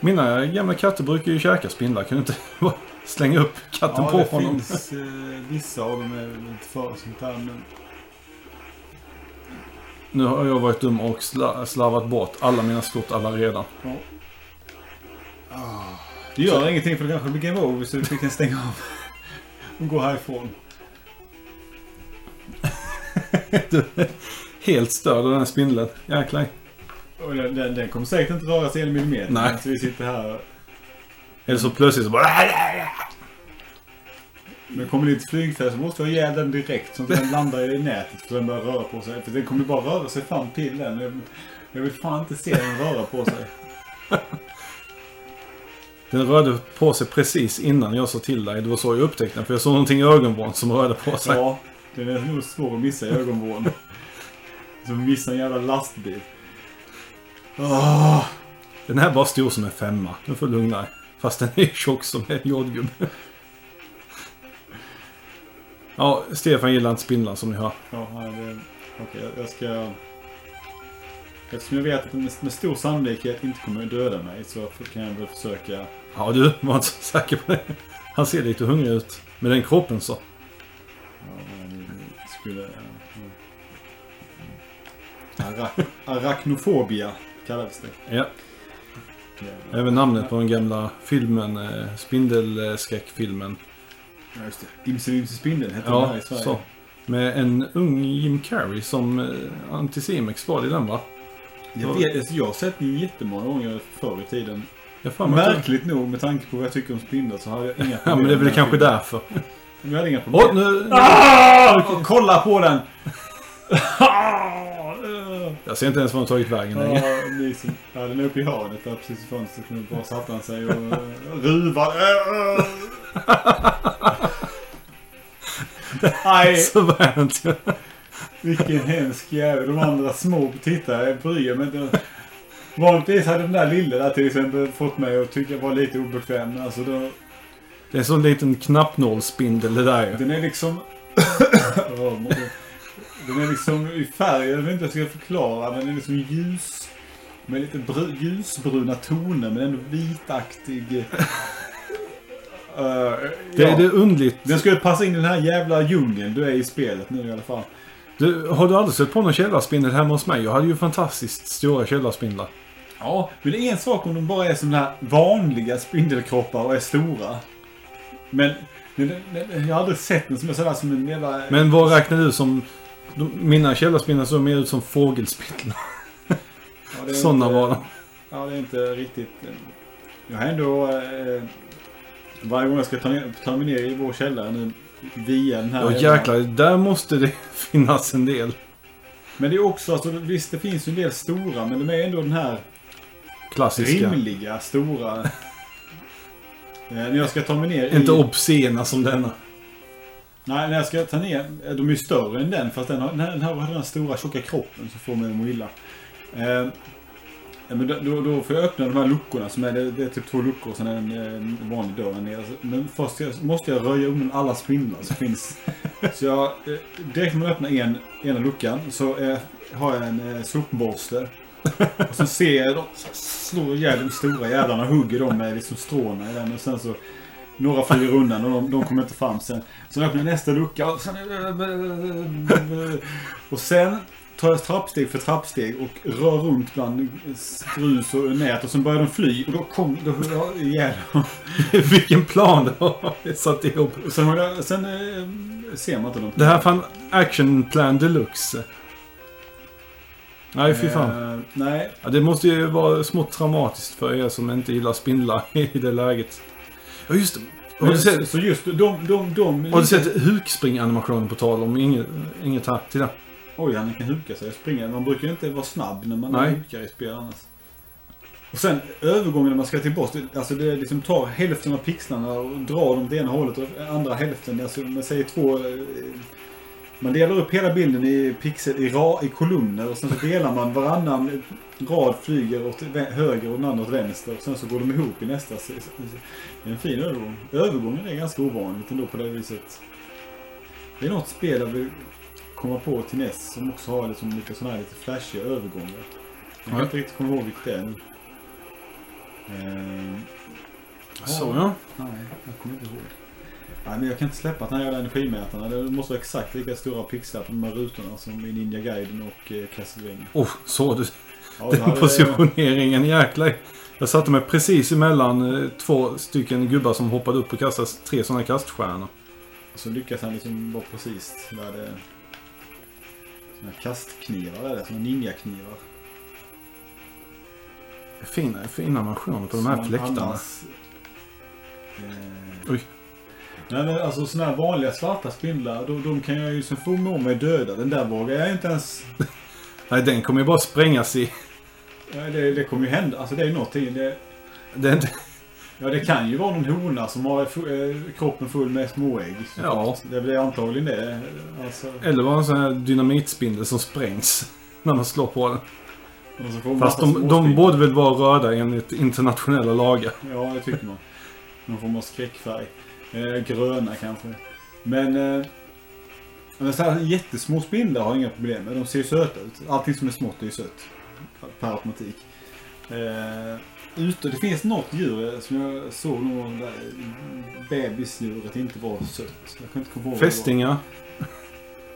[SPEAKER 1] mina gamla katter brukar ju käka spindlar. Kan du inte slänga upp katten
[SPEAKER 2] Ja,
[SPEAKER 1] på
[SPEAKER 2] det
[SPEAKER 1] honom?
[SPEAKER 2] finns eh, vissa av dem är väl inte för sånt här men...
[SPEAKER 1] Nu har jag varit dum och sla, slavat bort alla mina skott alla redan.
[SPEAKER 2] Ja. Ah. Det gör ingenting för det kanske blir game over så vi kan stänga av. Och gå härifrån.
[SPEAKER 1] Helt störd av den här spindeln. Jäklar.
[SPEAKER 2] Den, den kommer säkert inte röra sig en millimeter.
[SPEAKER 1] Nej.
[SPEAKER 2] Så vi sitter här.
[SPEAKER 1] Eller så plötsligt så bara...
[SPEAKER 2] Men kommer det ett flygfält så måste ha ihjäl den direkt. Så att den landar i nätet. För den börjar röra på sig. För den kommer bara röra sig fram till den. Jag, jag vill fan inte se den röra på sig.
[SPEAKER 1] Den rörde på sig precis innan jag sa till dig. Det var så jag upptäckte den. För jag såg någonting i ögonvrån som rörde på sig.
[SPEAKER 2] Ja, den är nog svår att missa i ögonvrån. Som missa en jävla lastbil. Åh!
[SPEAKER 1] Den här är bara stor som en femma. Nu får du lugna dig. Fast den är tjock som en jordgubbe. Ja, Stefan gillar inte spindlar som ni hör.
[SPEAKER 2] Ja, det... Okej, jag- jag ska... Eftersom jag vet att den med, stor sannolikhet inte kommer att döda mig så kan jag väl försöka...
[SPEAKER 1] Ja du, var inte så säker på det. Han ser lite hungrig ut. Med den kroppen så.
[SPEAKER 2] Ja, skulle... ja. Ara, arachnofobia kallades det.
[SPEAKER 1] Ja, även namnet på den gamla filmen. Eh, Spindelskräckfilmen.
[SPEAKER 2] Ja, just det. Imse Vimse Spindeln hette den här i Sverige.
[SPEAKER 1] så. Med en ung Jim Carrey som eh, Anticimex var det i den va?
[SPEAKER 2] Jag, vet, alltså, jag har sett den jättemånga gånger förr i tiden.
[SPEAKER 1] Jag du-
[SPEAKER 2] Märkligt nog med tanke på vad jag tycker om spindlar så har jag inga problem.
[SPEAKER 1] Ja, men det är väl kanske
[SPEAKER 2] filmen.
[SPEAKER 1] därför.
[SPEAKER 2] Men jag hade inga problem.
[SPEAKER 1] Åh, nu...
[SPEAKER 2] Ah! Kolla på den!
[SPEAKER 1] Jag ser inte ens var den tagit vägen längre.
[SPEAKER 2] Ja, den är uppe i hörnet där precis i fönstret. Nu bara satte han sig och eh, ruvar. Nej,
[SPEAKER 1] Så vänt.
[SPEAKER 2] vilken hemsk jävel. De andra små tittare bryr mig inte. Vanligtvis hade den där lilla där till exempel fått mig att tycka jag var lite obekväm. Alltså då,
[SPEAKER 1] Det är en sån liten knappnålsspindel det där ju.
[SPEAKER 2] den är liksom... Det- den är liksom i färg, jag vet inte hur jag ska förklara. Den är liksom ljus. Med lite br- ljusbruna toner men ändå vitaktig. Uh,
[SPEAKER 1] Det,
[SPEAKER 2] ja.
[SPEAKER 1] det är underligt.
[SPEAKER 2] Den skulle passa in i den här jävla djungeln du är i spelet nu i alla fall.
[SPEAKER 1] Du, har du aldrig sett på någon källarspindel hemma hos mig? Jag hade ju fantastiskt stora källarspindlar.
[SPEAKER 2] Ja, men det är en sak om de bara är som här vanliga spindelkroppar och är stora. Men, men, men jag har aldrig sett den som är sådär som en jävla...
[SPEAKER 1] Men vad räknar du som... De, mina källarspindlar såg mer ut som fågelspindlar.
[SPEAKER 2] Ja,
[SPEAKER 1] Sådana
[SPEAKER 2] inte-
[SPEAKER 1] var de.
[SPEAKER 2] Ja, det är inte riktigt... Jag har ändå... Eh, varje gång jag ska ta, ner, ta mig ner i vår källare nu via den här...
[SPEAKER 1] Ja jäklar, där måste det finnas en del.
[SPEAKER 2] Men det är också, alltså, visst det finns ju en del stora, men de är ändå den här
[SPEAKER 1] Klassiska.
[SPEAKER 2] rimliga, stora. eh, när jag ska ta mig ner
[SPEAKER 1] Inte
[SPEAKER 2] i...
[SPEAKER 1] obscena som denna.
[SPEAKER 2] Nej, när jag ska ta ner... De är ju större än den, fast den har den här, den här, har den här stora tjocka kroppen som får mig att må illa. Eh, men då, då, då får jag öppna de här luckorna som är, det, det är typ två luckor och sen är det en, en vanlig dörr där nere. Alltså, men först jag- måste jag röja undan alla spindlar som finns. Så jag, eh, direkt när man öppnar en, ena luckan så eh, har jag en eh, sopborste. Och så ser jag dem slår ihjäl de stora jävlarna och hugger dem med liksom stråna i den. Och sen så några flyger undan och de, de kommer inte fram sen. Sen öppnar jag nästa lucka och sen... Och sen tar jag trappsteg för trappsteg och rör runt bland grus och nät och sen börjar de fly och då kom... Då, då, ihjäl dem.
[SPEAKER 1] Vilken plan du har satt ihop.
[SPEAKER 2] Och Sen, jag, sen eh, ser man inte dem.
[SPEAKER 1] Det här är fan action plan deluxe. Nej, fy fan.
[SPEAKER 2] Eh, nej.
[SPEAKER 1] Ja, det måste ju vara smått traumatiskt för er som inte gillar spindlar i det läget. Ja, just det. Har du sett,
[SPEAKER 2] Så just de, de, de...
[SPEAKER 1] har du sett hukspring-animationen på tal om inget, inget här till det?
[SPEAKER 2] Oj, han kan huka sig och springa. Man brukar ju inte vara snabb när man
[SPEAKER 1] Nej.
[SPEAKER 2] hukar i spel annars. Och sen övergången när man ska till boss. Alltså det liksom tar hälften av pixlarna och drar dem åt ena hållet och andra hälften. Alltså man säger två... eh, Man delar upp hela bilden i pixel, i, ra, i kolumner och sen så delar man varannan rad flyger åt höger och den andra åt vänster. Och sen så går de ihop i nästa. Det är en fin övergång. Övergången är ganska ovanligt ändå på det viset. Det är något spel jag vill komma på till NES som också har liksom lite sådana här lite flashiga övergångar. Jag kan
[SPEAKER 1] Ja.
[SPEAKER 2] inte riktigt komma ihåg vilket det är nu. Ehm,
[SPEAKER 1] Så ja.
[SPEAKER 2] Nej, jag kommer inte ihåg. Nej, men jag kan inte släppa den här jävla energimätarna. Det måste vara exakt lika stora pixlar på de här rutorna som i Ninja Gaiden och eh, Castlevania.
[SPEAKER 1] Oh, så du.
[SPEAKER 2] Ja,
[SPEAKER 1] Den
[SPEAKER 2] hade-
[SPEAKER 1] positioneringen, jäklar. Jag satte mig precis emellan eh, två stycken gubbar som hoppade upp och kastade tre sådana kaststjärnor.
[SPEAKER 2] Så lyckas han liksom vara precis där det... Såna kastknivar är det, såna ninjaknivar.
[SPEAKER 1] Fina, fina versioner på de här fläktarna.
[SPEAKER 2] annars, eh,
[SPEAKER 1] Oj.
[SPEAKER 2] Nej men alltså såna här vanliga svarta spindlar, de, de kan jag ju som få må mig döda. Den där vågar jag inte ens...
[SPEAKER 1] Nej, den kommer ju bara sprängas i...
[SPEAKER 2] Ja, det, det kommer ju hända. Alltså det är någonting. Det,
[SPEAKER 1] Det är inte...
[SPEAKER 2] ja det kan ju vara någon hona som har eh, kroppen full med småägg.
[SPEAKER 1] Ja.
[SPEAKER 2] Det blir antagligen det. Alltså,
[SPEAKER 1] Eller bara en sån här dynamitspindel som sprängs. När man slår på den. Fast de, de borde väl vara röda enligt internationella lagar.
[SPEAKER 2] Ja, det tycker man. Någon form av skräckfärg. Eh, gröna kanske. Men... Eh, men så här, jättesmå spindlar har inga problem med. De ser ju söta ut. Allting som är smått är ju sött. Per automatik. Eh, ute, det finns något djur eh, som jag såg någon där bebisdjuret inte var sött. Jag kan inte komma ihåg.
[SPEAKER 1] Fästingar.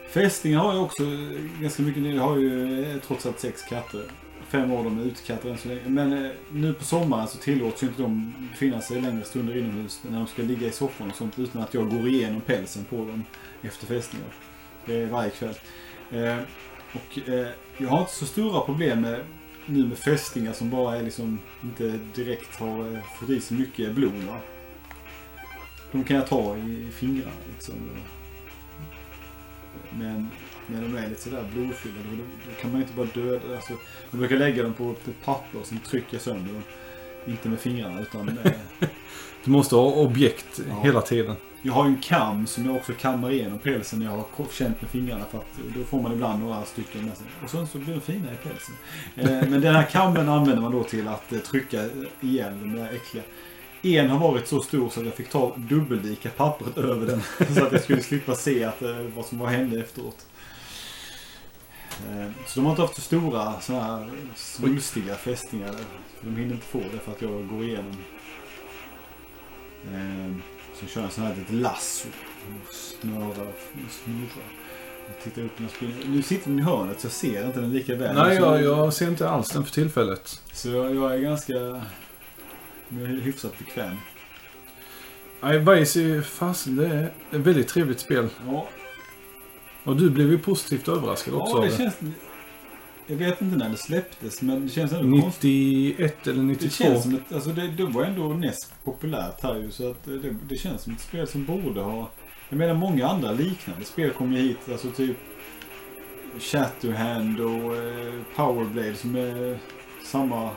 [SPEAKER 2] Fästingar har ju också ganska mycket. Jag har ju eh, trots allt sex katter. Fem av dem är utekatter än så länge. Men eh, nu på sommaren så tillåts ju inte de befinna sig längre stunder inomhus när de ska ligga i soffan och sånt utan att jag går igenom pälsen på dem efter fästingar. Det är varje kväll. Eh, och eh, jag har inte så stora problem med nu med fästingar som bara är liksom inte direkt har eh, fått i sig mycket blod. Va? De kan jag ta i fingrarna liksom. Men när de är lite sådär blodfyllda då, då kan man ju inte bara döda. Alltså, man brukar lägga dem på ett papper och sen trycka sönder dem. Inte med fingrarna utan med,
[SPEAKER 1] Du måste ha objekt
[SPEAKER 2] Ja.
[SPEAKER 1] hela tiden.
[SPEAKER 2] Jag har ju en kam som jag också kammar igenom pälsen när jag har känt med fingrarna. För att då får man ibland några stycken med sig. Och sen så blir de fina i pälsen. Eh, men den här kammen använder man då till att eh, trycka igen de där äckliga. En har varit så stor så att jag fick ta dubbeldika pappret över den. Så att jag skulle slippa se att, eh, vad som var hände efteråt. Så de har inte haft så stora sådana här svulstiga fästingar. De hinner inte få det för att jag går igenom. Så kör jag sån här litet lasso. Och snörar och snurrar. Jag tittar upp när jag. Nu sitter den i hörnet så jag ser inte den lika väl.
[SPEAKER 1] Nej, jag, jag ser inte alls den för tillfället.
[SPEAKER 2] så jag, jag är ganska... Jag är hyfsat bekväm.
[SPEAKER 1] Nej, Vice är fasen, det är ett väldigt trevligt spel.
[SPEAKER 2] Ja,
[SPEAKER 1] Och du blev ju positivt överraskad också
[SPEAKER 2] ja det. känns... Jag vet inte när det släpptes men det känns ändå konstigt.
[SPEAKER 1] 91 eller
[SPEAKER 2] Det
[SPEAKER 1] 92.
[SPEAKER 2] känns som ett, alltså det, det var ändå näst populärt här ju så att det, det känns som ett spel som borde ha... Jag menar många andra liknande spel kom ju hit, alltså typ Shatterhand och eh, Powerblade som är samma,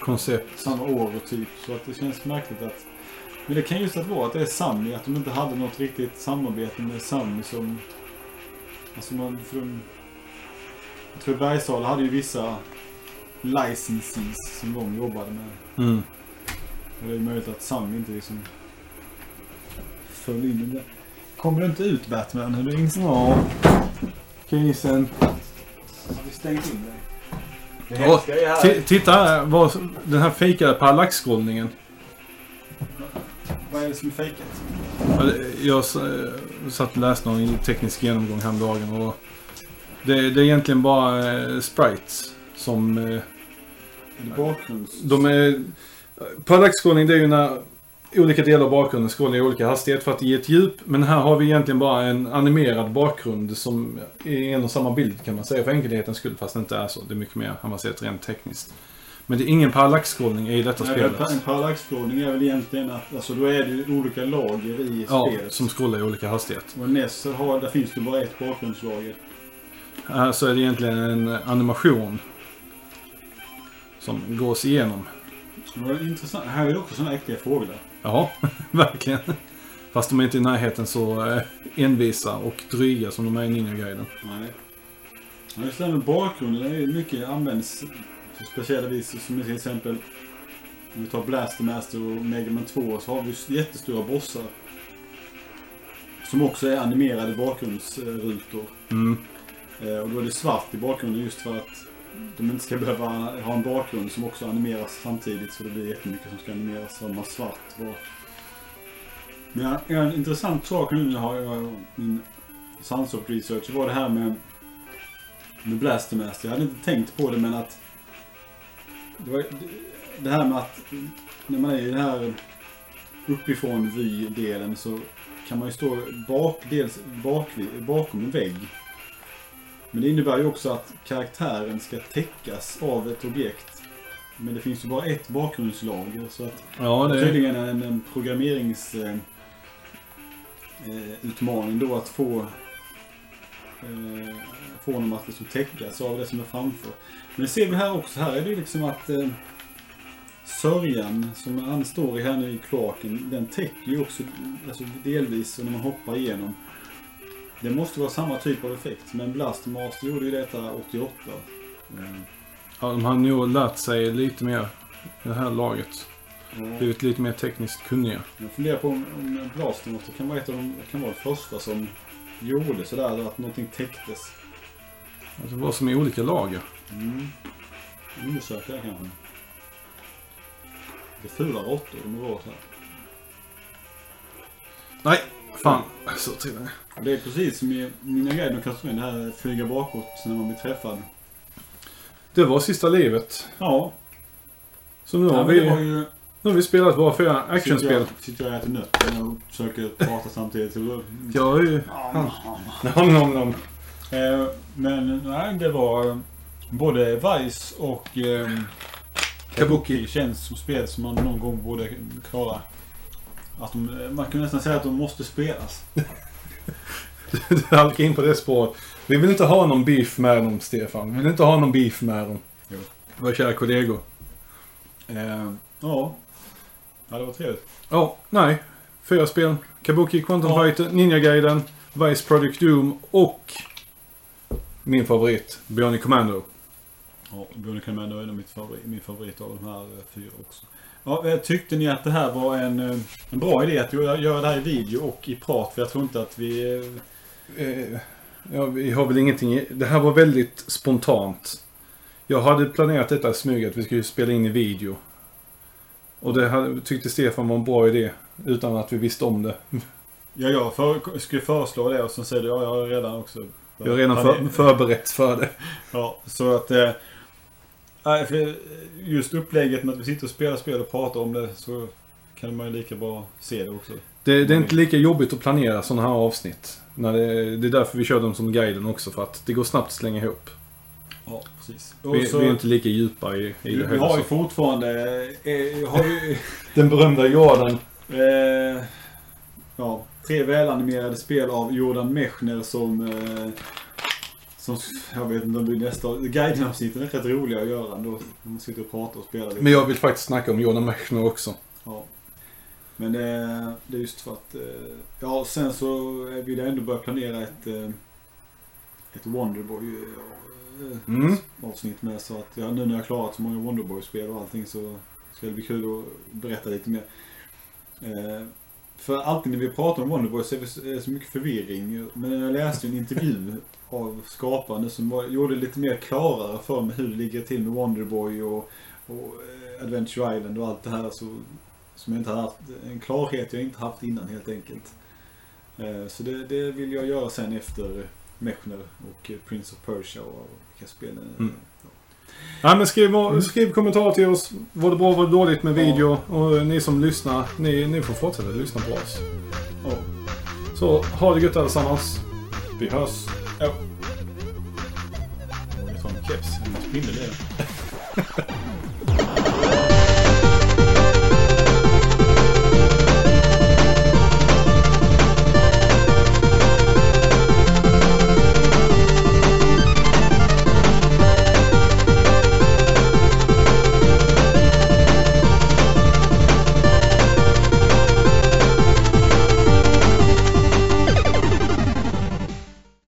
[SPEAKER 1] koncept.
[SPEAKER 2] samma år och typ. Så att det känns märkligt att... Men det kan just att vara att det är Sammy, att de inte hade något riktigt samarbete med Sammy som... Alltså man... För de, jag tror Bergsala hade ju vissa licenses som de jobbade med.
[SPEAKER 1] Mm.
[SPEAKER 2] Och det är möjligt att Sam inte liksom föll in i det. Kommer det inte ut Batman? Är du inställd?
[SPEAKER 1] Ja. Casen.
[SPEAKER 2] Har vi stängt in dig? Det här.
[SPEAKER 1] Ti- Titta här, vad, den här fejkade parallaxskrollningen.
[SPEAKER 2] Vad är det som är fejkat?
[SPEAKER 1] Ja, det- Jag eh, satt och läste någon teknisk genomgång häromdagen och det, det är egentligen bara eh, sprites som... Eh,
[SPEAKER 2] bakgrunds...
[SPEAKER 1] de är... Parallaxskrollning det är ju när olika delar av bakgrunden scrollar i olika hastighet för att ge ett djup. Men här har vi egentligen bara en animerad bakgrund som är en och samma bild kan man säga för enkelhetens skull. Fast det inte är så. Det är mycket mer avancerat rent tekniskt. Men det är ingen parallaxskrollning i detta
[SPEAKER 2] Nej,
[SPEAKER 1] spelet.
[SPEAKER 2] En parallaxstrålning är väl egentligen att alltså, då är det olika lager i
[SPEAKER 1] Ja,
[SPEAKER 2] spelet.
[SPEAKER 1] som scrollar i olika hastighet.
[SPEAKER 2] Och NES har, där finns det bara ett bakgrundslager.
[SPEAKER 1] Så är det egentligen en animation. Som gås igenom.
[SPEAKER 2] Det var intressant. Här är det också sådana äckliga fåglar.
[SPEAKER 1] Ja, verkligen. Fast de är inte i närheten så eh, envisa och dryga som de är i Ninja-guiden.
[SPEAKER 2] Nej. Ja, just det här med bakgrunden är ju mycket används på speciella vis. Som till exempel om vi tar Blaster Master och Mega Man 2 så har vi jättestora bossar. Som också är animerade bakgrundsrutor.
[SPEAKER 1] Mm.
[SPEAKER 2] Eh, och då är det svart i bakgrunden just för att de inte ska behöva ha en bakgrund som också animeras samtidigt. Så det blir jättemycket som ska animeras. Så de har svart bara. Men en, intressant sak nu när jag har min Sunsoft research var det här med, med Blastermaster. Jag hade inte tänkt på det men att det, var, det här med att när man är i den här uppifrån vy-delen så kan man ju stå bak, dels bak, bakom en vägg. Men det innebär ju också att karaktären ska täckas av ett objekt. Men det finns ju bara ett bakgrundslager så att
[SPEAKER 1] Ja,
[SPEAKER 2] det är tydligen en, en programmerings... Eh, eh, då att få eh, få honom att liksom täckas av det som är framför. Men det ser vi här också. Här är det ju liksom att eh, sörjan som han står i här nu i kloaken, den täcker ju också alltså delvis när man hoppar igenom. Det måste vara samma typ av effekt. Men Blastmaster gjorde ju detta 88. Eh,
[SPEAKER 1] Ja, de har nog lärt sig lite mer det här laget.
[SPEAKER 2] och-
[SPEAKER 1] Blivit lite mer tekniskt kunniga.
[SPEAKER 2] Jag funderar på om, om Blastermaster kan vara ett av de, kan vara det första som gjorde sådär att någonting täcktes.
[SPEAKER 1] Alltså vad som är olika lager.
[SPEAKER 2] Mm. Undersöka det kanske. Det är fula råttor de har varit här.
[SPEAKER 1] Nej, fan. Så till det.
[SPEAKER 2] Det är precis som i mina guider och Castlevania, det här flyga bakåt när man blir träffad.
[SPEAKER 1] Det var sista livet.
[SPEAKER 2] Ja,
[SPEAKER 1] Så nu har, vi,
[SPEAKER 2] var
[SPEAKER 1] nu
[SPEAKER 2] ju...
[SPEAKER 1] har vi spelat våra fyra
[SPEAKER 2] Sitter
[SPEAKER 1] actionspel.
[SPEAKER 2] jag, sitter jag och äter nötter och försöker prata samtidigt.
[SPEAKER 1] Jag är ju... Nom, nom, nom.
[SPEAKER 2] Eh, Men nej, det var... Både Vice och ehm, Kabuki känns som spel som man någon gång borde klara. Att de, man kan nästan säga att de måste spelas.
[SPEAKER 1] Du halkar in på det spåret. Vi vill inte ha någon beef med dem, Stefan. Vi vill inte ha någon beef med dem.
[SPEAKER 2] Jo.
[SPEAKER 1] Våra kära kollegor.
[SPEAKER 2] Eh, ja. Ja, det var trevligt.
[SPEAKER 1] Ja, nej. Fyra spel. Kabuki, Quantum
[SPEAKER 2] Ja.
[SPEAKER 1] Fighter, Ninja Gaiden, Vice Project Doom och min favorit, Bionic Commando.
[SPEAKER 2] Ja, Bionic Commando är nog mitt favorit, min favorit av de här eh, fyra också. Ja, eh, tyckte ni att det här var en, eh, en bra idé att göra göra det här i video och i prat? För jag tror inte att vi... eh,
[SPEAKER 1] ja, vi har väl ingenting. Det här var väldigt spontant. Jag hade planerat detta i smyg att vi skulle spela in i video. Och det hade, tyckte Stefan var en bra idé. Utan att vi visste om det.
[SPEAKER 2] Ja, jag för, skulle föreslå det och sen säger du ja, jag har redan också...
[SPEAKER 1] Jag har redan för, förberett för det.
[SPEAKER 2] Ja, så att... Eh, för just upplägget med att vi sitter och spelar spel och pratar om det så kan man ju lika bra se det också.
[SPEAKER 1] Det, det är inte lika jobbigt att planera sådana här avsnitt. När det, det är därför vi kör dem som guiden också. För att det går snabbt att slänga ihop.
[SPEAKER 2] Ja, precis.
[SPEAKER 1] Vi,
[SPEAKER 2] så,
[SPEAKER 1] vi är inte lika djupa i, i
[SPEAKER 2] vi,
[SPEAKER 1] det
[SPEAKER 2] vi har ju fortfarande... Eh, har ju,
[SPEAKER 1] Den berömda Jordan.
[SPEAKER 2] Eh, ja, tre välanimerade spel av Jordan Mechner som... Eh, som jag vet inte om det blir nästa... Guideavsnitten är rätt roliga att göra ändå. Man sitter och pratar och spelar lite.
[SPEAKER 1] Men jag vill faktiskt snacka om Jordan Mechner också.
[SPEAKER 2] Ja. Men eh, det är just för att... Eh, ja, sen så vill jag ändå börja planera ett... Eh, ett Wonderboy eh,
[SPEAKER 1] Mm.
[SPEAKER 2] avsnitt med. Så att ja, nu när jag har klarat så många Wonderboy-spel och allting så ska det bli kul att berätta lite mer. För alltid när vi pratar om Wonderboy så är det är det så mycket förvirring. Men jag läste en intervju av skaparen som var, gjorde det lite mer klarare för mig hur det ligger till med Wonderboy och, och Adventure Island och allt det här. Så, som jag inte har haft, en klarhet jag inte haft innan helt enkelt. Eh, så det, det vill jag göra sen efter Mechner och Prince of Persia och vilka spel.
[SPEAKER 1] Mm. Ja, men skriv, skriv kommentarer till oss. Var det bra, var det dåligt med
[SPEAKER 2] Ja.
[SPEAKER 1] video? Och ni som lyssnar, ni, ni får fortsätta lyssna på oss.
[SPEAKER 2] Ja.
[SPEAKER 1] Så ha det gött allesammans. Vi hörs.
[SPEAKER 2] Jag tar en keps, en spindel är det.